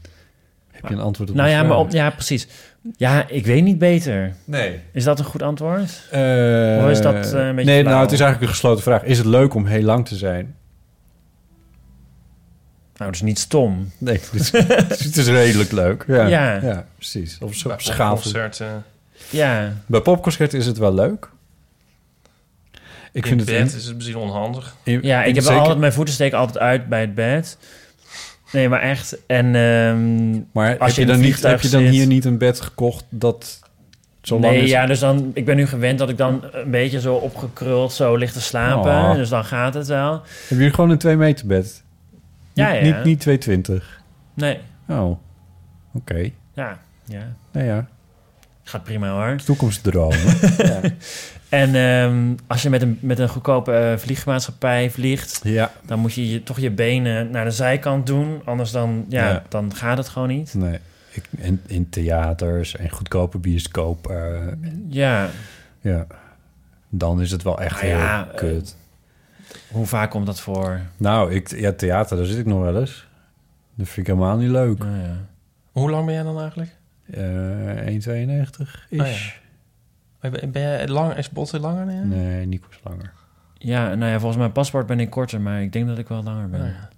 [SPEAKER 2] Heb je een antwoord op
[SPEAKER 3] Nou ja,
[SPEAKER 2] vraag?
[SPEAKER 3] maar op, ja, precies. Ja, ik weet niet beter.
[SPEAKER 2] Nee.
[SPEAKER 3] Is dat een goed antwoord?
[SPEAKER 2] Eh,
[SPEAKER 3] Of is dat eh, een beetje
[SPEAKER 2] Nee, nou, het is eigenlijk een gesloten vraag. Is het leuk om heel lang te zijn?
[SPEAKER 3] Nou, dus niet stom.
[SPEAKER 2] Nee, het is, het is redelijk leuk. Ja,
[SPEAKER 3] Ja.
[SPEAKER 2] ja. precies. Op
[SPEAKER 1] popconcerten.
[SPEAKER 3] Ja.
[SPEAKER 2] Bij popconcerten is het wel leuk. Ik
[SPEAKER 1] in
[SPEAKER 2] vind het
[SPEAKER 1] bed
[SPEAKER 2] in-
[SPEAKER 1] is het misschien onhandig.
[SPEAKER 2] in-
[SPEAKER 3] Ja, ik heb
[SPEAKER 2] zeker-
[SPEAKER 3] altijd... Mijn voeten steken altijd uit bij het bed. Nee, maar echt. En ehm,
[SPEAKER 2] Maar
[SPEAKER 3] als
[SPEAKER 2] heb je, dan niet, heb je dan
[SPEAKER 3] zit-
[SPEAKER 2] hier niet een bed gekocht dat zo lang
[SPEAKER 3] nee,
[SPEAKER 2] is?
[SPEAKER 3] ja, dus dan... Ik ben nu gewend dat ik dan een beetje zo opgekruld zo ligt te slapen.
[SPEAKER 2] Oh.
[SPEAKER 3] Dus dan gaat het wel.
[SPEAKER 2] Heb je gewoon een 2 meter bed?
[SPEAKER 3] Ja,
[SPEAKER 2] niet,
[SPEAKER 3] ja.
[SPEAKER 2] Niet, niet 220?
[SPEAKER 3] Nee.
[SPEAKER 2] Oh, oké.
[SPEAKER 3] Ja, ja.
[SPEAKER 2] Nou ja,
[SPEAKER 3] Gaat prima hoor.
[SPEAKER 2] toekomstdromen. *laughs* ja.
[SPEAKER 3] En ehm, als je met een, met een goedkope eh, vliegmaatschappij vliegt...
[SPEAKER 2] Ja.
[SPEAKER 3] dan moet je, je toch je benen naar de zijkant doen. Anders dan, ja,
[SPEAKER 2] Ja.
[SPEAKER 3] dan gaat het gewoon niet.
[SPEAKER 2] Nee. Ik, in, in theaters en goedkope bioscoop. eh,
[SPEAKER 3] Ja.
[SPEAKER 2] ja. Dan is het wel echt
[SPEAKER 3] Nou
[SPEAKER 2] heel
[SPEAKER 3] ja,
[SPEAKER 2] kut.
[SPEAKER 3] Hoe vaak komt dat voor?
[SPEAKER 2] nou, ik, ja, theater, daar zit ik nog wel eens. Dat vind ik helemaal niet leuk.
[SPEAKER 3] Ja.
[SPEAKER 1] Hoe lang ben jij dan eigenlijk?
[SPEAKER 2] Eh 1,92 is.
[SPEAKER 1] Ja. Ben ben jij lang, is Botte langer dan jij?
[SPEAKER 2] Nee, Nico is langer.
[SPEAKER 3] Ja, nou ja, volgens mijn paspoort ben ik korter, maar ik denk dat ik wel langer ben.
[SPEAKER 1] Oh ja.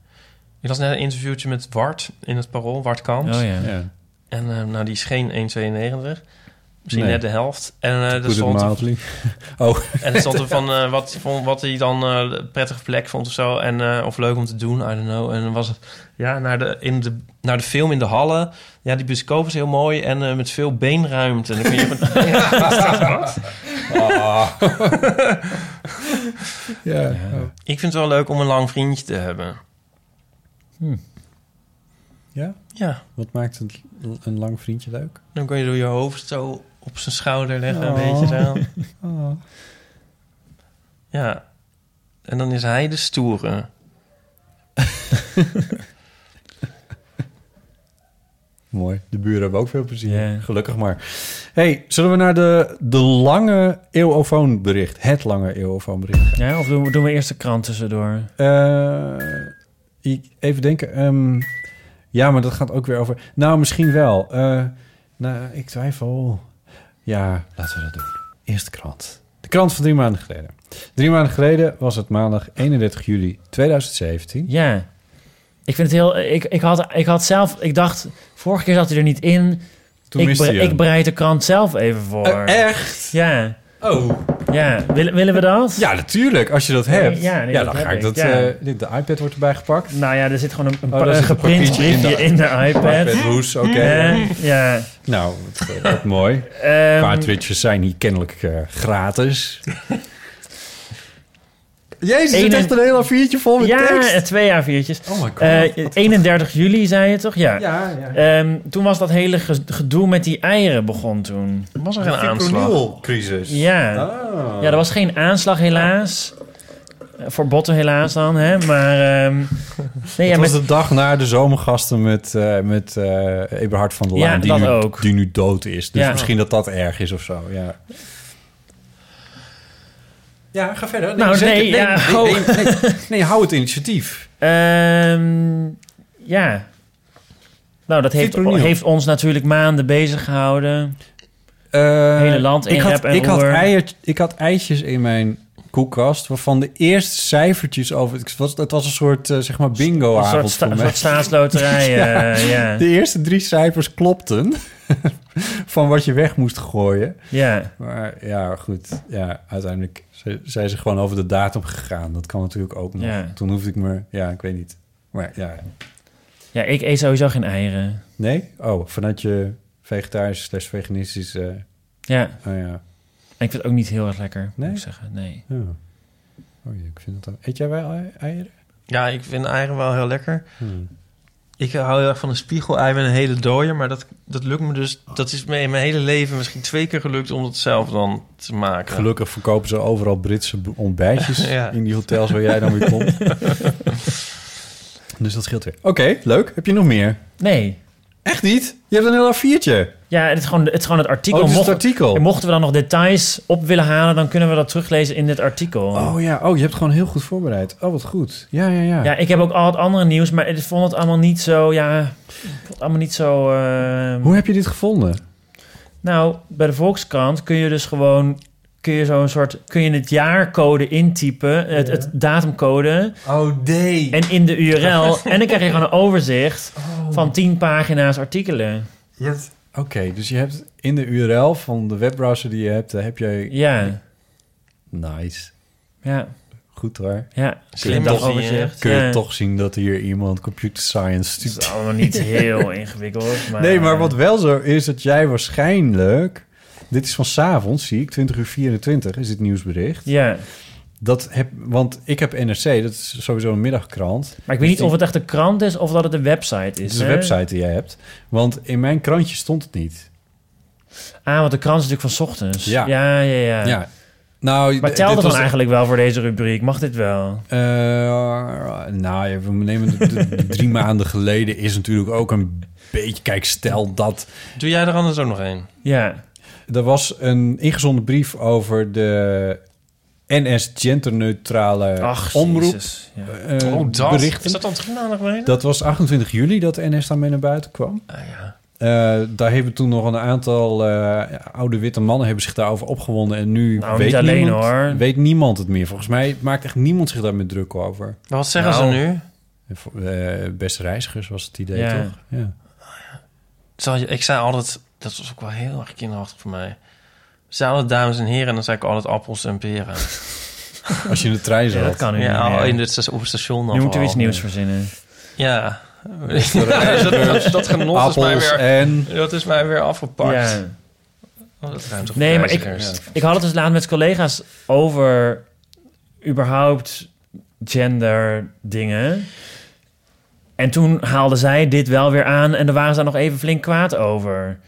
[SPEAKER 1] Ik las net een interviewtje met Wart in het Parool, Wart Kamps.
[SPEAKER 3] Oh ja.
[SPEAKER 2] Ja.
[SPEAKER 1] En eh, nou, die is geen 1,92. Misschien
[SPEAKER 2] Nee.
[SPEAKER 1] net de helft. En eh er stond,
[SPEAKER 2] mildly. *laughs* Oh.
[SPEAKER 1] en er stond er van eh, wat, vond, wat hij dan eh, prettige plek vond of zo. En, of leuk om te doen, I don't know. En dan was het ja, naar, de, in de, naar de film in de Hallen. Ja, die bioscoop is heel mooi en met veel beenruimte. En dan kun je van, *laughs* *laughs* ja, wat?
[SPEAKER 2] Ah. ja.
[SPEAKER 1] Ik vind het wel leuk om een lang vriendje te hebben.
[SPEAKER 2] ja?
[SPEAKER 1] Ja,
[SPEAKER 2] Wat maakt een, een lang vriendje leuk?
[SPEAKER 1] dan kun je door je hoofd zo op zijn schouder leggen, een
[SPEAKER 2] Oh.
[SPEAKER 1] beetje zo. *laughs*
[SPEAKER 2] Oh.
[SPEAKER 1] Ja. En dan is hij de stoere. *laughs*
[SPEAKER 2] Mooi. De buren hebben ook veel plezier. Gelukkig maar. hey, zullen we naar de, de lange eeuwofoonbericht? Het lange eeuwofoonbericht.
[SPEAKER 3] Ja, of doen we, doen we eerst de krant tussendoor?
[SPEAKER 2] Eh, ik- even denken. ehm, ja, maar dat gaat ook weer over... Nou, misschien wel. Eh, nou, ik twijfel. Ja, laten we dat doen. Eerst de krant. De krant van drie maanden geleden. Drie maanden geleden was het maandag 31 juli 2017.
[SPEAKER 3] Ja. Ik vind het heel... Ik, ik, had, ik had zelf... Ik dacht... Vorige keer zat hij er niet in.
[SPEAKER 2] Toen
[SPEAKER 3] ik,
[SPEAKER 2] miste
[SPEAKER 3] bre-
[SPEAKER 2] je hem.
[SPEAKER 3] ik bereid de krant zelf even voor.
[SPEAKER 2] Eh, echt?
[SPEAKER 3] Ja.
[SPEAKER 2] Oh.
[SPEAKER 3] Ja. Willen, willen we dat?
[SPEAKER 2] Ja, natuurlijk. Als je dat hebt.
[SPEAKER 3] Ja, nee,
[SPEAKER 2] ja
[SPEAKER 3] dat
[SPEAKER 2] dan ga ik dat...
[SPEAKER 3] ja.
[SPEAKER 2] eh, de iPad wordt erbij gepakt.
[SPEAKER 3] Nou ja, er zit gewoon een,
[SPEAKER 2] Oh,
[SPEAKER 3] een geprint
[SPEAKER 2] in
[SPEAKER 3] briefje
[SPEAKER 2] de-
[SPEAKER 3] in de, *laughs* iPad.
[SPEAKER 2] iPad-hoes, oké.
[SPEAKER 3] Ja, ja.
[SPEAKER 2] Nou, wat, eh, wat mooi.
[SPEAKER 3] Ehm,
[SPEAKER 2] Cartridges zijn hier kennelijk eh, gratis. *laughs* Jezus, zit
[SPEAKER 3] Ene-
[SPEAKER 2] echt een heel A4'tje vol met
[SPEAKER 3] ja,
[SPEAKER 2] tekst.
[SPEAKER 3] eh, twee A4'tjes.
[SPEAKER 2] Oh my god.
[SPEAKER 3] Eh, 31 juli, zei je toch? Ja.
[SPEAKER 2] Ja, ja.
[SPEAKER 3] Ehm, toen was dat hele ge- gedoe met die eieren begon toen.
[SPEAKER 1] Was er geen aanslag?
[SPEAKER 2] Fipronil-crisis.
[SPEAKER 3] Ja.
[SPEAKER 2] Ah.
[SPEAKER 3] Ja, er was geen aanslag helaas. Eh, Voor botten helaas dan, hè. Maar... ehm, nee, ja,
[SPEAKER 2] Het was
[SPEAKER 3] met,
[SPEAKER 2] de dag na de zomergasten met, eh, met eh, Eberhard van der
[SPEAKER 3] Ja,
[SPEAKER 2] Laan, die,
[SPEAKER 3] dat
[SPEAKER 2] nu,
[SPEAKER 3] ook.
[SPEAKER 2] die nu dood is. Dus
[SPEAKER 3] Ja.
[SPEAKER 2] misschien dat dat erg is of zo, ja. Ja, ga verder.
[SPEAKER 3] Nou,
[SPEAKER 2] zeker.
[SPEAKER 3] nee, ja,
[SPEAKER 2] nee, nee, nee, nee, hou het initiatief.
[SPEAKER 3] Ehm, ja. Nou, dat heeft, heeft ons natuurlijk maanden bezig gehouden.
[SPEAKER 2] Eh,
[SPEAKER 3] Hele land in
[SPEAKER 2] ik had, ik had, ik had eitjes in mijn koelkast... waarvan de eerste cijfertjes over... Het was, het was een soort, eh, zeg maar,
[SPEAKER 3] Een
[SPEAKER 2] bingo-avond
[SPEAKER 3] soort, sta-
[SPEAKER 2] voor
[SPEAKER 3] een soort staatsloterij. *laughs*
[SPEAKER 2] Ja.
[SPEAKER 3] eh, ja.
[SPEAKER 2] De eerste drie cijfers klopten... *laughs* van wat je weg moest gooien.
[SPEAKER 3] Ja.
[SPEAKER 2] Maar ja, goed. Ja, uiteindelijk zijn ze gewoon over de datum gegaan. Dat kan natuurlijk ook nog.
[SPEAKER 3] Ja.
[SPEAKER 2] Toen hoefde ik me... Ja, ik weet niet. Maar ja...
[SPEAKER 3] ja, ik eet sowieso geen eieren.
[SPEAKER 2] Nee? Oh, vanuit je vegetarisch slash veganistisch... eh,
[SPEAKER 3] Ja.
[SPEAKER 2] Oh ja.
[SPEAKER 3] En ik vind het ook niet heel erg lekker,
[SPEAKER 2] Nee?
[SPEAKER 3] moet ik zeggen. Nee.
[SPEAKER 2] Ja. Oh, ja, ik vind het ook... Eet jij wel ei- eieren?
[SPEAKER 1] Ja, ik vind eieren wel heel lekker.
[SPEAKER 2] Hmm.
[SPEAKER 1] Ik hou heel erg van een spiegelei met een hele dooier. Maar dat, dat lukt me dus... Dat is me in mijn hele leven misschien twee keer gelukt om dat zelf dan te maken.
[SPEAKER 2] Gelukkig verkopen ze overal Britse ontbijtjes *laughs*
[SPEAKER 1] Ja.
[SPEAKER 2] in die hotels waar jij dan weer komt. *laughs* dus dat scheelt weer. Oké, leuk. Heb je nog meer?
[SPEAKER 3] Nee.
[SPEAKER 2] Echt niet? Je hebt een heel A4'tje.
[SPEAKER 3] Ja, het is gewoon het, is gewoon het artikel.
[SPEAKER 2] Oh, het is het
[SPEAKER 3] Mocht-
[SPEAKER 2] artikel.
[SPEAKER 3] En mochten we dan nog details op willen halen... dan kunnen we dat teruglezen in dit artikel.
[SPEAKER 2] Oh ja, oh, je hebt gewoon heel goed voorbereid. Oh, wat goed. Ja, ja, ja.
[SPEAKER 3] Ja, ik heb ook al het andere nieuws, maar ik vond het allemaal niet zo, ja, ik vond het allemaal niet zo. eh,
[SPEAKER 2] Hoe heb je dit gevonden?
[SPEAKER 3] Nou, bij de Volkskrant kun je dus gewoon, kun je zo'n soort, kun je het jaarcode intypen, het, het datumcode.
[SPEAKER 2] Oh, nee.
[SPEAKER 3] En in de URL, *laughs* en dan krijg je gewoon een overzicht
[SPEAKER 2] Oh.
[SPEAKER 3] van 10 pagina's artikelen.
[SPEAKER 2] Je hebt... Oké, dus je hebt in de URL van de webbrowser die je hebt, daar heb je...
[SPEAKER 3] Ja.
[SPEAKER 2] Nice.
[SPEAKER 3] Ja.
[SPEAKER 2] Goed hoor.
[SPEAKER 3] Ja,
[SPEAKER 2] Kun je,
[SPEAKER 3] dat
[SPEAKER 2] toch,
[SPEAKER 3] overzicht.
[SPEAKER 2] kun je
[SPEAKER 3] Ja.
[SPEAKER 2] toch zien dat hier iemand computer science
[SPEAKER 3] Het is allemaal niet heel *laughs* ingewikkeld, maar...
[SPEAKER 2] Nee, maar wat wel zo is dat jij waarschijnlijk... Dit is van s'avonds, zie ik, 20 uur 24 is dit nieuwsbericht.
[SPEAKER 3] Ja.
[SPEAKER 2] Dat heb, want ik heb NRC, dat is sowieso een middagkrant.
[SPEAKER 3] Maar ik weet niet of het echt een krant is of dat het een website is.
[SPEAKER 2] Het is een
[SPEAKER 3] hè?
[SPEAKER 2] website die jij hebt. Want in mijn krantje stond het niet.
[SPEAKER 3] Ah, want de krant is natuurlijk van 's ochtends.
[SPEAKER 2] Ja.
[SPEAKER 3] ja, ja. ja.
[SPEAKER 2] Ja. Nou,
[SPEAKER 3] maar het dan
[SPEAKER 2] was-
[SPEAKER 3] eigenlijk wel voor deze rubriek? Mag dit wel?
[SPEAKER 2] Eh, nou ja, we nemen de, de- de drie maanden geleden is natuurlijk ook een beetje... Kijk, stel dat...
[SPEAKER 1] Doe jij er anders ook nog een?
[SPEAKER 3] Ja.
[SPEAKER 2] Er was een ingezonden brief over de NS genderneutrale
[SPEAKER 3] Ach,
[SPEAKER 2] omroep.
[SPEAKER 3] Ja.
[SPEAKER 2] eh,
[SPEAKER 1] oh, dat.
[SPEAKER 2] berichten.
[SPEAKER 1] Is dat dan?
[SPEAKER 2] Dat was 28 juli dat NS daarmee naar buiten kwam.
[SPEAKER 1] Ah, ja.
[SPEAKER 2] Eh, daar hebben toen nog een aantal eh, oude witte mannen hebben zich daarover opgewonden. En nu
[SPEAKER 3] Nou,
[SPEAKER 2] weet,
[SPEAKER 3] alleen,
[SPEAKER 2] niemand,
[SPEAKER 3] hoor.
[SPEAKER 2] weet niemand het meer. Volgens mij maakt echt niemand zich daar met druk over.
[SPEAKER 1] Wat zeggen
[SPEAKER 3] Nou.
[SPEAKER 1] ze nu?
[SPEAKER 2] Eh, beste reizigers was het idee,
[SPEAKER 3] Ja.
[SPEAKER 2] toch? Ja.
[SPEAKER 1] Ik zei altijd, dat was ook wel heel erg kinderachtig voor mij. Altijd dames en heren en dan zei ik altijd appels en peren. *laughs*
[SPEAKER 2] Als je in de trein zat.
[SPEAKER 3] Ja, dat kan nu niet
[SPEAKER 1] in op het station
[SPEAKER 3] Nu moeten we iets nieuws verzinnen.
[SPEAKER 1] Ja. *laughs* dat, dat, dat genot is mij
[SPEAKER 2] Appels
[SPEAKER 1] weer,
[SPEAKER 2] en...
[SPEAKER 1] dat is mij weer afgepakt.
[SPEAKER 3] Ja.
[SPEAKER 1] Oh, dat
[SPEAKER 3] Nee, maar ik, ik had het dus laat met collega's over überhaupt gender dingen. En toen haalden zij dit wel weer aan en daar waren ze daar nog even flink kwaad over.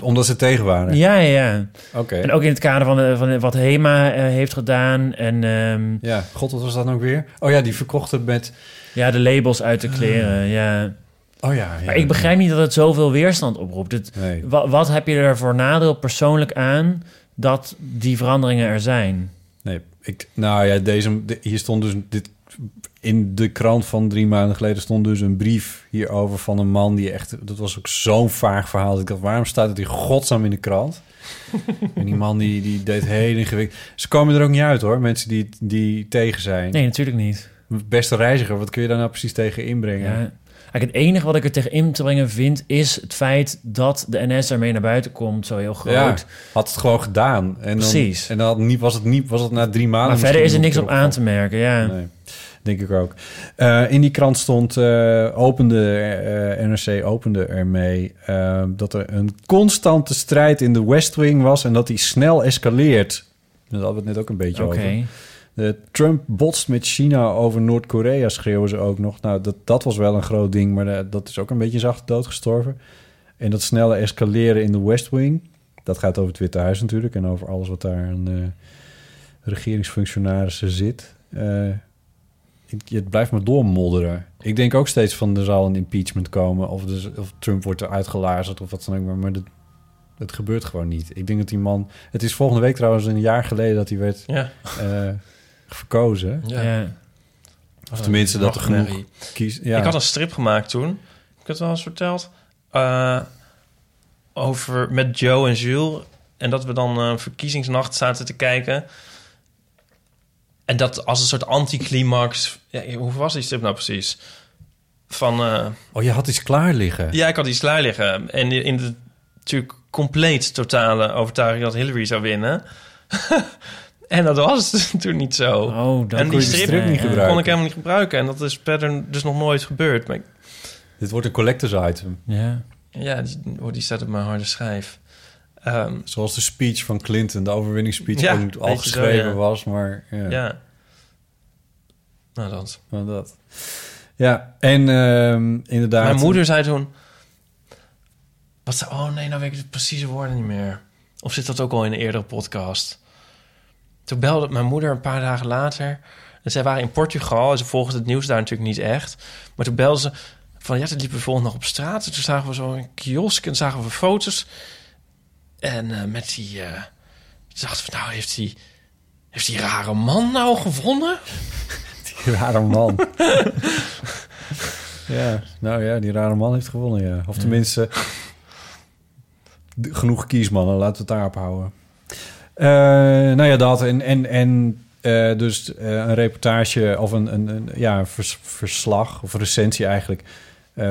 [SPEAKER 2] Omdat ze tegen waren.
[SPEAKER 3] Ja, ja.
[SPEAKER 2] Oké.
[SPEAKER 3] En ook in het kader van, de, van wat HEMA eh, heeft gedaan. En ehm,
[SPEAKER 2] Ja, god, wat was dat nou ook weer? Oh ja, die verkochten met...
[SPEAKER 3] ja, de labels uit de kleren. Ja.
[SPEAKER 2] Oh ja, ja.
[SPEAKER 3] Maar ik begrijp niet dat het zoveel weerstand oproept. Het,
[SPEAKER 2] Nee.
[SPEAKER 3] wat heb je er voor nadeel persoonlijk aan dat die veranderingen er zijn?
[SPEAKER 2] Nee, ik, nou ja, deze, de- hier stond dus dit, in de krant van drie maanden geleden stond dus een brief hierover van een man die echt, dat was ook zo'n vaag verhaal. Dat ik dacht, waarom staat het hier godsnaam in de krant? *laughs* en die man die, die deed heel ingewikkeld. Ze komen er ook niet uit hoor, mensen die, die tegen zijn.
[SPEAKER 3] Nee, natuurlijk niet.
[SPEAKER 2] Beste reiziger, wat kun je daar nou precies tegen inbrengen?
[SPEAKER 3] Ja. Eigenlijk het enige wat ik er tegen in te brengen vind... is het feit dat de NS ermee naar buiten komt, zo heel groot.
[SPEAKER 2] Ja, had het gewoon gedaan. En dan,
[SPEAKER 3] Precies.
[SPEAKER 2] En dan had niet, was, het niet, was het na drie maanden...
[SPEAKER 3] maar verder is er niks op aan te merken, ja.
[SPEAKER 2] Nee, denk ik ook. Eh, in die krant stond, eh, opende, eh, NRC opende ermee... dat er een constante strijd in de West Wing was... en dat die snel escaleert. Daar hadden we het net ook een beetje over. De Trump botst met China over Noord-Korea, schreeuwen ze ook nog. Nou, dat, dat was wel een groot ding, maar dat is ook een beetje zacht doodgestorven. En dat snelle escaleren in de West Wing... dat gaat over het Witte Huis natuurlijk... en over alles wat daar aan eh, regeringsfunctionarissen zit... Ik- het blijft maar doormodderen. Ik denk ook steeds van er zal een impeachment komen... of, dus, of Trump wordt eruit gelazerd of wat dan ook. Maar, maar dat, het gebeurt gewoon niet. Ik denk dat die man... Het is volgende week trouwens een jaar geleden dat hij werd
[SPEAKER 1] Ja.
[SPEAKER 2] eh, verkozen.
[SPEAKER 1] Ja.
[SPEAKER 3] Ja.
[SPEAKER 2] Of tenminste dat er genoeg kies. Ja.
[SPEAKER 1] Ik had een strip gemaakt toen. ik het wel eens verteld? Eh, over met Joe en Jules. En dat we dan eh, verkiezingsnacht zaten te kijken. En dat als een soort anticlimax... Ja, hoe was die strip nou precies? Van... eh,
[SPEAKER 2] Oh, je had iets klaar liggen.
[SPEAKER 1] ja, ik had iets klaar liggen. En in de natuurlijk compleet totale overtuiging dat Hillary zou winnen. *laughs* en dat was *laughs* toen niet zo.
[SPEAKER 3] Oh, dan
[SPEAKER 1] en
[SPEAKER 2] kon je die strip niet
[SPEAKER 1] kon
[SPEAKER 2] gebruiken.
[SPEAKER 1] ik helemaal niet gebruiken. En dat is verder dus nog nooit gebeurd. Maar ik-
[SPEAKER 2] Dit wordt een collectors item.
[SPEAKER 3] Ja.
[SPEAKER 1] ja, die, oh, die staat op mijn harde schijf. Ehm,
[SPEAKER 2] Zoals de speech van Clinton, de overwinningsspeech,
[SPEAKER 1] Ja,
[SPEAKER 2] al
[SPEAKER 1] zo,
[SPEAKER 2] geschreven
[SPEAKER 1] ja.
[SPEAKER 2] was. Maar ja,
[SPEAKER 1] ja. Nou, dat.
[SPEAKER 2] maar dat. Ja, en ehm, inderdaad...
[SPEAKER 1] Mijn moeder zei toen... Wat zei, oh nee, nou weet ik de precieze woorden niet meer. Of zit dat ook al in een eerdere podcast? Toen belde mijn moeder een paar dagen later. En zij waren in Portugal. En ze volgden het nieuws daar natuurlijk niet echt. Maar toen belde ze van... Ja, toen liepen we dag op straat. En toen zagen we zo een kiosk. En zagen we foto's. En eh, met die... toen dachten we, nou, heeft die... Heeft die rare man nou gewonnen? *laughs*
[SPEAKER 2] Die rare man. *laughs* ja, nou ja, die rare man heeft gewonnen, ja. Of tenminste, genoeg kiesmannen, laten we het daarop houden. Eh, nou ja, dat. En, en, en dus een reportage of een, een, een ja, vers- verslag of recensie eigenlijk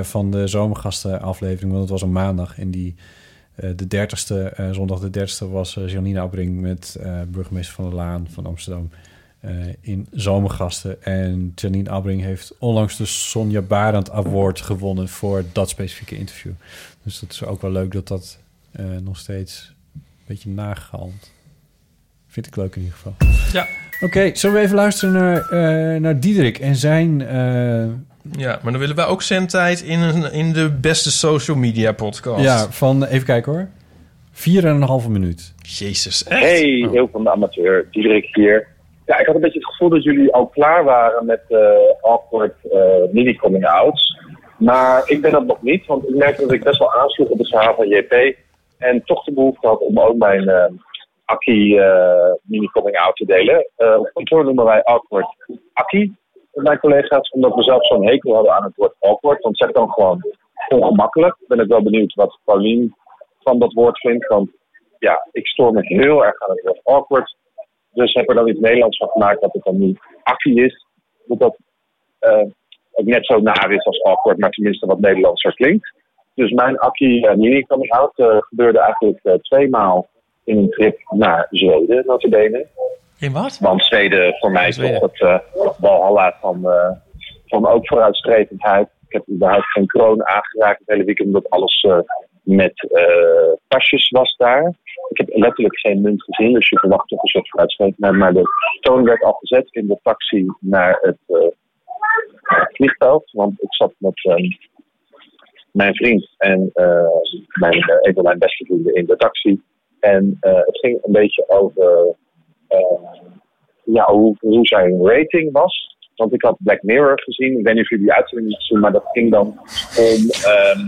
[SPEAKER 2] van de zomergastenaflevering. Want het was een maandag en die... eh, de dertigste, eh zondag de dertigste was eh, Janine Abbring met burgemeester van der Laan van Amsterdam in Zomergasten. En Janine Abbring heeft onlangs de Sonja Barend Award gewonnen voor dat specifieke interview. Dus dat is ook wel leuk dat dat nog steeds een beetje nagehaald. Vind ik leuk in ieder geval.
[SPEAKER 1] Ja.
[SPEAKER 2] Oké, zullen we even luisteren naar, naar Diederik en zijn...
[SPEAKER 1] Ja, maar dan willen wij ook zendtijd in, een, in de beste social media podcast.
[SPEAKER 2] ja, van, even kijken hoor. Vier en een halve minuut.
[SPEAKER 1] Jezus, echt?
[SPEAKER 5] Hey,
[SPEAKER 1] Oh.
[SPEAKER 5] heel van de amateur, Diederik hier. Ja, ik had een beetje het gevoel dat jullie al klaar waren met eh awkward eh, mini-coming-outs. Maar ik ben dat nog niet, want ik merkte dat ik best wel aansloeg op het verhaal van JP. En toch de behoefte had om ook mijn eh Akkie eh, mini-coming-out te delen. Eh op kantoor noemen wij awkward Akkie, met mijn collega's. Omdat we zelf zo'n hekel hadden aan het woord awkward. Want zeg dan gewoon ongemakkelijk. Ben ik wel benieuwd wat Paulien van dat woord vindt. Want ja, ik stoor me heel erg aan het woord awkward. Dus heb er dan iets Nederlands van gemaakt dat het dan niet akkie is. Dat dat eh, ook net zo naar is als awkward, maar tenminste wat Nederlandser klinkt. Dus mijn akkie uh, mini coming out eh, gebeurde eigenlijk eh, tweemaal in een trip naar Zweden, notabene.
[SPEAKER 1] In wat?
[SPEAKER 5] Want Zweden voor mij is toch het uh, walhalla van, eh, van ook vooruitstrevendheid. Ik heb überhaupt geen kroon aangeraakt het hele weekend, omdat alles eh, met eh, pasjes was daar. Ik heb letterlijk geen munt gezien, dus je verwacht toch een soort vooruitstrevendheid. Maar de toon werd al gezet in de taxi naar het eh, vliegveld. Want ik zat met ehm, mijn vriend en eh, mijn, eh, een van mijn beste vrienden in de taxi. En eh, het ging een beetje over eh, ja, hoe, hoe zijn rating was. Want ik had Black Mirror gezien. Ik weet niet of jullie die uitzending niet zien, maar dat ging dan om ehm,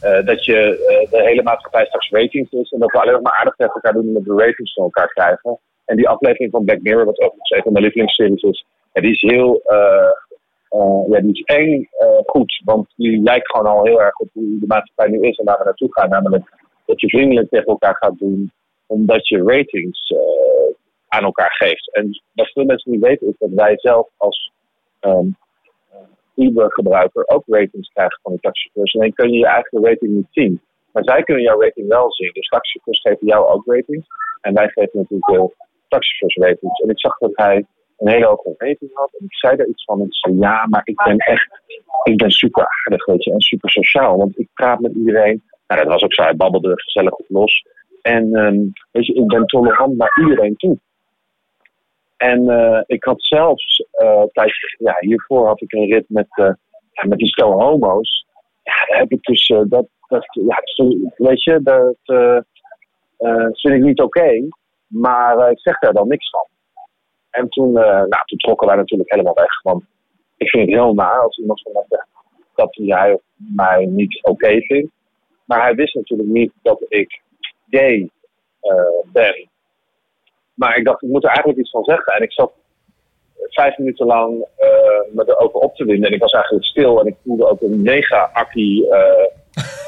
[SPEAKER 5] eh, dat je eh, de hele maatschappij straks ratings is. En dat we alleen nog maar aardig tegen elkaar doen omdat we ratings van elkaar krijgen. En die aflevering van Black Mirror, wat overigens een van mijn lievelingsseries is, ja, die is heel. eh, eh, ja, die is één eh, goed, want die lijkt gewoon al heel erg op hoe de maatschappij nu is en waar we naartoe gaan. Namelijk dat je vriendelijk tegen elkaar gaat doen, omdat je ratings eh, aan elkaar geeft. En wat veel mensen niet weten is dat wij zelf als ehm, Uber-gebruiker ook ratings krijgen van de taxichauffeurs. Alleen kun je je eigen rating niet zien. Maar zij kunnen jouw rating wel zien. Dus taxichauffeurs geven jou ook ratings. En wij geven natuurlijk veel taxichauffeurs ratings. En ik zag dat hij een hele hoge rating had. En ik zei daar iets van. En ik zei, ja, maar ik ben echt, ik ben super aardig, weet je. En super sociaal. Want ik praat met iedereen. Nou, dat was ook zo. Hij babbelde gezellig op los. En ehm, weet je, ik ben tolerant naar iedereen toe. En eh, ik had zelfs, eh, tijdens, ja, hiervoor had ik een rit met, eh, met die stel homo's. Ja, daar heb ik dus, eh, dat, dat, ja, weet je, dat eh, eh, vind ik niet oké. maar eh, ik zeg daar dan niks van. En toen, eh, nou, toen trokken wij natuurlijk helemaal weg. Want ik vind het heel naar als iemand van mij zegt dat hij mij niet oké vindt. Maar hij wist natuurlijk niet dat ik gay eh, ben. Maar ik dacht, ik moet er eigenlijk iets van zeggen. En ik zat vijf minuten lang eh, me erover op te winden. En ik was eigenlijk stil en ik voelde ook een mega akkie eh,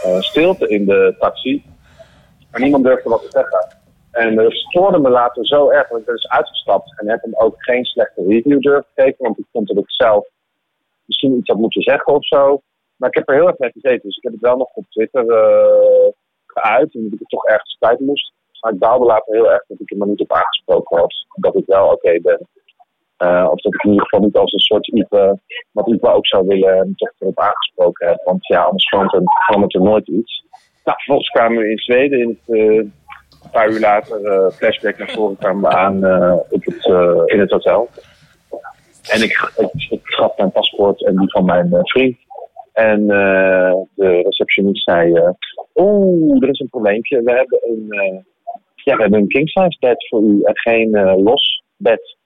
[SPEAKER 5] eh, stilte in de taxi. Maar niemand durfde wat te zeggen. En dat stoorde me later zo erg dat ik er dus uitgestapt. En heb hem ook geen slechte review durven geven. Want ik vond dat ik zelf misschien iets had moeten zeggen of zo. Maar ik heb er heel erg mee gezeten. Dus ik heb het wel nog op Twitter eh, geuit. En dat ik het toch ergens kwijt moest. Maar ik baalde later heel erg dat ik er maar niet op aangesproken was. Dat ik wel oké ben. Eh, of dat ik in ieder geval niet als een soort Ipe, wat Ipe ook zou willen, hem toch erop aangesproken heb. Want ja, anders er, verandert er nooit iets. Nou, vervolgens kwamen we in Zweden. In het, eh, een paar uur later, eh, flashback naar voren, kwamen we aan eh, op het, eh, in het hotel. En ik, ik, ik gaf mijn paspoort en die van mijn eh, vriend. En eh, de receptionist zei: eh, Oeh, er is een probleempje. We hebben een, eh, ja, we hebben een king size bed voor u en geen eh, los bed.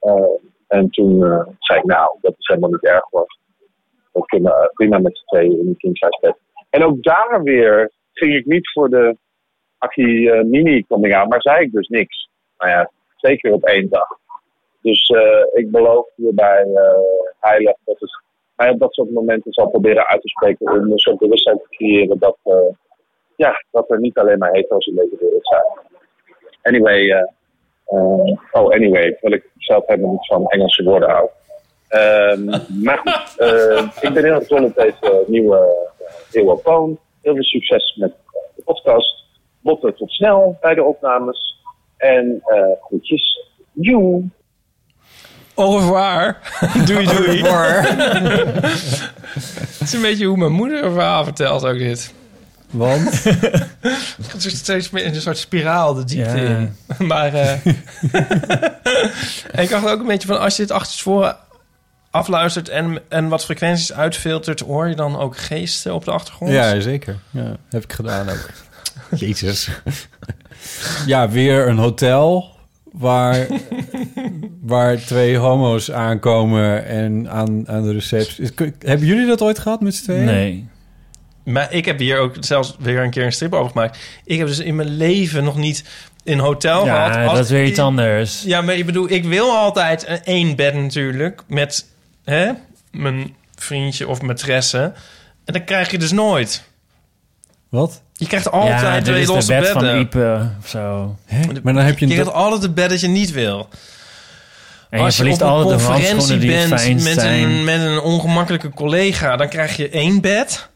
[SPEAKER 5] Eh, en toen eh, zei ik: Nou, dat is helemaal niet erg hoor. We kunnen prima met z'n tweeën in een king size bed. En ook daar weer ging ik niet voor de eh, Mini coming out, maar zei ik dus niks. Nou ja, zeker op één dag. Dus ik beloof hierbij heilig dat ik mij op dat soort momenten zal proberen uit te spreken om een soort bewustzijn te creëren dat, ja, dat er niet alleen maar hetero's in deze wereld zijn. Anyway, eh, eh, oh anyway, terwijl ik zelf helemaal niet van Engelse woorden hou. Ehm, *laughs* maar goed, eh, ik ben heel erg op deze nieuwe uh, Eeuwofoon. Heel veel succes met de podcast. Botten tot snel bij de opnames. En eh groetjes. Joe!
[SPEAKER 1] Au revoir. *laughs* doei, doei. *laughs* Het is een beetje hoe mijn moeder een verhaal vertelt ook dit.
[SPEAKER 2] Want? *laughs*
[SPEAKER 1] Het dus steeds meer in een soort spiraal de diepte
[SPEAKER 3] Ja.
[SPEAKER 1] in. *laughs* Maar eh, en *laughs* ik dacht ook een beetje van... als je dit achterstevoren afluistert en, en wat frequenties uitfiltert... hoor je dan ook geesten op de achtergrond?
[SPEAKER 2] Ja, zeker. Ja, heb ik gedaan ook. Jezus. ja, weer een hotel waar, waar twee homo's aankomen en aan, aan de receptie. Hebben jullie dat ooit gehad met z'n tweeën?
[SPEAKER 3] Nee.
[SPEAKER 1] Maar ik heb hier ook zelfs weer een keer een strip over gemaakt. Ik heb dus in mijn leven nog niet in een hotel
[SPEAKER 3] Ja,
[SPEAKER 1] gehad. Als-
[SPEAKER 3] dat is weer iets anders.
[SPEAKER 1] Ja, maar ik bedoel, ik wil altijd een één bed natuurlijk met hè, mijn vriendje of maîtresse. En dat krijg je dus nooit.
[SPEAKER 2] Wat?
[SPEAKER 1] Je krijgt
[SPEAKER 3] ja,
[SPEAKER 1] altijd
[SPEAKER 3] dit
[SPEAKER 1] twee losse
[SPEAKER 3] bed van
[SPEAKER 1] bedden.
[SPEAKER 3] Ipe of zo.
[SPEAKER 2] Maar dan heb je
[SPEAKER 1] Je krijgt altijd het bed dat je niet wil.
[SPEAKER 3] En je
[SPEAKER 1] Als je op een conferentie bent met een, met een ongemakkelijke collega, dan krijg je één bed.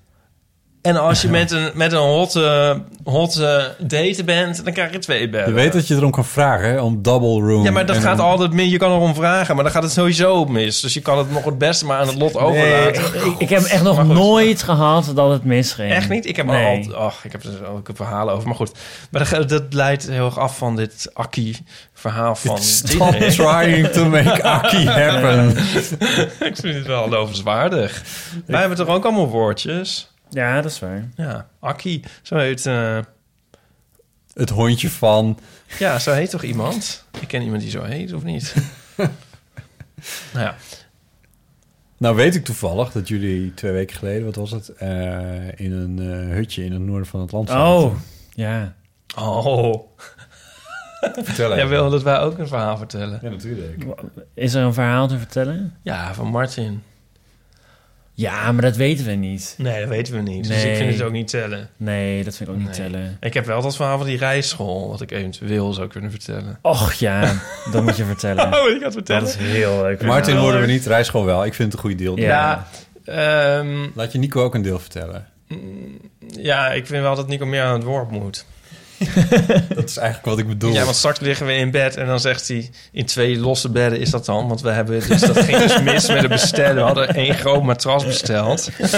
[SPEAKER 1] En als je *laughs* met een, met een hotte, hotte date bent, dan krijg je twee bedden.
[SPEAKER 2] Je weet dat je erom kan vragen, hè? Om double room.
[SPEAKER 1] Ja, maar dat gaat altijd mis. Je kan erom vragen, maar dan gaat het sowieso mis. Dus je kan het nog het beste maar aan het lot overlaten.
[SPEAKER 3] Ik, ik heb echt nog nooit gehad dat het misging.
[SPEAKER 1] Echt niet? Ik heb
[SPEAKER 3] nee.
[SPEAKER 1] er altijd... Och, ik heb er ook een verhalen over. Maar goed. Maar dat, dat leidt heel erg af van dit Akkie-verhaal van...
[SPEAKER 2] Stop trying to make Akkie *laughs* happen.
[SPEAKER 1] ik vind het wel lovenswaardig. Wij hebben toch ook allemaal woordjes?
[SPEAKER 3] Ja, dat is waar.
[SPEAKER 1] Ja, Akkie. Zo heet... eh,
[SPEAKER 2] Het hondje van...
[SPEAKER 1] ja, zo heet toch iemand? Ik ken iemand die zo heet, of niet? *laughs* nou ja.
[SPEAKER 2] Nou weet ik toevallig dat jullie twee weken geleden, wat was het, eh, in een eh, hutje in het noorden van het land zaten.
[SPEAKER 3] Oh, ja.
[SPEAKER 1] Oh.
[SPEAKER 2] Vertel even.
[SPEAKER 1] Jij wil dat wij ook een verhaal vertellen.
[SPEAKER 2] Ja, natuurlijk.
[SPEAKER 3] Is er een verhaal te vertellen?
[SPEAKER 1] Ja, van Martin.
[SPEAKER 3] Ja, maar dat weten we niet.
[SPEAKER 1] Nee, dat weten we niet. Dus ik vind het ook niet tellen.
[SPEAKER 3] Nee, dat vind ik ook niet tellen.
[SPEAKER 1] Ik heb wel dat verhaal van die rijschool... wat ik eventueel zou kunnen vertellen.
[SPEAKER 3] Och ja, dat moet je vertellen. *laughs*
[SPEAKER 1] Oh, ik had vertellen.
[SPEAKER 3] Dat is heel leuk.
[SPEAKER 2] Martin
[SPEAKER 1] Ja.
[SPEAKER 2] worden we niet, rijschool wel. Ik vind het een goed deel.
[SPEAKER 1] Ja, ehm,
[SPEAKER 2] Laat je Nico ook een deel vertellen.
[SPEAKER 1] ja, ik vind wel dat Nico meer aan het woord moet. *laughs*
[SPEAKER 2] Dat is eigenlijk wat ik bedoel.
[SPEAKER 1] Ja, want straks liggen we in bed en dan zegt hij... in twee losse bedden is dat dan. Want we hebben dus, dat ging dus mis met het bestellen. We hadden één groot matras besteld. en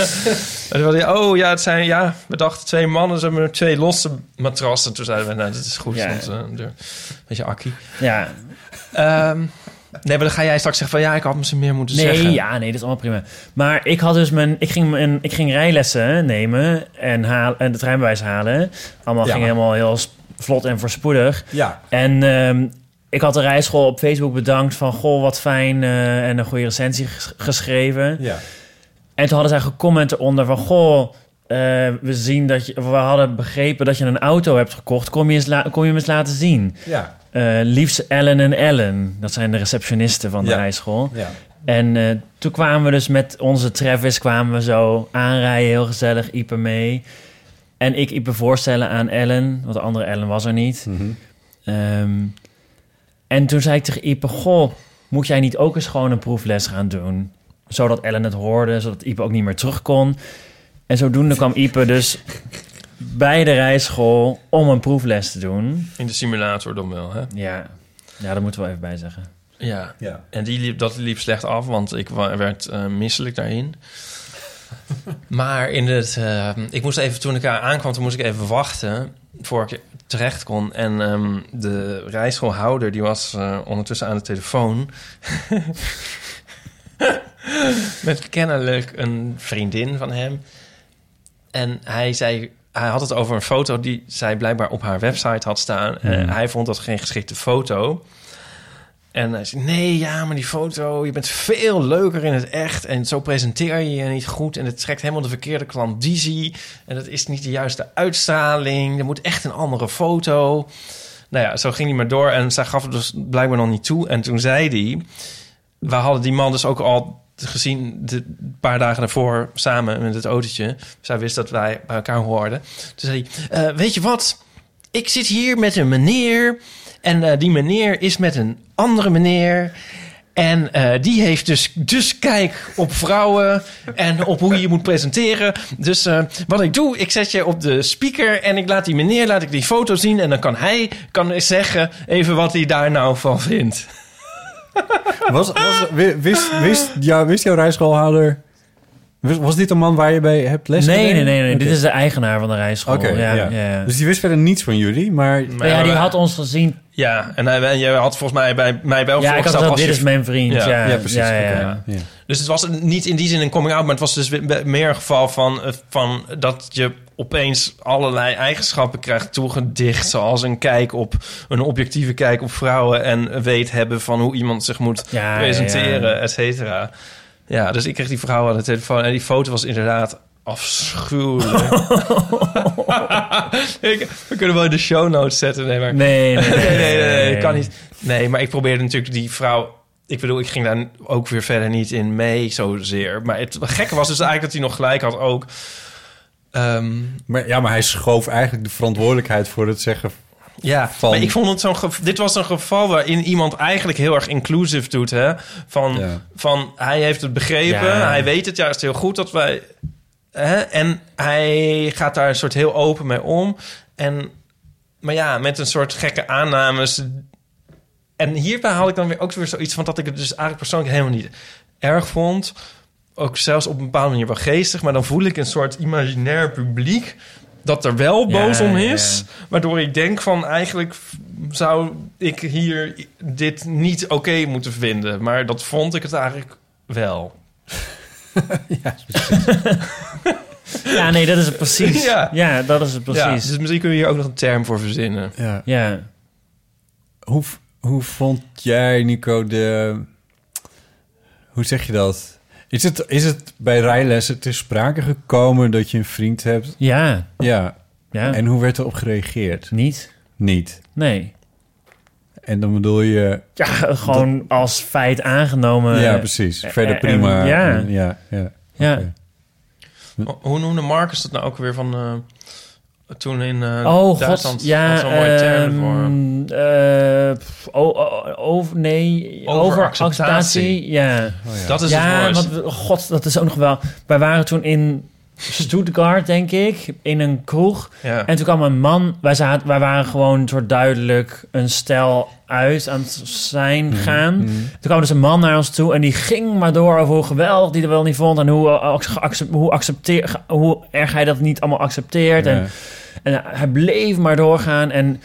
[SPEAKER 1] toen had hij, oh ja, het zijn, ja, we dachten twee mannen... ze hebben twee losse matrassen. Toen zeiden we, nou, dat is goed.
[SPEAKER 3] Ja.
[SPEAKER 1] Want, uh, de, beetje akkie.
[SPEAKER 3] Ja.
[SPEAKER 1] Ehm, nee, maar dan ga jij straks zeggen van... ja, ik had misschien meer moeten
[SPEAKER 3] Nee,
[SPEAKER 1] zeggen.
[SPEAKER 3] ja, nee, dat is allemaal prima. Maar ik had dus mijn... Ik ging, mijn, ik ging rijlessen nemen en, haal, en de treinbewijs halen. Allemaal
[SPEAKER 2] Ja.
[SPEAKER 3] ging helemaal heel vlot en voorspoedig.
[SPEAKER 2] Ja.
[SPEAKER 3] En ehm, ik had de rijschool op Facebook bedankt van... Goh, wat fijn eh, en een goede recensie ges- geschreven.
[SPEAKER 2] Ja.
[SPEAKER 3] En toen hadden zij gecomment eronder van... Goh, eh, we zien dat je... We hadden begrepen dat je een auto hebt gekocht. Kom je, eens la- kom je hem eens laten zien?
[SPEAKER 2] Ja.
[SPEAKER 3] Eh liefst Ellen en Ellen. Dat zijn de receptionisten van de
[SPEAKER 2] Ja.
[SPEAKER 3] rijschool.
[SPEAKER 2] Ja.
[SPEAKER 3] En eh, toen kwamen we dus met onze Travis kwamen we zo aanrijden, heel gezellig, Ipe mee. En ik Ipe voorstellen aan Ellen, want de andere Ellen was er niet.
[SPEAKER 2] Mhm.
[SPEAKER 3] Ehm, en toen zei ik tegen Ipe, goh, moet jij niet ook eens gewoon een proefles gaan doen? Zodat Ellen het hoorde, zodat Ipe ook niet meer terug kon. En zodoende kwam Ipe dus bij de rijschool om een proefles te doen.
[SPEAKER 1] In de simulator dan wel, hè?
[SPEAKER 3] Ja, ja dat moeten we wel even bij zeggen.
[SPEAKER 1] Ja.
[SPEAKER 2] Ja.
[SPEAKER 1] En die liep, dat liep slecht af, want ik werd eh, misselijk daarin. *laughs* maar in het, eh, ik moest even, toen ik daar aankwam, toen moest ik even wachten voor ik terecht kon. En ehm, de rijschoolhouder, die was eh, ondertussen aan de telefoon. *laughs* Met kennelijk een vriendin van hem. En hij zei, hij had het over een foto die zij blijkbaar op haar website had staan. En
[SPEAKER 2] Hmm.
[SPEAKER 1] hij vond dat geen geschikte foto. En hij zei, nee, ja, maar die foto, je bent veel leuker in het echt. En zo presenteer je je niet goed. En het trekt helemaal de verkeerde klandizie. En dat is niet de juiste uitstraling. Er moet echt een andere foto. Nou ja, zo ging hij maar door. En zij gaf het dus blijkbaar nog niet toe. En toen zei hij... We hadden die man dus ook al gezien de paar dagen daarvoor samen met het autootje. Zij wist dat wij bij elkaar hoorden. Toen zei hij, "Eh, weet je wat? Ik zit hier met een meneer... En eh, die meneer is met een andere meneer. En eh, die heeft dus, dus kijk op vrouwen en op hoe je je moet presenteren. Dus wat ik doe, ik zet je op de speaker en ik laat die meneer laat ik die foto zien. En dan kan hij kan zeggen even wat hij daar nou van vindt.
[SPEAKER 2] Was, was, wi- wist, wist, ja, wist jouw rijschoolhouder... Was, was dit een man waar je bij hebt les
[SPEAKER 3] Nee, nee, nee, nee. Dit is de eigenaar van de rijschool.
[SPEAKER 2] Oké,
[SPEAKER 3] ja,
[SPEAKER 2] ja.
[SPEAKER 3] ja. ja.
[SPEAKER 2] Dus die wist verder niets van jullie, maar...
[SPEAKER 3] Maar ja, die had ons gezien.
[SPEAKER 1] Ja, en hij, en jij had volgens mij bij mij bij
[SPEAKER 3] Ja, ik had dit
[SPEAKER 1] je-
[SPEAKER 3] is mijn vriend. Ja,
[SPEAKER 1] Ja,
[SPEAKER 3] ja,
[SPEAKER 2] precies.
[SPEAKER 3] Ja, ja,
[SPEAKER 2] Oké,
[SPEAKER 3] ja.
[SPEAKER 2] ja.
[SPEAKER 1] Dus het was niet in die zin een coming out, maar het was dus meer een geval van, eh, van dat je opeens allerlei eigenschappen krijgt toegedicht, zoals een kijk op een objectieve kijk op vrouwen en weet hebben van hoe iemand zich moet
[SPEAKER 3] Ja,
[SPEAKER 1] presenteren,
[SPEAKER 3] ja.
[SPEAKER 1] et cetera. Ja, dus ik kreeg die vrouw aan de telefoon en die foto was inderdaad afschuwelijk. *laughs* ik, we kunnen wel in de show notes zetten, nee, maar
[SPEAKER 3] Nee, nee,
[SPEAKER 1] nee, nee, nee, nee, kan niet. Nee, maar ik probeerde natuurlijk die vrouw... Ik bedoel, ik ging daar ook weer verder niet in mee zozeer. Maar het gekke was dus eigenlijk dat hij nog gelijk had ook. Ehm,
[SPEAKER 2] Maar, ja, maar hij schoof eigenlijk de verantwoordelijkheid voor het zeggen...
[SPEAKER 1] ja,
[SPEAKER 2] Van-
[SPEAKER 1] maar ik vond het zo'n... Dit was een geval waarin iemand eigenlijk heel erg inclusive doet, hè? Van,
[SPEAKER 2] Ja.
[SPEAKER 1] van hij heeft het begrepen,
[SPEAKER 3] Ja.
[SPEAKER 1] hij weet het juist heel goed dat wij... Hè? En hij gaat daar een soort heel open mee om. En, maar ja, met een soort gekke aannames. En hierbij had ik dan weer ook weer zoiets van dat ik het dus eigenlijk persoonlijk helemaal niet erg vond. Ook zelfs op een bepaalde manier wel geestig. Maar dan voel ik een soort imaginair publiek dat er wel boos
[SPEAKER 3] Ja,
[SPEAKER 1] om
[SPEAKER 3] ja,
[SPEAKER 1] is.
[SPEAKER 3] ja.
[SPEAKER 1] Waardoor ik denk van eigenlijk zou ik hier dit niet oké moeten vinden. Maar dat vond ik het eigenlijk wel. *laughs* *laughs*
[SPEAKER 3] Ja, nee, dat is het precies.
[SPEAKER 1] Ja.
[SPEAKER 3] Ja, dat is het
[SPEAKER 1] Ja,
[SPEAKER 3] precies.
[SPEAKER 1] dus misschien kun je hier ook nog een term voor verzinnen.
[SPEAKER 2] Ja.
[SPEAKER 3] Ja.
[SPEAKER 2] Hoe, hoe vond jij, Nico, de... Hoe zeg je dat? Is het, is het bij rijlessen ter sprake gekomen dat je een vriend hebt?
[SPEAKER 3] Ja.
[SPEAKER 2] Ja.
[SPEAKER 3] Ja.
[SPEAKER 2] En hoe werd erop gereageerd?
[SPEAKER 3] Niet?
[SPEAKER 2] Niet.
[SPEAKER 3] Nee.
[SPEAKER 2] En dan bedoel je...
[SPEAKER 3] Ja, gewoon als feit aangenomen.
[SPEAKER 2] ja, precies. Verder
[SPEAKER 3] en-
[SPEAKER 2] prima.
[SPEAKER 3] ja.
[SPEAKER 2] ja, ja.
[SPEAKER 1] Hoe noemde Marcus dat nou ook weer van... eh, toen in eh
[SPEAKER 3] Oh,
[SPEAKER 1] Duitsland
[SPEAKER 3] god. Ja,
[SPEAKER 1] zo'n mooie term voor.
[SPEAKER 3] ehm, eh, pff, o- o- over, nee,
[SPEAKER 1] Overacceptatie.
[SPEAKER 3] Ja.
[SPEAKER 2] Oh, ja.
[SPEAKER 1] Dat is
[SPEAKER 3] ja,
[SPEAKER 1] het
[SPEAKER 3] want god, dat is ook nog wel... Wij waren toen in Stuttgart, denk ik, in een kroeg.
[SPEAKER 1] Ja.
[SPEAKER 3] En toen kwam een man... Wij, zaten, wij waren gewoon een soort duidelijk een stel uit aan het zijn gaan. Toen kwam dus een man naar ons toe en die ging maar door over hoe geweldig die er wel niet vond... en hoe, eh, hoe, accepteer, hoe erg hij dat niet allemaal accepteert.
[SPEAKER 2] Ja.
[SPEAKER 3] En, en hij bleef maar doorgaan en...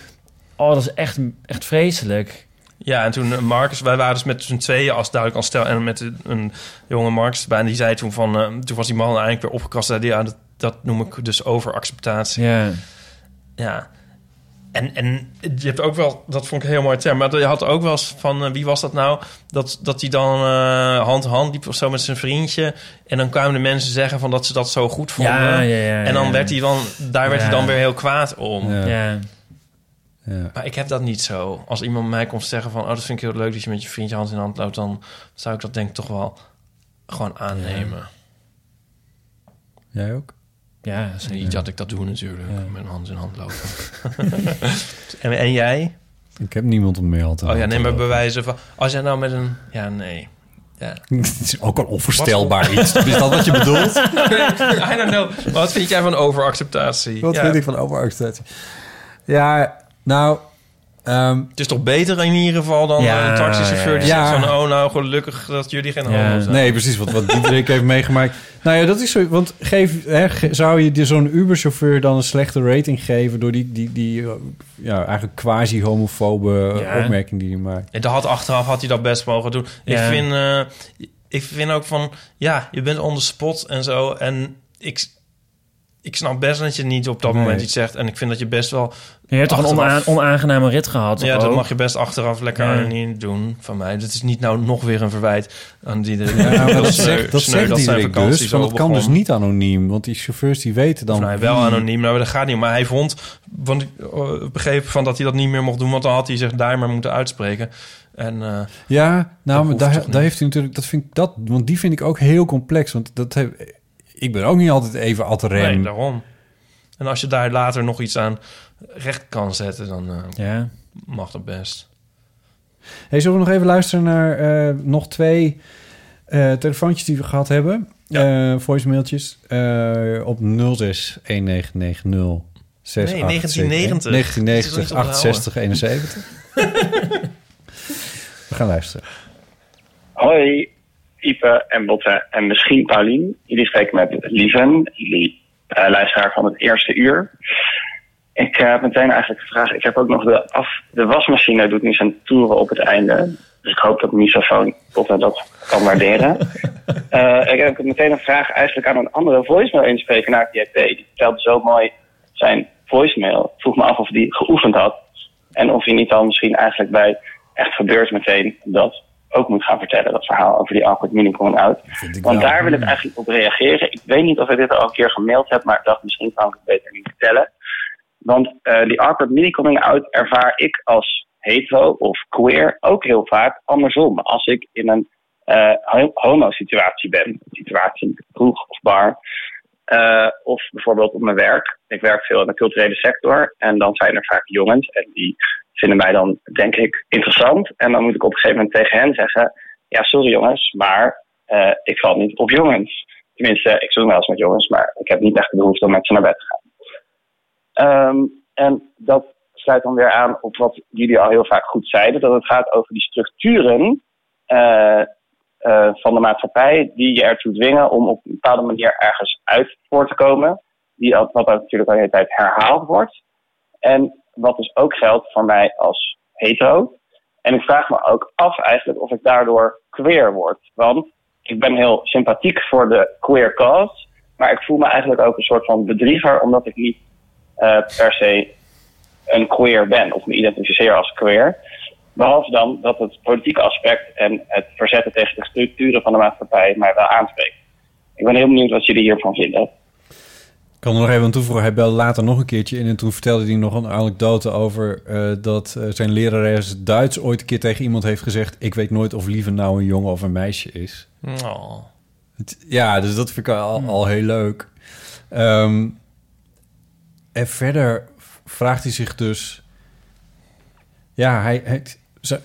[SPEAKER 3] Oh, dat is echt, echt vreselijk.
[SPEAKER 1] Ja, en toen eh, Marcus, wij waren dus met z'n tweeën als duidelijk als stel en met een, een jonge Marcus erbij. En die zei toen van, eh, toen was die man eigenlijk weer opgekast. Zei ja, dat, dat noem ik dus overacceptatie.
[SPEAKER 3] Ja.
[SPEAKER 1] Ja. En, en je hebt ook wel, dat vond ik een heel mooi term, maar je had ook wel eens van, eh, wie was dat nou? Dat, dat hij dan eh, hand in hand liep of zo met zijn vriendje. En dan kwamen de mensen zeggen van dat ze dat zo goed vonden.
[SPEAKER 3] Ja, ja, ja,
[SPEAKER 1] en dan
[SPEAKER 3] ja.
[SPEAKER 1] werd hij dan, daar werd hij dan weer heel kwaad om.
[SPEAKER 2] Ja.
[SPEAKER 3] Ja.
[SPEAKER 2] Ja.
[SPEAKER 1] Maar ik heb dat niet zo. Als iemand mij komt zeggen van... oh, dat vind ik heel leuk dat je met je vriendje hand in hand loopt... dan zou ik dat denk ik toch wel gewoon aannemen.
[SPEAKER 2] Jij ook?
[SPEAKER 3] Ja,
[SPEAKER 1] Niet dat ik dat doe natuurlijk, met hand in hand lopen. *laughs* en, en jij?
[SPEAKER 2] Ik heb niemand om mee te
[SPEAKER 1] Oh ja,
[SPEAKER 2] hand
[SPEAKER 1] nee,
[SPEAKER 2] te
[SPEAKER 1] maar bewijzen van... Als jij nou met een... Ja, nee. Ja. *laughs*
[SPEAKER 2] Het is ook een onvoorstelbaar iets. Is dat wat je bedoelt? *laughs*
[SPEAKER 1] I don't know. Wat vind jij van overacceptatie?
[SPEAKER 2] Wat
[SPEAKER 1] Ja.
[SPEAKER 2] vind ik van overacceptatie? Ja, nou... ehm,
[SPEAKER 1] Het is toch beter in ieder geval dan
[SPEAKER 2] Ja,
[SPEAKER 1] een taxichauffeur die
[SPEAKER 2] ja, ja.
[SPEAKER 1] zegt van... oh, nou, gelukkig dat jullie geen homo zijn.
[SPEAKER 2] Nee, precies. Wat, wat Diederik heeft meegemaakt. Nou ja, dat is zo. Want geef, hè, zou je die- zo'n Uber-chauffeur dan een slechte rating geven... door die, die, die eh, ja, eigenlijk quasi-homofobe
[SPEAKER 1] Ja.
[SPEAKER 2] opmerking die hij maakt?
[SPEAKER 1] En had achteraf had hij dat best mogen doen. Ik, vind, eh, ik vind ook van... Ja, je bent on the spot en zo. En ik, ik snap best dat je niet op dat
[SPEAKER 3] Nee.
[SPEAKER 1] moment iets zegt. En ik vind dat je best wel...
[SPEAKER 3] Je hebt toch een onaangename rit gehad?
[SPEAKER 1] Ja, dat
[SPEAKER 3] ook?
[SPEAKER 1] mag je best achteraf lekker
[SPEAKER 3] Ja.
[SPEAKER 1] anoniem doen van mij. Dat is niet nou nog weer een verwijt aan die... De,
[SPEAKER 2] Ja, maar dat
[SPEAKER 1] sneu-
[SPEAKER 2] dat
[SPEAKER 1] sneu
[SPEAKER 2] zegt
[SPEAKER 1] zijn vakantie
[SPEAKER 2] dus.
[SPEAKER 1] zo
[SPEAKER 2] Want het kan dus niet anoniem. Want die chauffeurs die weten dan...
[SPEAKER 1] Nou, wel anoniem, nou, dat gaat niet. Maar hij vond, want ik eh, begreep van dat hij dat niet meer mocht doen, want dan had hij zich daar maar moeten uitspreken. En eh,
[SPEAKER 2] Ja, nou, maar daar,
[SPEAKER 1] niet?
[SPEAKER 2] daar heeft hij natuurlijk... Dat vind ik dat, want die vind ik ook heel complex. Want dat heb, ik ben ook niet altijd even ad rem.
[SPEAKER 1] nee, daarom. En als je daar later nog iets aan recht kan zetten, dan eh,
[SPEAKER 3] Ja.
[SPEAKER 1] mag dat best.
[SPEAKER 2] Hey, zullen we nog even luisteren naar eh, nog twee eh, telefoontjes die we gehad hebben? Eh voicemailtjes eh, op 06 1990
[SPEAKER 1] Nee, 1990.
[SPEAKER 2] 1990
[SPEAKER 1] Het is
[SPEAKER 2] 68 71. we gaan luisteren.
[SPEAKER 6] Hoi, Ipe en Botte en misschien Paulien. Jullie spreken met Lieven, jullie eh, luisteraar van het eerste uur. Ik eh, heb meteen eigenlijk de vraag, ik heb ook nog de, af, de wasmachine doet nu zijn toeren op het einde. Dus ik hoop dat microfoon Botte dat kan waarderen. *laughs* Eh, ik heb meteen een vraag eigenlijk aan een andere voicemail inspreken naar JP. Die vertelde zo mooi zijn voicemail. Ik vroeg me af of die geoefend had. En of hij niet dan misschien eigenlijk bij echt gebeurt meteen dat ook moet gaan vertellen. Dat verhaal over die awkward mini out. Want
[SPEAKER 2] wel.
[SPEAKER 6] daar wil ik eigenlijk op reageren. Ik weet niet of ik dit al een keer gemaild heb, maar ik dacht misschien kan ik het beter niet vertellen. Want eh, die awkward mini out ervaar ik als hetero of queer ook heel vaak andersom. Als ik in een eh, ho- homo-situatie ben, situatie kroeg of bar, eh, of bijvoorbeeld op mijn werk. Ik werk veel in de culturele sector en dan zijn er vaak jongens en die vinden mij dan, denk ik, interessant. En dan moet ik op een gegeven moment tegen hen zeggen: Ja, sorry jongens, maar eh, ik val niet op jongens. Tenminste, ik zoek wel eens met jongens, maar ik heb niet echt de behoefte om met ze naar bed te gaan. Ehm, en dat sluit dan weer aan op wat jullie al heel vaak goed zeiden: dat het gaat over die structuren eh, eh, van de maatschappij die je ertoe dwingen om op een bepaalde manier ergens uit voor te komen. Die, wat natuurlijk al de hele tijd herhaald wordt. En wat dus ook geldt voor mij als hetero. En ik vraag me ook af eigenlijk of ik daardoor queer word. Want ik ben heel sympathiek voor de queer cause. Maar ik voel me eigenlijk ook een soort van bedrieger omdat ik niet eh, per se een queer ben of me identificeer als queer. Behalve dan dat het politieke aspect en het verzetten tegen de structuren van de maatschappij mij wel aanspreekt. Ik ben heel benieuwd wat jullie hiervan vinden.
[SPEAKER 2] Ik kan er nog even aan toevoegen. Hij belde later nog een keertje in en toen vertelde hij nog een anekdote over eh, dat eh, zijn lerares Duits ooit een keer tegen iemand heeft gezegd: Ik weet nooit of Lieve nou een jongen of een meisje is.
[SPEAKER 1] Oh.
[SPEAKER 2] Het- ja, dus dat vind ik al, al heel leuk. Ehm, en verder vraagt hij zich dus... Ja, hij, hij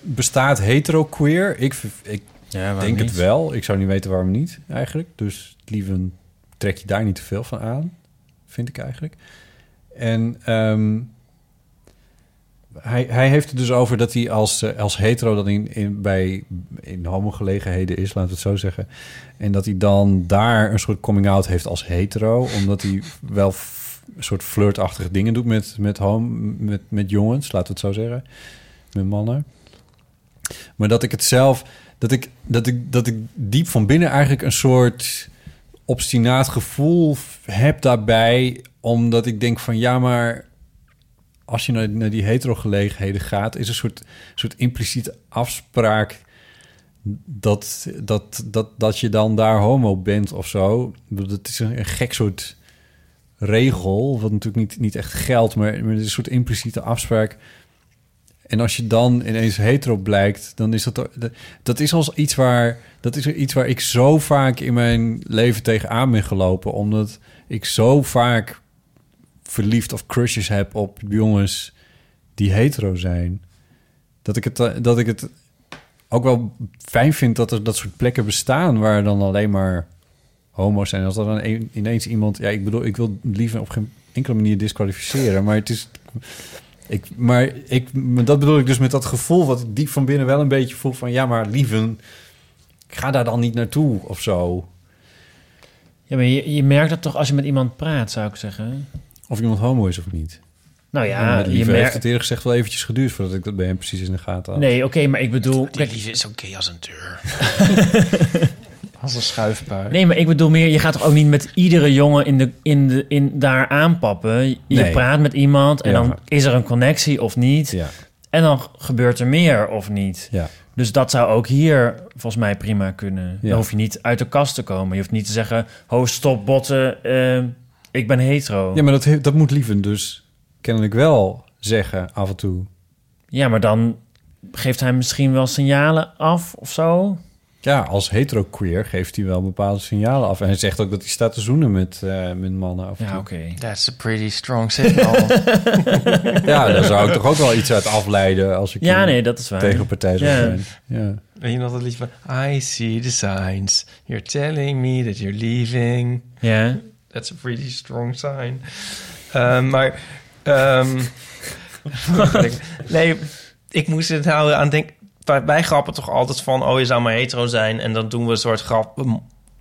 [SPEAKER 2] bestaat hetero-queer? Ik, ik
[SPEAKER 3] waarom
[SPEAKER 2] denk het wel. Ik zou niet weten waarom niet, eigenlijk. Dus lieve trek je daar niet te veel van aan, vind ik eigenlijk. En ehm, hij, hij heeft het dus over dat hij als, eh, als hetero dat in, in, bij in homogelegenheden is, laten we het zo zeggen. En dat hij dan daar een soort coming out heeft als hetero, omdat hij wel een soort flirtachtige dingen doet met, met, home, met, met jongens, laten we het zo zeggen, met mannen. Maar dat ik het zelf, dat ik, dat ik, dat ik diep van binnen eigenlijk een soort obstinaat gevoel heb daarbij, omdat ik denk van ja, maar als je naar, naar die hetero-gelegenheden gaat, is een soort, soort impliciete afspraak dat, dat, dat, dat je dan daar homo bent of zo. Dat is een, een gek soort regel, wat natuurlijk niet, niet echt geldt, maar, maar het is een soort impliciete afspraak En als je dan ineens hetero blijkt, dan is dat... dat- is als iets waar... Dat is iets waar ik zo vaak in mijn leven tegenaan ben gelopen. Omdat ik zo vaak verliefd of crushes heb op jongens die hetero zijn. Dat ik het, eh, dat ik het ook wel fijn vind dat er dat soort plekken bestaan... waar dan alleen maar homo's zijn. Als er dan een- ineens iemand... Ja, ik bedoel, ik wil liever op geen enkele manier disqualificeren. Maar het is... Ik, maar ik, dat bedoel ik dus met dat gevoel wat ik diep van binnen wel een beetje voel van... ja, maar lieven, ik ga daar dan niet naartoe of zo.
[SPEAKER 3] Ja, maar je, je merkt dat toch als je met iemand praat, zou ik zeggen.
[SPEAKER 2] Of iemand homo is of niet.
[SPEAKER 3] Nou ja, je
[SPEAKER 2] Lieve heeft
[SPEAKER 3] merkt...
[SPEAKER 2] het eerlijk gezegd wel eventjes geduurd... voordat ik dat bij hem precies in de gaten had.
[SPEAKER 3] Nee, oké, maar ik bedoel...
[SPEAKER 1] Die
[SPEAKER 3] kijk-
[SPEAKER 1] is oké als een deur. *laughs* als een.
[SPEAKER 3] Nee, maar ik bedoel meer, je gaat toch ook niet met iedere jongen in de, in de, in, daar aanpappen. Je
[SPEAKER 2] Nee.
[SPEAKER 3] praat met iemand en
[SPEAKER 2] Ja.
[SPEAKER 3] dan is er een connectie of niet.
[SPEAKER 2] Ja.
[SPEAKER 3] En dan gebeurt er meer of niet.
[SPEAKER 2] Ja.
[SPEAKER 3] Dus dat zou ook hier volgens mij prima kunnen. Dan hoef je niet uit de kast te komen. Je hoeft niet te zeggen, ho, stop, botten, eh, ik ben hetero.
[SPEAKER 2] Ja, maar dat, dat moet Lieven dus kennelijk wel zeggen af en toe.
[SPEAKER 3] Ja, maar dan geeft hij misschien wel signalen af of zo.
[SPEAKER 2] Ja, als hetero-queer geeft hij wel bepaalde signalen af. En hij zegt ook dat hij staat te zoenen met, eh, met mannen af en
[SPEAKER 3] Ja, oké.
[SPEAKER 1] That's a pretty strong signal. *laughs*
[SPEAKER 2] Ja, daar zou ik toch ook wel iets uit afleiden als ik
[SPEAKER 3] Ja, nee, dat is waar.
[SPEAKER 2] tegenpartij zou
[SPEAKER 3] Ja.
[SPEAKER 2] zijn. Ja.
[SPEAKER 1] Weet je nog dat liedje van... I see the signs. You're telling me that you're leaving.
[SPEAKER 3] Ja.
[SPEAKER 1] That's a pretty strong sign. Ehm, maar... ehm, *laughs* nee, ik moest het nou aan denken... Wij, grappen toch altijd van... Oh, je zou maar hetero zijn. En dan doen we een soort grap...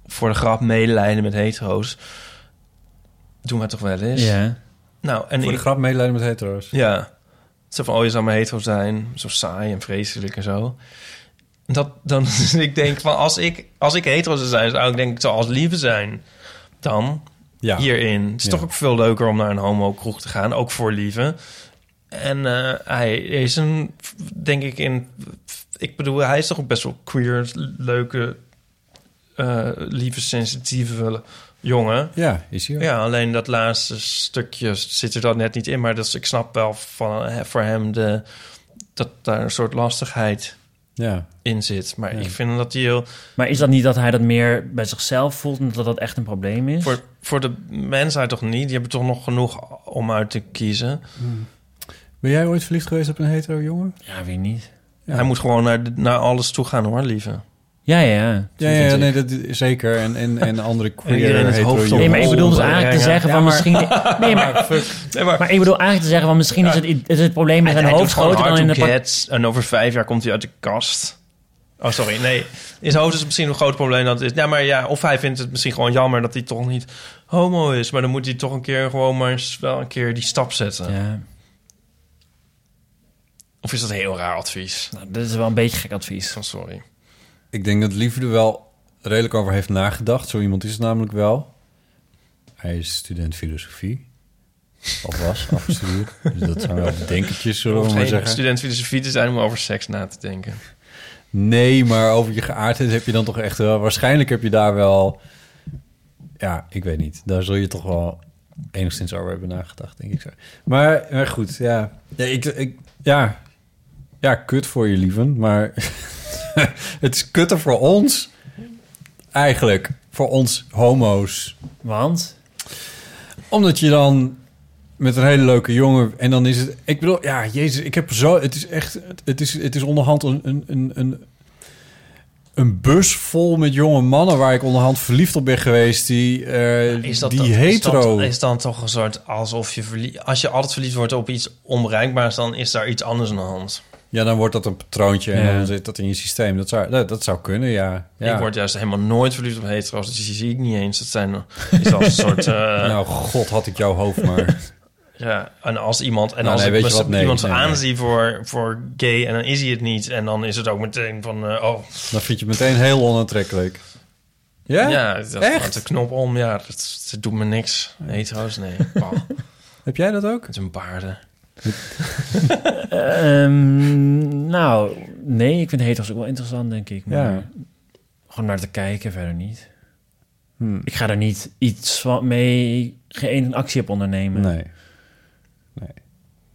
[SPEAKER 1] Voor de grap medelijden met hetero's. Doen we toch wel eens?
[SPEAKER 3] Ja.
[SPEAKER 1] Nou, en
[SPEAKER 2] Voor de
[SPEAKER 1] ik-
[SPEAKER 2] grap medelijden met hetero's.
[SPEAKER 1] ja. Zo van, oh, je zou maar hetero zijn. Zo saai en vreselijk en zo. Dat, dan, *laughs* ik denk van, als ik, als ik hetero zou zijn... zou ik denk ik zoals lieve zijn. Dan
[SPEAKER 2] Ja.
[SPEAKER 1] hierin. Het is
[SPEAKER 2] Ja.
[SPEAKER 1] toch ook veel leuker om naar een homo-kroeg te gaan. Ook voor lieve. En eh, hij is een, denk ik, in... Ik bedoel, hij is toch ook best wel queer, leuke, eh lieve, sensitieve jongen.
[SPEAKER 2] Ja, is hij ook.
[SPEAKER 1] Ja, alleen dat laatste stukje zit er dan net niet in. Maar dus, ik snap wel van, eh, voor hem de, dat daar een soort lastigheid
[SPEAKER 2] Ja.
[SPEAKER 1] in zit. Maar
[SPEAKER 2] Ja.
[SPEAKER 1] ik vind dat hij heel...
[SPEAKER 3] Maar is dat niet dat hij dat meer bij zichzelf voelt... en dat dat echt een probleem is?
[SPEAKER 1] Voor, voor de mensheid toch niet? Die hebben toch nog genoeg om uit te kiezen.
[SPEAKER 2] Ben jij ooit verliefd geweest op een hetero jongen?
[SPEAKER 3] Ja, wie niet?
[SPEAKER 2] Ja.
[SPEAKER 1] Hij moet gewoon naar, naar alles toe gaan hoor, lieve.
[SPEAKER 3] Ja, ja.
[SPEAKER 2] Ja, ja, nee, dat zeker. En, en, en andere *laughs* queer
[SPEAKER 1] het
[SPEAKER 2] hetero.
[SPEAKER 3] Nee, maar ik bedoel dus eigenlijk te zeggen van misschien... *laughs* Nee, maar,
[SPEAKER 1] Nee, maar,
[SPEAKER 3] maar ik bedoel eigenlijk te zeggen van misschien is het, is het probleem met zijn hoofd groter dan in de...
[SPEAKER 1] En over vijf jaar komt hij uit de kast. Oh, sorry. Nee, in zijn hoofd is het misschien een groot probleem dat het is. Ja, maar ja, of hij vindt het misschien gewoon jammer dat hij toch niet homo is. Maar dan moet hij toch een keer gewoon maar eens wel een keer die stap zetten.
[SPEAKER 3] Ja,
[SPEAKER 1] Of is dat een heel raar advies?
[SPEAKER 3] nou, dit is wel een beetje gek advies.
[SPEAKER 1] Oh, sorry.
[SPEAKER 2] Ik denk dat Lieve er wel redelijk over heeft nagedacht. Zo iemand is het namelijk wel. Hij is student filosofie. Of was, *laughs* afgestudeerd. Dus dat zijn wel denkertjes, zullen we maar
[SPEAKER 1] geen
[SPEAKER 2] zeggen.
[SPEAKER 1] student filosofie te zijn om over seks na te denken.
[SPEAKER 2] Nee, maar over je geaardheid heb je dan toch echt wel... Waarschijnlijk heb je daar wel... Ja, ik weet niet. Daar zul je toch wel enigszins over hebben nagedacht, denk ik zo. Maar, maar goed, ja. Ja, ik, ik, ja. Ja, kut voor je lieven. Maar *laughs* het is kutter voor ons. Eigenlijk. Voor ons homo's.
[SPEAKER 3] Want?
[SPEAKER 2] Omdat je dan met een hele leuke jongen... En dan is het... Ik bedoel, ja, jezus, ik heb zo... Het is echt... Het is, het is onderhand een, een, een, een, een bus vol met jonge mannen... waar ik onderhand verliefd op ben geweest... die, eh,
[SPEAKER 1] Is dat
[SPEAKER 2] die
[SPEAKER 1] dat-
[SPEAKER 2] hetero...
[SPEAKER 1] Is, dat, is dan toch een soort alsof je verlie- Als je altijd verliefd wordt op iets onbereikbaars, dan is daar iets anders aan de hand.
[SPEAKER 2] Ja, dan wordt dat een patroontje en
[SPEAKER 3] Ja.
[SPEAKER 2] dan zit dat in je systeem. Dat zou, dat, dat zou kunnen, ja. ja.
[SPEAKER 1] Ik word juist helemaal nooit verliefd op hetero's. Dus die zie ik niet eens. Dat zijn is als een soort. *laughs* eh,
[SPEAKER 2] Nou, god had ik jouw hoofd maar. *laughs*
[SPEAKER 1] Ja, en als iemand en
[SPEAKER 2] Nou,
[SPEAKER 1] als
[SPEAKER 2] nee,
[SPEAKER 1] ik
[SPEAKER 2] weet je
[SPEAKER 1] best-
[SPEAKER 2] wat? Nee,
[SPEAKER 1] iemand
[SPEAKER 2] nee, nee.
[SPEAKER 1] aanzie voor voor gay en dan is hij het niet en dan is het ook meteen van eh, oh
[SPEAKER 2] dan vind je het meteen heel onaantrekkelijk. Ja?
[SPEAKER 1] ja, dat
[SPEAKER 2] Echt?
[SPEAKER 1] de knop om. Ja, dat, dat doet me niks. Hetero's, nee. Bah, *laughs*
[SPEAKER 2] Heb jij dat ook?
[SPEAKER 1] met hun baarden. *laughs*
[SPEAKER 3] Ehm, nou, nee, ik vind hetero's ook wel interessant, denk ik. Maar
[SPEAKER 2] Ja.
[SPEAKER 3] Gewoon naar te kijken, verder niet.
[SPEAKER 2] Hm.
[SPEAKER 3] Ik ga er niet iets van mee, geen actie op ondernemen.
[SPEAKER 2] Nee. nee.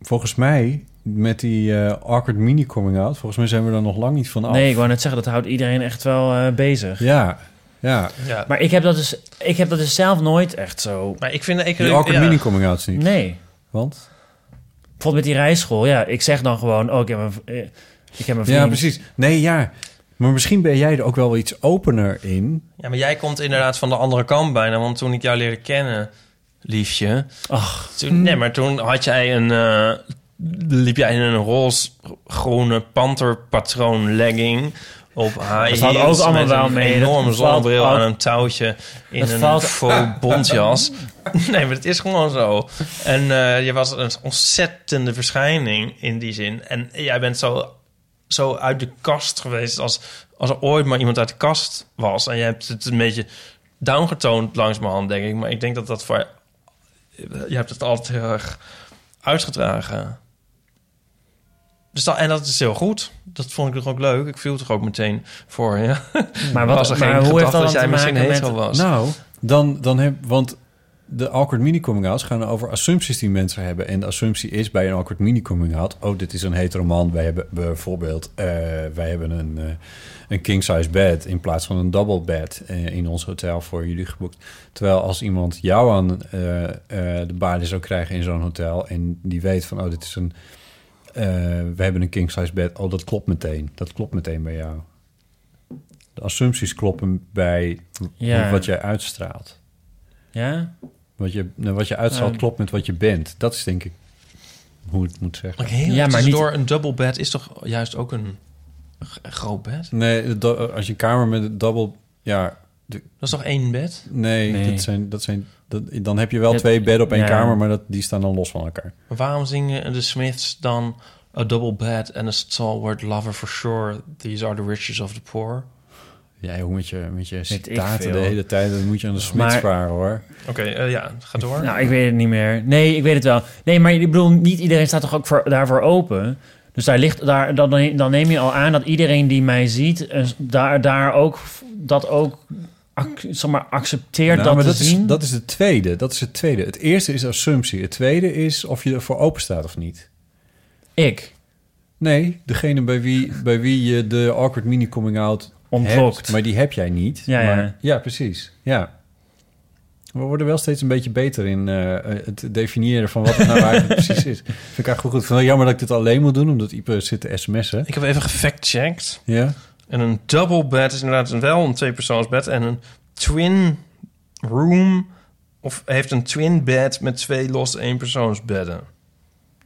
[SPEAKER 2] Volgens mij met die eh, awkward mini coming out. Volgens mij zijn we er nog lang niet van af.
[SPEAKER 3] Nee, ik wou net zeggen, dat houdt iedereen echt wel eh, bezig.
[SPEAKER 2] Ja, ja.
[SPEAKER 1] Ja.
[SPEAKER 3] Maar ik heb, dat dus, ik heb dat dus zelf nooit echt zo...
[SPEAKER 1] Maar ik vind... Ik,
[SPEAKER 2] Die awkward
[SPEAKER 1] ja.
[SPEAKER 2] mini coming outs niet.
[SPEAKER 3] Nee.
[SPEAKER 2] Want?
[SPEAKER 3] Bijvoorbeeld met die rijschool. Ja, ik zeg dan gewoon... Oh, ik heb een, eh, ik heb een vriend.
[SPEAKER 2] Ja, precies. Nee, ja. Maar misschien ben jij er ook wel iets opener in.
[SPEAKER 1] Ja, maar jij komt inderdaad van de andere kant bijna. Want toen ik jou leerde kennen, liefje...
[SPEAKER 3] Ach.
[SPEAKER 1] Toen, nee, maar toen had jij een... eh, liep jij in een roze-groene panterpatroon legging... Op
[SPEAKER 3] valt
[SPEAKER 1] heels
[SPEAKER 3] ook allemaal wel
[SPEAKER 1] een
[SPEAKER 3] mee.
[SPEAKER 1] enorme
[SPEAKER 3] Dat valt
[SPEAKER 1] zonnebril aan een touwtje in een
[SPEAKER 3] valt-
[SPEAKER 1] faux bontjas. *laughs* nee, maar het is gewoon zo. En eh, je was een ontzettende verschijning in die zin. En jij bent zo, zo uit de kast geweest als, als er ooit maar iemand uit de kast was. En je hebt het een beetje downgetoond langs mijn hand, denk ik. Maar ik denk dat dat voor... Je hebt het altijd heel erg uitgedragen. Dus dat, en dat is heel goed. Dat vond ik toch ook leuk. Ik viel toch ook meteen voor je. *laughs*
[SPEAKER 3] Maar wat-
[SPEAKER 1] Was er
[SPEAKER 3] maar
[SPEAKER 1] geen
[SPEAKER 3] hoe heeft dat
[SPEAKER 1] dat jij misschien hetero was?
[SPEAKER 2] Nou, dan, dan heb... Want de awkward mini coming outs gaan over assumpties die mensen hebben. En de assumptie is bij een awkward mini coming out... oh, dit is een hetero man. Wij hebben bijvoorbeeld... eh, wij hebben een, eh, een king size bed... in plaats van een double bed eh, in ons hotel voor jullie geboekt. Terwijl als iemand jou aan de balie zou krijgen in zo'n hotel... en die weet van, oh, dit is een... eh, we hebben een king size bed. Oh, dat klopt meteen. Dat klopt meteen bij jou. De assumpties kloppen bij
[SPEAKER 3] Ja.
[SPEAKER 2] wat jij uitstraalt.
[SPEAKER 3] Ja?
[SPEAKER 2] Wat je, nou, wat je uitstraalt klopt met wat je bent. Dat is denk ik hoe het moet zeggen.
[SPEAKER 3] Ja, maar
[SPEAKER 1] door een double bed is toch juist ook een groot bed?
[SPEAKER 2] Nee, als je een kamer met een double... Ja, de-
[SPEAKER 1] Dat is toch één bed?
[SPEAKER 2] nee,
[SPEAKER 3] Nee.
[SPEAKER 2] Dat zijn, dat zijn, dat, dan heb je wel twee bedden op één
[SPEAKER 3] ja.
[SPEAKER 2] kamer... maar dat, die staan dan los van elkaar.
[SPEAKER 1] Maar waarom zingen de Smiths dan... A double bed and a stalwart lover for sure. These are the riches of the poor.
[SPEAKER 2] Ja, joh, met je, met je citaten de hele tijd... dan moet je aan de smid
[SPEAKER 3] Maar-
[SPEAKER 2] vragen, hoor.
[SPEAKER 1] Oké, eh, ja, ga door.
[SPEAKER 3] Nou, ik weet het niet meer. Nee, ik weet het wel. Nee, maar ik bedoel, niet iedereen staat toch ook voor, daarvoor open? Dus daar ligt, daar, dan, dan neem je al aan dat iedereen die mij ziet... eh, daar, daar ook, dat ook zeg maar, accepteert
[SPEAKER 2] Nou,
[SPEAKER 3] dat
[SPEAKER 2] maar
[SPEAKER 3] te
[SPEAKER 2] dat is,
[SPEAKER 3] zien.
[SPEAKER 2] dat is het tweede. Dat is het tweede. Het eerste is assumptie. Het tweede is of je ervoor open staat of niet.
[SPEAKER 3] Ik.
[SPEAKER 2] Nee, degene bij wie, bij wie je de awkward mini coming out
[SPEAKER 3] Ontlokt.
[SPEAKER 2] hebt, maar die heb jij niet.
[SPEAKER 3] Ja,
[SPEAKER 2] maar,
[SPEAKER 3] ja.
[SPEAKER 2] ja, precies. Ja. We worden wel steeds een beetje beter in eh, het definiëren van wat het nou eigenlijk *laughs* precies is. Vind ik eigenlijk goed. Ik vind het wel jammer dat ik dit alleen moet doen, omdat Ipe zit te sms'en.
[SPEAKER 1] Ik heb even gefact-checked.
[SPEAKER 2] Ja?
[SPEAKER 1] En een double bed is inderdaad wel een tweepersoonsbed. En een twin room... of heeft een twin bed met twee losse eenpersoonsbedden.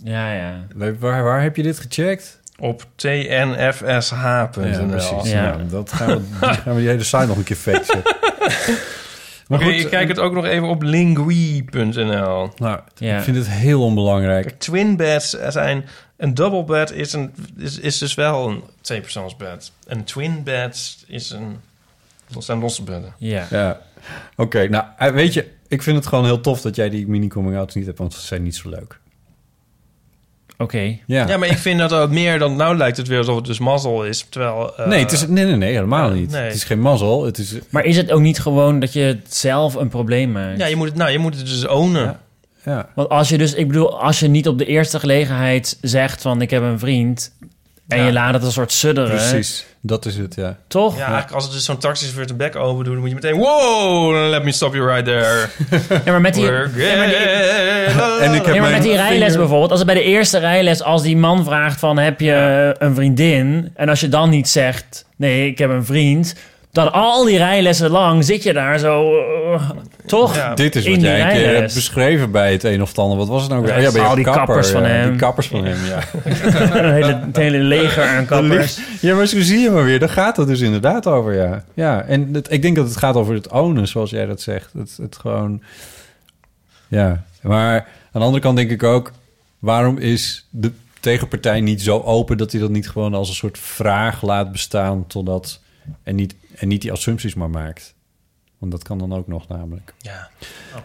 [SPEAKER 3] Ja, ja.
[SPEAKER 2] Waar, waar, waar heb je dit gecheckt?
[SPEAKER 1] Op tnfsh.nl.
[SPEAKER 2] Ja, precies.
[SPEAKER 3] Ja.
[SPEAKER 2] Nou, dat gaan we, die gaan we die hele site nog een keer facten. *laughs* Maar
[SPEAKER 1] ik kijk het ook nog even op lingui.nl.
[SPEAKER 2] Nou,
[SPEAKER 3] Ja.
[SPEAKER 2] ik vind het heel onbelangrijk.
[SPEAKER 1] Kijk, twin beds zijn... Een double bed is, een, is, is dus wel een tweepersoonsbed. Een twin bed is een... Dat zijn losse bedden.
[SPEAKER 3] Ja.
[SPEAKER 2] Ja, oké. nou, eh, weet je, ik vind het gewoon heel tof dat jij die mini-coming-outs niet hebt, want ze zijn niet zo leuk.
[SPEAKER 3] Oké.
[SPEAKER 2] Ja.
[SPEAKER 1] Ja, maar ik vind dat ook meer dan... Nou lijkt het weer alsof het dus mazzel is. Terwijl... eh,
[SPEAKER 2] nee, het is, nee, nee, nee, helemaal niet.
[SPEAKER 1] nee.
[SPEAKER 2] Het is geen mazzel. Het is,
[SPEAKER 3] Maar is het ook niet gewoon dat je zelf een probleem maakt?
[SPEAKER 1] Ja, je moet het, nou, je moet het dus ownen.
[SPEAKER 2] Ja. Ja.
[SPEAKER 3] Want als je dus, ik bedoel, als je niet op de eerste gelegenheid zegt van ik heb een vriend en
[SPEAKER 1] Ja.
[SPEAKER 3] je laat het een soort sudderen,
[SPEAKER 2] Precies, dat is het, ja.
[SPEAKER 3] toch?
[SPEAKER 1] Ja, eigenlijk als het dus zo'n taxichauffeur de bek open doet... dan moet je meteen... Wow, let me stop you right there. *laughs*
[SPEAKER 3] Ja, maar met die,
[SPEAKER 1] We're
[SPEAKER 3] ja, maar die-
[SPEAKER 1] gay. *laughs*
[SPEAKER 2] En ik heb
[SPEAKER 3] ja, maar met die rijles
[SPEAKER 2] vinger-
[SPEAKER 3] bijvoorbeeld, als het bij de eerste rijles, als die man vraagt van heb je een vriendin en als je dan niet zegt nee, ik heb een vriend, dan al die rijlessen lang zit je daar zo, eh, toch?
[SPEAKER 1] Ja.
[SPEAKER 2] Dit is wat jij een keer
[SPEAKER 3] rijles.
[SPEAKER 2] hebt beschreven bij het een of het ander. Wat was het nou weer?
[SPEAKER 3] Ja,
[SPEAKER 2] Oh ja, bij
[SPEAKER 3] al
[SPEAKER 2] je
[SPEAKER 3] die
[SPEAKER 2] kapper,
[SPEAKER 3] kappers van
[SPEAKER 2] ja,
[SPEAKER 3] hem.
[SPEAKER 2] Die kappers van hem, ja. *laughs*
[SPEAKER 3] een hele, het hele leger aan kappers.
[SPEAKER 2] Ja, maar zo zie je maar weer. Daar gaat het dus inderdaad over, ja. Ja, en het, ik denk dat het gaat over het ownen, zoals jij dat zegt. Het, het gewoon... Ja, maar aan de andere kant denk ik ook... waarom is de tegenpartij niet zo open... dat hij dat niet gewoon als een soort vraag laat bestaan... totdat... en niet, en niet die assumpties maar maakt. Want dat kan dan ook nog namelijk.
[SPEAKER 1] Ja.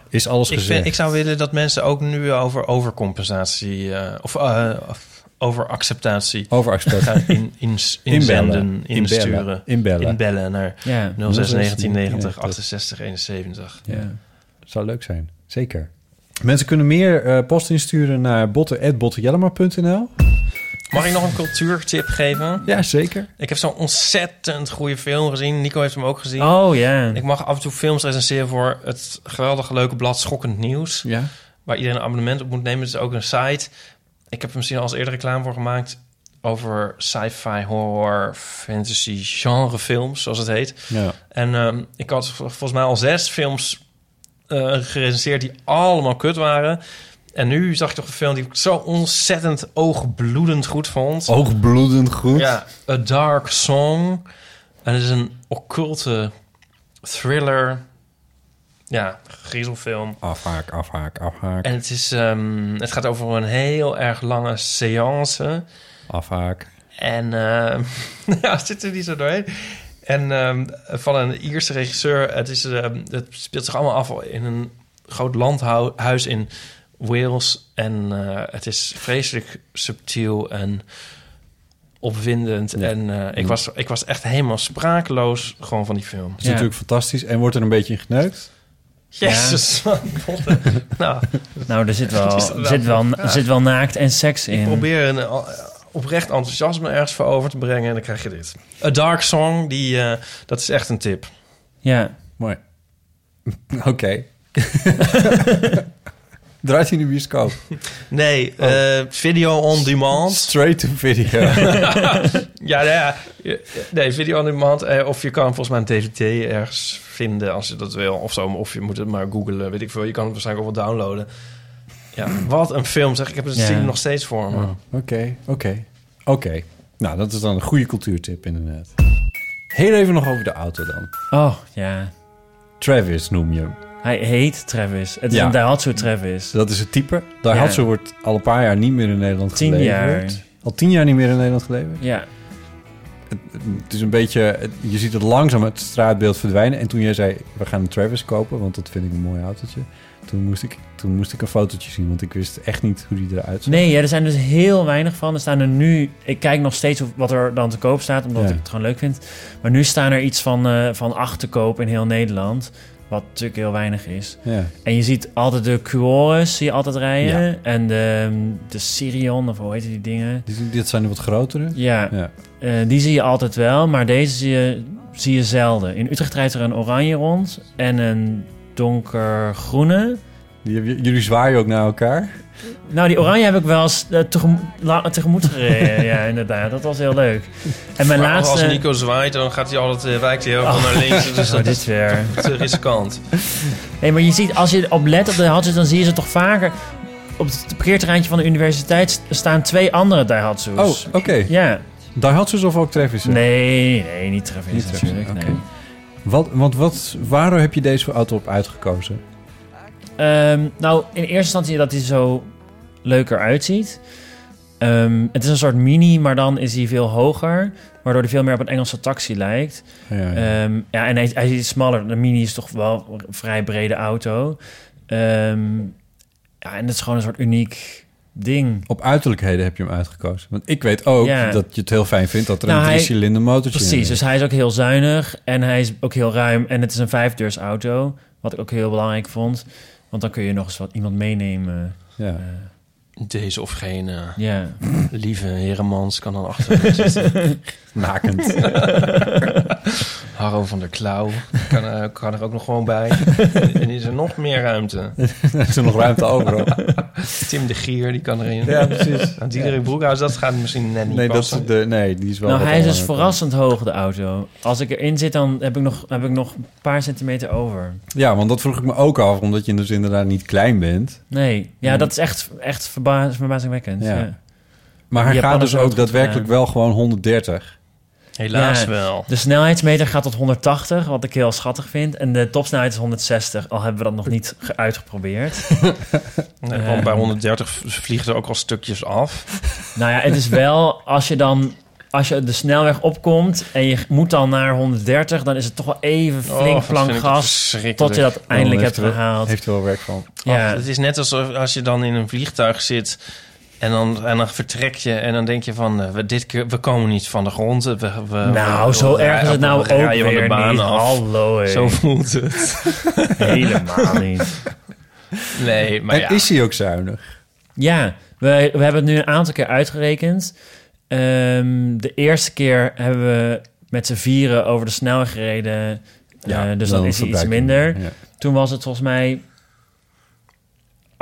[SPEAKER 2] Is alles
[SPEAKER 1] Ik,
[SPEAKER 2] gezegd?
[SPEAKER 1] vind, ik zou willen dat mensen ook nu over overcompensatie... eh, of eh, of over acceptatie
[SPEAKER 2] Over acceptatie.
[SPEAKER 1] in, in, *laughs* inzenden, insturen.
[SPEAKER 2] Inbellen.
[SPEAKER 1] Inbellen naar
[SPEAKER 3] Ja.
[SPEAKER 1] 06 1990
[SPEAKER 2] Ja.
[SPEAKER 1] 68 71.
[SPEAKER 2] Ja, zou leuk zijn. Zeker. Mensen kunnen meer eh, post insturen naar botten.bottenjellema.nl.
[SPEAKER 1] Mag ik nog een cultuurtip geven?
[SPEAKER 2] Ja, zeker.
[SPEAKER 1] Ik heb zo'n ontzettend goede film gezien. Nico heeft hem ook gezien.
[SPEAKER 3] Oh ja.
[SPEAKER 1] Ik mag af en toe films recenseren voor het geweldige leuke blad Schokkend Nieuws.
[SPEAKER 2] Ja.
[SPEAKER 1] Waar iedereen een abonnement op moet nemen. Het is ook een site. Ik heb er misschien al eens eerder reclame voor gemaakt. Over sci-fi, horror, fantasy, genrefilms, zoals het heet.
[SPEAKER 2] Ja.
[SPEAKER 1] En ehm, ik had vol- volgens mij al zes films eh gerecenseerd die allemaal kut waren. En nu zag ik toch een film die ik zo ontzettend oogbloedend goed vond.
[SPEAKER 2] Oogbloedend goed.
[SPEAKER 1] Ja, A Dark Song. En het is een occulte thriller. Ja, griezelfilm.
[SPEAKER 2] Afhaak, afhaak, afhaak.
[SPEAKER 1] En het, is, ehm, het gaat over een heel erg lange seance.
[SPEAKER 2] Afhaak.
[SPEAKER 1] En ehm, *laughs* ja, zit er niet zo doorheen. En ehm, van een Ierse regisseur. Het, is, het speelt zich allemaal af in een groot landhuis in Wales. En eh, het is vreselijk subtiel en opwindend. En eh, ik, was, ik was echt helemaal sprakeloos gewoon van die film.
[SPEAKER 2] Het is natuurlijk fantastisch. En wordt er een beetje in geneukt?
[SPEAKER 1] Jezus, man. *laughs* nou,
[SPEAKER 3] Nou, er zit wel, *laughs* er zit wel,
[SPEAKER 1] ja.
[SPEAKER 3] er zit wel naakt en seks in.
[SPEAKER 1] Ik probeer een eh, oprecht enthousiasme ergens voor over te brengen en dan krijg je dit. A Dark Song, die, eh, dat is echt een tip.
[SPEAKER 3] Ja.
[SPEAKER 2] Mooi. *laughs* Oké. Draait hij in de bioscoop? *laughs*
[SPEAKER 1] Nee, eh, video on demand.
[SPEAKER 2] Straight to video. *laughs*
[SPEAKER 1] ja, nou ja, nee, video on demand. eh, Of je kan volgens mij een DVD ergens vinden als je dat wil. Of zo, of je moet het maar googlen, weet ik veel. Je kan het waarschijnlijk ook wel downloaden. Ja, wat een film zeg. Ik heb het scene nog steeds voor me.
[SPEAKER 2] Oh, Oké, oké. Oké. Nou, dat is dan een goede cultuurtip inderdaad. Heel even nog over de auto dan.
[SPEAKER 3] Oh, ja.
[SPEAKER 2] Travis noem je hem.
[SPEAKER 3] Hij heet Travis. Het is
[SPEAKER 2] Ja.
[SPEAKER 3] een Daihatsu Travis.
[SPEAKER 2] Dat is het type. Daihatsu
[SPEAKER 3] Ja.
[SPEAKER 2] wordt al een paar jaar niet meer in Nederland
[SPEAKER 3] Tien
[SPEAKER 2] geleverd.
[SPEAKER 3] jaar.
[SPEAKER 2] Al tien jaar niet meer in Nederland geleverd?
[SPEAKER 3] Ja.
[SPEAKER 2] Het, het is een beetje... het- je ziet het langzaam het straatbeeld verdwijnen. En toen jij zei, we gaan een Travis kopen... want dat vind ik een mooi autootje... toen moest ik, toen moest ik een fotootje zien... want ik wist echt niet hoe die eruit zag.
[SPEAKER 3] Nee, ja, er zijn dus heel weinig van. Er staan er nu... Ik kijk nog steeds of- wat er dan te koop staat, omdat
[SPEAKER 2] Ja.
[SPEAKER 3] ik het gewoon leuk vind. Maar nu staan er iets van, eh, van acht te koop in heel Nederland. Wat natuurlijk heel weinig is.
[SPEAKER 2] Ja.
[SPEAKER 3] En je ziet altijd de Cuores, zie je altijd rijden.
[SPEAKER 2] Ja.
[SPEAKER 3] En de, de Sirion, of hoe heet die dingen?
[SPEAKER 2] Die- Dit zijn de wat grotere?
[SPEAKER 3] Ja,
[SPEAKER 2] Ja.
[SPEAKER 3] Eh, die zie je altijd wel, maar deze zie je, zie je zelden. In Utrecht rijdt er een oranje rond en een donkergroene.
[SPEAKER 2] Die- Jullie zwaaien ook naar elkaar?
[SPEAKER 3] Nou, die oranje heb ik wel eens eh, tegemoet, la- tegemoet gereden. ja, inderdaad. Dat was heel leuk. En mijn
[SPEAKER 1] Maar
[SPEAKER 3] laatste...
[SPEAKER 1] Als Nico zwaait, dan gaat hij altijd, eh, wijkt hij heel veel
[SPEAKER 3] Oh.
[SPEAKER 1] naar links. Dus
[SPEAKER 3] Oh,
[SPEAKER 1] dat
[SPEAKER 3] dit
[SPEAKER 1] is
[SPEAKER 3] weer. *laughs*
[SPEAKER 1] te riskant.
[SPEAKER 3] Nee, maar je ziet, als je op let op de Daihatsu, dan zie je ze toch vaker... Op het parkeerterreintje van de universiteit st- staan twee andere Daihatsu's.
[SPEAKER 2] Oh, oké.
[SPEAKER 3] Ja.
[SPEAKER 2] Daihatsu's of ook Travis?
[SPEAKER 3] Nee, nee, niet Travis
[SPEAKER 2] Niet Travis,
[SPEAKER 3] natuurlijk.
[SPEAKER 2] oké.
[SPEAKER 3] Nee.
[SPEAKER 2] Wat, want wat, waarom heb je deze auto op uitgekozen?
[SPEAKER 3] Ehm, nou, in eerste instantie dat hij zo leuker uitziet. Ehm, het is een soort mini, maar dan is hij veel hoger. Waardoor hij veel meer op een Engelse taxi lijkt.
[SPEAKER 2] Ja, ja.
[SPEAKER 3] Ehm, ja en hij, hij is smaller. De mini is toch wel een vrij brede auto. Ehm, ja, en het is gewoon een soort uniek ding.
[SPEAKER 2] Op uiterlijkheden heb je hem uitgekozen. Want ik weet ook
[SPEAKER 3] Ja.
[SPEAKER 2] dat je het heel fijn vindt dat er
[SPEAKER 3] Nou,
[SPEAKER 2] een drie-cilinder motortje
[SPEAKER 3] Precies,
[SPEAKER 2] is.
[SPEAKER 3] dus hij is ook heel zuinig en hij is ook heel ruim. En het is een vijfdeurs auto, wat ik ook heel belangrijk vond. Want dan kun je nog eens wat iemand meenemen.
[SPEAKER 2] Ja.
[SPEAKER 1] Deze of geen eh,
[SPEAKER 3] Ja.
[SPEAKER 1] lieve Heremans kan dan achter zitten. *laughs*
[SPEAKER 2] Nakend. *laughs*
[SPEAKER 1] Harro van der Klauw kan, er- kan er ook nog gewoon bij. *laughs* en is er nog meer ruimte. *laughs*
[SPEAKER 2] is er nog ruimte over, hoor. *laughs*
[SPEAKER 1] Tim de Gier, die kan erin.
[SPEAKER 2] Ja, precies.
[SPEAKER 1] Nou, Diederik Broekhuis, dat gaat misschien net niet
[SPEAKER 2] Nee, dat is de, nee, die is wel
[SPEAKER 3] Nou, hij is dus verrassend hoog, de auto. Als ik erin zit, dan heb ik nog, heb ik nog een paar centimeter over.
[SPEAKER 2] Ja, want dat vroeg ik me ook af, omdat je dus inderdaad niet klein bent.
[SPEAKER 3] Nee, ja,
[SPEAKER 2] Hmm.
[SPEAKER 3] dat is echt, echt verba verbazingwekkend.
[SPEAKER 2] Ja.
[SPEAKER 3] Ja.
[SPEAKER 2] Maar hij
[SPEAKER 3] Die
[SPEAKER 2] gaat dus ook daadwerkelijk
[SPEAKER 3] gedaan.
[SPEAKER 2] wel gewoon 130.
[SPEAKER 1] Helaas
[SPEAKER 3] Ja,
[SPEAKER 1] wel.
[SPEAKER 3] De snelheidsmeter gaat tot 180, wat ik heel schattig vind. En de topsnelheid is 160, al hebben we dat nog niet ge- uitgeprobeerd. *laughs*
[SPEAKER 1] Nee,
[SPEAKER 3] Eh,
[SPEAKER 1] want bij 130 v- vliegen er ook al stukjes af.
[SPEAKER 3] Nou ja, het is wel, als je dan... Als je de snelweg opkomt en je moet dan naar 130... dan is het toch wel even
[SPEAKER 1] Oh,
[SPEAKER 3] flink plank
[SPEAKER 1] ik
[SPEAKER 3] gas... tot je dat eindelijk
[SPEAKER 2] Oh,
[SPEAKER 3] hebt gehaald.
[SPEAKER 2] Heeft er wel werk van.
[SPEAKER 3] Ja.
[SPEAKER 1] Ach, het is net alsof als je dan in een vliegtuig zit en dan, en dan vertrek je en dan denk je van eh, we, dit keer, we komen niet van de grond. We, we,
[SPEAKER 3] Nou,
[SPEAKER 1] we-
[SPEAKER 3] zo
[SPEAKER 1] we-
[SPEAKER 3] erg is het nou ook
[SPEAKER 1] rijden van de
[SPEAKER 3] weer
[SPEAKER 1] baan
[SPEAKER 3] niet.
[SPEAKER 1] af.
[SPEAKER 3] Hallo, hé.
[SPEAKER 1] Zo voelt het. *laughs*
[SPEAKER 3] Helemaal niet.
[SPEAKER 1] Nee, maar
[SPEAKER 2] en
[SPEAKER 1] ja.
[SPEAKER 2] is hij ook zuinig?
[SPEAKER 3] Ja, we, we hebben het nu een aantal keer uitgerekend. Ehm, de eerste keer hebben we met z'n vieren over de snelweg gereden.
[SPEAKER 2] Ja,
[SPEAKER 3] Eh, dus
[SPEAKER 2] dan
[SPEAKER 3] is hij iets minder.
[SPEAKER 2] ja.
[SPEAKER 3] Toen was het volgens mij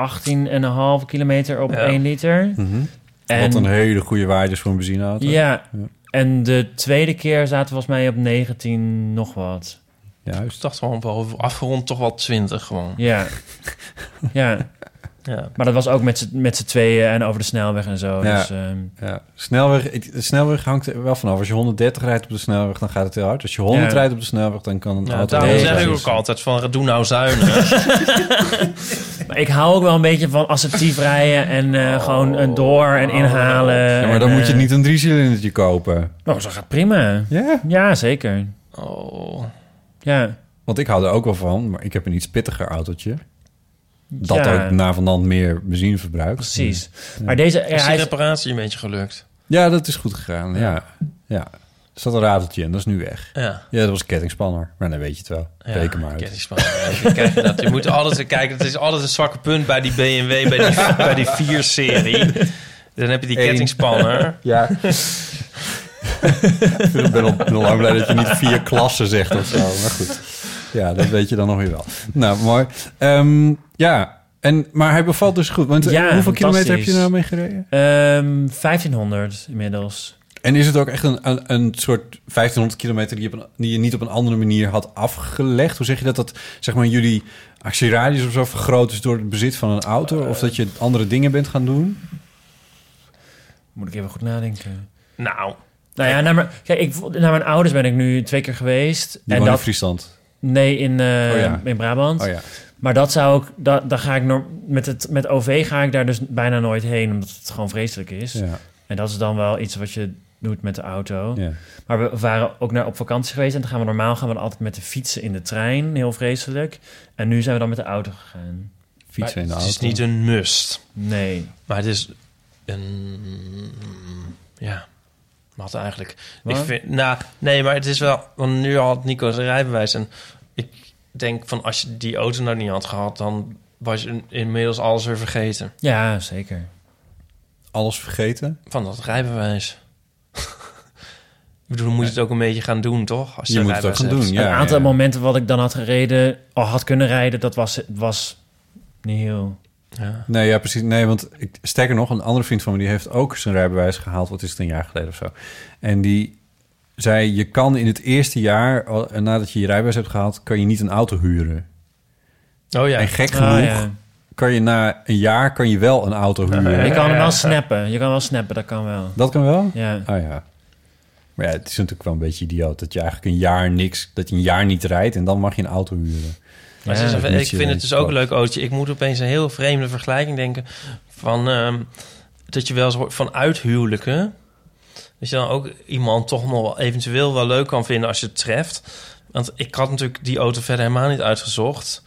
[SPEAKER 3] 18,5 kilometer op
[SPEAKER 1] Ja.
[SPEAKER 3] 1 liter.
[SPEAKER 2] Mhm.
[SPEAKER 3] En,
[SPEAKER 2] Wat een hele goede waarde is voor een benzineauto.
[SPEAKER 3] ja, en de tweede keer zaten we volgens mij op 19 nog wat.
[SPEAKER 2] Juist.
[SPEAKER 1] Ik dacht gewoon wel afgerond toch wel 20 gewoon.
[SPEAKER 3] Ja. ja. *laughs*
[SPEAKER 1] Ja.
[SPEAKER 3] Maar dat was ook met z'n- tweeën en over de snelweg en zo.
[SPEAKER 2] Ja.
[SPEAKER 3] Dus, ehm,
[SPEAKER 2] Ja, snelweg, de snelweg hangt er wel vanaf. Als je 130 rijdt op de snelweg, dan gaat het heel hard. Als je 100
[SPEAKER 3] Ja.
[SPEAKER 2] rijdt op de snelweg, dan kan een
[SPEAKER 1] Ja,
[SPEAKER 2] auto...
[SPEAKER 1] daarom zeg ik ook altijd van doe nou zuinig. *laughs*
[SPEAKER 3] Maar ik hou ook wel een beetje van assertief rijden en eh, gewoon een door en inhalen.
[SPEAKER 2] Ja, maar
[SPEAKER 3] en,
[SPEAKER 2] dan moet je
[SPEAKER 3] eh,
[SPEAKER 2] niet een driecilindertje kopen.
[SPEAKER 3] Oh, zo gaat prima.
[SPEAKER 2] Ja?
[SPEAKER 3] Ja, zeker.
[SPEAKER 1] Oh.
[SPEAKER 3] Ja.
[SPEAKER 2] Want ik hou er ook wel van, maar ik heb een iets pittiger autootje. Dat
[SPEAKER 3] Ja.
[SPEAKER 2] ook na van dan meer benzine verbruikt.
[SPEAKER 3] Precies.
[SPEAKER 2] Ja.
[SPEAKER 3] Maar deze... Ja,
[SPEAKER 1] Is die reparatie een beetje gelukt?
[SPEAKER 2] Ja, dat is goed gegaan. Ja. ja. Er zat een rateltje in, dat is nu weg.
[SPEAKER 1] Ja.
[SPEAKER 2] Ja, dat was kettingspanner. Maar dan weet je het wel.
[SPEAKER 1] Ja,
[SPEAKER 2] Reken maar uit.
[SPEAKER 1] kettingspanner. Kijk je, dat. je moet altijd kijken. Het is altijd een zwakke punt bij die BMW, bij die, *laughs* bij die 4-serie. Dan heb je die
[SPEAKER 2] Eén.
[SPEAKER 1] kettingspanner. *laughs*
[SPEAKER 2] Ja. ik ben al lang blij dat je niet vier klassen zegt of zo. Maar goed. Ja, dat weet je dan nog weer wel. Nou, mooi. Ehm, ja, en, maar hij bevalt dus goed. Want eh,
[SPEAKER 3] Ja,
[SPEAKER 2] hoeveel kilometer heb je nou mee gereden?
[SPEAKER 3] Ehm, 1500 inmiddels.
[SPEAKER 2] En is het ook echt een, een, een soort 1500 kilometer die je, een, die je niet op een andere manier had afgelegd? Hoe zeg je dat? Dat zeg maar jullie actieradius of zo vergroot is door het bezit van een auto? of dat je andere dingen bent gaan doen?
[SPEAKER 3] Moet ik even goed nadenken.
[SPEAKER 1] Nou,
[SPEAKER 3] Nou ja, naar mijn, kijk, ik, naar mijn ouders ben ik nu twee keer geweest.
[SPEAKER 2] Die wonen in Friesland.
[SPEAKER 3] Nee, in, eh,
[SPEAKER 2] Oh ja.
[SPEAKER 3] in Brabant.
[SPEAKER 2] Oh ja.
[SPEAKER 3] Maar dat zou ik, dat, daar ga ik nog met het met OV ga ik daar dus bijna nooit heen, omdat het gewoon vreselijk is.
[SPEAKER 2] Ja.
[SPEAKER 3] En dat is dan wel iets wat je doet met de auto.
[SPEAKER 2] Ja.
[SPEAKER 3] Maar we waren ook naar op vakantie geweest en dan gaan we normaal gaan we dan altijd met de fietsen in de trein, heel vreselijk. En nu zijn we dan met de auto gegaan.
[SPEAKER 2] Fietsen in de
[SPEAKER 1] het
[SPEAKER 2] auto.
[SPEAKER 1] is niet een must.
[SPEAKER 3] Nee.
[SPEAKER 1] Maar het is een... Ja, wat eigenlijk?
[SPEAKER 3] Wat?
[SPEAKER 1] Ik vind, nou, nee, maar het is wel... Want nu had Nico zijn rijbewijs en ik denk van als je die auto nou niet had gehad, dan was je inmiddels alles weer vergeten.
[SPEAKER 3] Ja, zeker.
[SPEAKER 2] Alles vergeten?
[SPEAKER 1] Van dat rijbewijs. *laughs* ik bedoel, dan moet je het ook een beetje gaan doen, toch? Als je,
[SPEAKER 2] moet het ook gaan
[SPEAKER 1] hebt.
[SPEAKER 2] doen,
[SPEAKER 3] een aantal momenten wat ik dan had gereden, al had kunnen rijden, dat was, was niet heel.
[SPEAKER 1] Ja.
[SPEAKER 2] Nee, ja, precies. Nee, want ik, sterker nog, een andere vriend van me... die heeft ook zijn rijbewijs gehaald. Wat is het, een jaar geleden of zo. En die zei, je kan in het eerste jaar... nadat je je rijbewijs hebt gehaald... kan je niet een auto huren.
[SPEAKER 1] Oh ja.
[SPEAKER 2] En gek
[SPEAKER 3] Ah,
[SPEAKER 2] genoeg...
[SPEAKER 3] ja.
[SPEAKER 2] kan je na een jaar kan je wel een auto huren.
[SPEAKER 3] Je kan hem wel snappen. Je kan wel snappen, dat kan wel.
[SPEAKER 2] Dat kan wel?
[SPEAKER 3] Ja.
[SPEAKER 2] Ah ja. Maar ja, het is natuurlijk wel een beetje idioot... dat je eigenlijk een jaar niks... dat je een jaar niet rijdt... en dan mag je een auto huren.
[SPEAKER 1] Maar
[SPEAKER 2] Ja,
[SPEAKER 1] ik vind het dus ook een leuk ootje. Ik moet opeens een heel vreemde vergelijking denken van ehm, dat je wel eens hoort van uithuwelijken. Dat je dan ook iemand toch nog eventueel wel leuk kan vinden als je het treft. Want ik had natuurlijk die auto verder helemaal niet uitgezocht.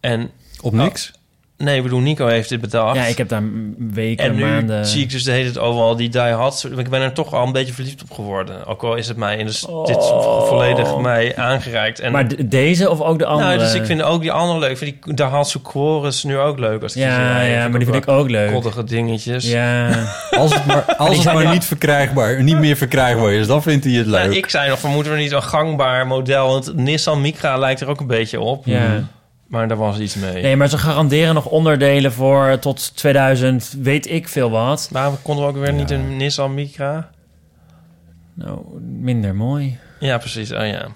[SPEAKER 1] En
[SPEAKER 2] Op niks?
[SPEAKER 1] Nee, ik bedoel, Nico heeft dit bedacht.
[SPEAKER 3] Ja, ik heb daar weken,
[SPEAKER 1] en nu
[SPEAKER 3] maanden...
[SPEAKER 1] zie ik dus de hele tijd overal die die had. Ik ben er toch al een beetje verliefd op geworden. Ook al is het mij in de, dit
[SPEAKER 3] Oh.
[SPEAKER 1] volledig mij aangereikt. En
[SPEAKER 3] Maar de- deze of ook de andere?
[SPEAKER 1] nou, dus ik vind ook die andere leuk. Ik vind die Dahhatsu Chorus nu ook leuk. Als ik
[SPEAKER 3] Ja,
[SPEAKER 1] die rijden.
[SPEAKER 3] ja, maar die vind ik ook leuk.
[SPEAKER 1] Koddige dingetjes.
[SPEAKER 3] Ja. *laughs*
[SPEAKER 2] Als het *laughs* maar, als
[SPEAKER 1] die
[SPEAKER 2] het maar niet verkrijgbaar... niet meer verkrijgbaar is... dan vindt hij het leuk.
[SPEAKER 1] Nou, ik zei nog, van, moeten we niet een gangbaar model? Want Nissan Micra lijkt er ook een beetje op.
[SPEAKER 3] Ja.
[SPEAKER 1] Maar daar was iets mee.
[SPEAKER 3] Nee, maar ze garanderen nog onderdelen voor tot 2000, weet ik veel wat.
[SPEAKER 1] Waarom konden we ook weer niet een Nissan Micra?
[SPEAKER 3] Nou, minder mooi.
[SPEAKER 1] Ja, precies. Oh ja.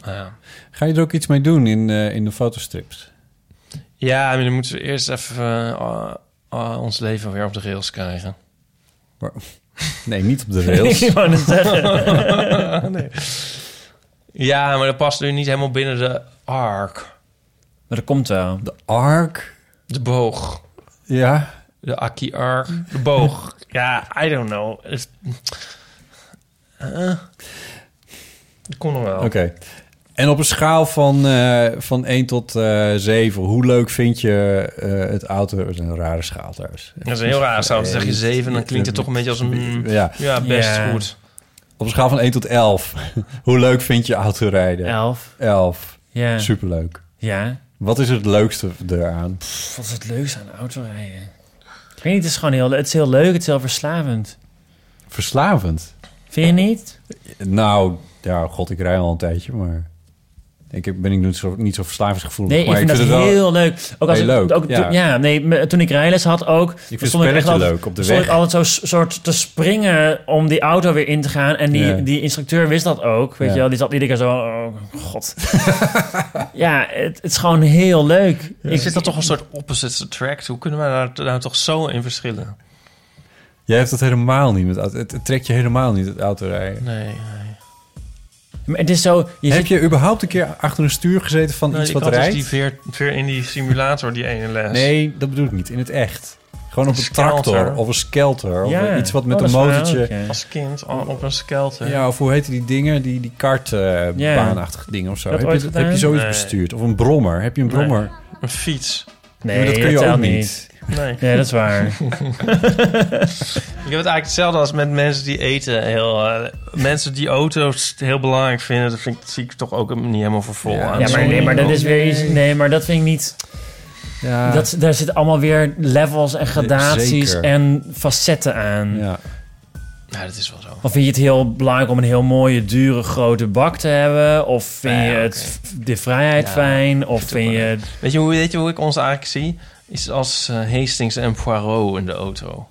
[SPEAKER 1] Ah, ja.
[SPEAKER 2] Ga je er ook iets mee doen in, eh, in de fotostrips?
[SPEAKER 1] Ja, maar dan moeten we eerst even eh, ah, ah, ons leven weer op de rails krijgen.
[SPEAKER 2] Maar- *laughs* nee, niet op de rails. *laughs*
[SPEAKER 3] Ik wou net zeggen. *laughs*
[SPEAKER 1] nee. Ja, maar dat past nu niet helemaal binnen de arc.
[SPEAKER 3] Maar dat komt wel.
[SPEAKER 2] De arc?
[SPEAKER 1] De boog.
[SPEAKER 2] Ja.
[SPEAKER 1] De Aki arc. De boog. *laughs* ja, I don't know. Eh, dat kon nog wel.
[SPEAKER 2] Oké. En op een schaal van, eh, van 1 tot eh 7, hoe leuk vind je eh, het auto? Dat is een rare schaal thuis.
[SPEAKER 1] Dat is een heel raar schaal. Dan zeg je 7, dan klinkt het toch een beetje als een...
[SPEAKER 2] Ja,
[SPEAKER 1] Ja, best goed.
[SPEAKER 2] Op een schaal van 1 tot 11, *laughs* hoe leuk vind je autorijden?
[SPEAKER 3] 11.
[SPEAKER 2] 11.
[SPEAKER 3] Ja.
[SPEAKER 2] Superleuk.
[SPEAKER 3] Ja.
[SPEAKER 2] Wat is het leukste eraan?
[SPEAKER 3] Pff, wat is het leukste aan autorijden? Ik weet niet, het is gewoon heel, het is heel leuk, het is heel verslavend.
[SPEAKER 2] Verslavend.
[SPEAKER 3] Vind je niet?
[SPEAKER 2] Nou, ja, god, ik rij al een tijdje, maar... Ik ben ik niet zo, niet zo verslavingsgevoelig.
[SPEAKER 3] Nee, ik
[SPEAKER 2] maar
[SPEAKER 3] vind dat
[SPEAKER 2] het wel
[SPEAKER 3] heel leuk. Ook als
[SPEAKER 2] heel
[SPEAKER 3] ik-
[SPEAKER 2] leuk,
[SPEAKER 3] Ook,
[SPEAKER 2] ja.
[SPEAKER 3] nee, toen ik rijles had ook.
[SPEAKER 2] vind
[SPEAKER 3] ik echt
[SPEAKER 2] spelletje
[SPEAKER 3] altijd-
[SPEAKER 2] leuk op de
[SPEAKER 3] stond
[SPEAKER 2] weg.
[SPEAKER 3] ik altijd zo soort te springen om die auto weer in te gaan. En die,
[SPEAKER 2] Ja.
[SPEAKER 3] die instructeur wist dat ook. Weet
[SPEAKER 2] Ja.
[SPEAKER 3] je wel, die zat iedere keer zo... Oh, god. *laughs* ja, het, het is gewoon heel leuk.
[SPEAKER 1] Ik zit er toch een soort opposites attract. Hoe kunnen we daar nou toch zo in verschillen?
[SPEAKER 2] Jij hebt dat helemaal niet met auto. Het, het trekt je helemaal niet het autorijden.
[SPEAKER 1] Nee, nee.
[SPEAKER 3] Maar het is zo... Je
[SPEAKER 2] Heb
[SPEAKER 3] zit-
[SPEAKER 2] je überhaupt een keer achter een stuur gezeten van
[SPEAKER 1] Nee,
[SPEAKER 2] iets
[SPEAKER 1] ik
[SPEAKER 2] wat
[SPEAKER 1] had dus
[SPEAKER 2] rijdt?
[SPEAKER 1] die veer, veer in die simulator, die ene les.
[SPEAKER 2] Nee, dat bedoel ik niet. In het echt. Gewoon op
[SPEAKER 1] Een
[SPEAKER 2] een tractor of een skelter. Of iets wat met
[SPEAKER 3] Oh,
[SPEAKER 2] een motortje...
[SPEAKER 1] Als kind op een skelter.
[SPEAKER 2] Ja, of hoe heette die dingen? Die, die kartbaanachtige dingen of zo.
[SPEAKER 3] Dat
[SPEAKER 2] Heb
[SPEAKER 3] ooit
[SPEAKER 2] je,
[SPEAKER 3] gedaan?
[SPEAKER 2] heb je zoiets
[SPEAKER 1] Nee.
[SPEAKER 2] bestuurd? Of een brommer? Heb je een
[SPEAKER 1] Nee.
[SPEAKER 2] brommer?
[SPEAKER 1] Een fiets.
[SPEAKER 3] Nee,
[SPEAKER 2] maar dat kun je ook niet.
[SPEAKER 1] Nee.
[SPEAKER 3] Nee, dat is waar. *laughs*
[SPEAKER 1] Ik heb het eigenlijk hetzelfde als met mensen die eten. Heel, eh, mensen die auto's heel belangrijk vinden, dat, vind ik, zie ik toch ook niet helemaal voor vol aan.
[SPEAKER 3] Ja, maar, nee, maar dat is weer iets... Nee, maar dat vind ik niet...
[SPEAKER 2] Ja,
[SPEAKER 3] Dat, daar zitten allemaal weer levels en gradaties
[SPEAKER 2] zeker.
[SPEAKER 3] en facetten aan.
[SPEAKER 2] ja.
[SPEAKER 1] Ja, dat is wel zo.
[SPEAKER 3] Of vind je het heel belangrijk om een heel mooie, dure, grote bak te hebben? Of vind
[SPEAKER 1] Ja,
[SPEAKER 3] je het, de vrijheid
[SPEAKER 1] Ja,
[SPEAKER 3] fijn? Of vind je...
[SPEAKER 1] Weet je, hoe, weet je hoe ik ons eigenlijk zie? Is als eh, Hastings en Poirot in de auto.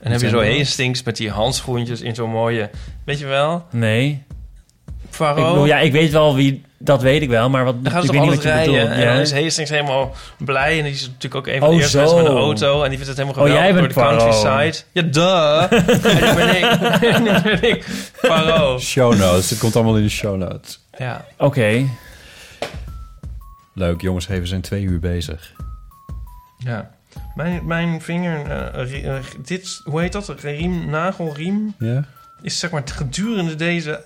[SPEAKER 1] En dan heb je zo? Hastings met die handschoentjes in zo'n mooie... Weet je wel?
[SPEAKER 3] Nee.
[SPEAKER 1] Poirot.
[SPEAKER 3] Ik bedoel, ja, ik weet wel wie... Dat weet ik wel, maar wat,
[SPEAKER 1] Dan gaan
[SPEAKER 3] ik
[SPEAKER 1] ze
[SPEAKER 3] weet
[SPEAKER 1] toch
[SPEAKER 3] niet wat
[SPEAKER 1] rijden.
[SPEAKER 3] bedoelt.
[SPEAKER 1] En
[SPEAKER 3] Ja.
[SPEAKER 1] dan is Hastings helemaal blij. En die is natuurlijk ook een van
[SPEAKER 3] Oh,
[SPEAKER 1] de eerste
[SPEAKER 3] zo.
[SPEAKER 1] mensen met een auto. En die vindt het helemaal
[SPEAKER 3] Oh,
[SPEAKER 1] geweldig
[SPEAKER 3] jij
[SPEAKER 1] door
[SPEAKER 3] bent
[SPEAKER 1] de
[SPEAKER 3] Poirot.
[SPEAKER 1] countryside. Ja, duh. *laughs* en nu ben ik. *laughs* nu ben ik Poirot.
[SPEAKER 2] Show notes. Het komt allemaal in de show notes.
[SPEAKER 1] Ja.
[SPEAKER 3] Oké.
[SPEAKER 2] Leuk, jongens. We zijn twee uur bezig.
[SPEAKER 1] Ja. Mijn, mijn vinger... eh, eh, dit, hoe heet dat? Riem, nagelriem?
[SPEAKER 2] Ja?
[SPEAKER 1] Is zeg maar gedurende deze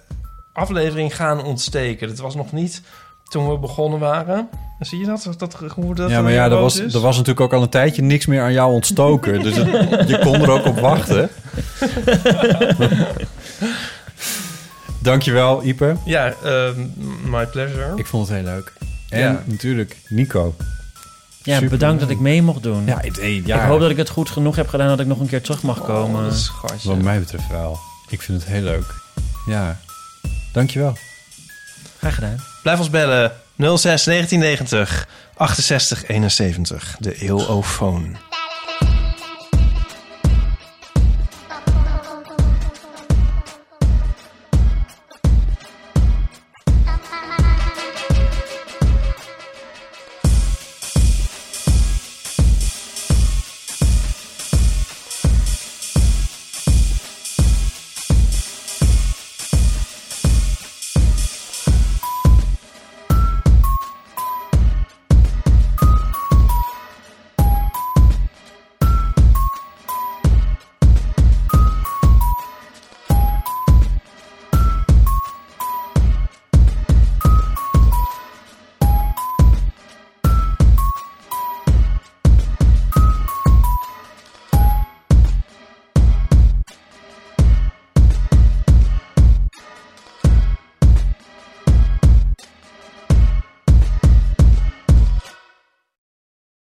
[SPEAKER 1] aflevering gaan ontsteken. Dat was nog niet toen we begonnen waren. Zie je dat? dat hoe dat
[SPEAKER 2] ja, maar ja, er was,
[SPEAKER 1] is?
[SPEAKER 2] er was natuurlijk ook al een tijdje niks meer aan jou ontstoken. dus het- je kon er ook op wachten. *laughs* Dankjewel, Ipe.
[SPEAKER 1] Ja, ehm, my pleasure.
[SPEAKER 2] Ik vond het heel leuk. En
[SPEAKER 1] Ja.
[SPEAKER 2] natuurlijk Nico.
[SPEAKER 3] Ja,
[SPEAKER 2] Super
[SPEAKER 3] bedankt dat ik mee mocht doen.
[SPEAKER 2] Ja, het- hey, ja.
[SPEAKER 3] Ik hoop dat ik het goed genoeg heb gedaan dat ik nog een keer terug mag komen.
[SPEAKER 1] Oh, dat is schatje.
[SPEAKER 2] Wat mij betreft wel. Ik vind het heel leuk. Ja. Dankjewel.
[SPEAKER 3] Graag gedaan.
[SPEAKER 1] Blijf ons bellen. 06 1990 68 71. De eeuwofoon.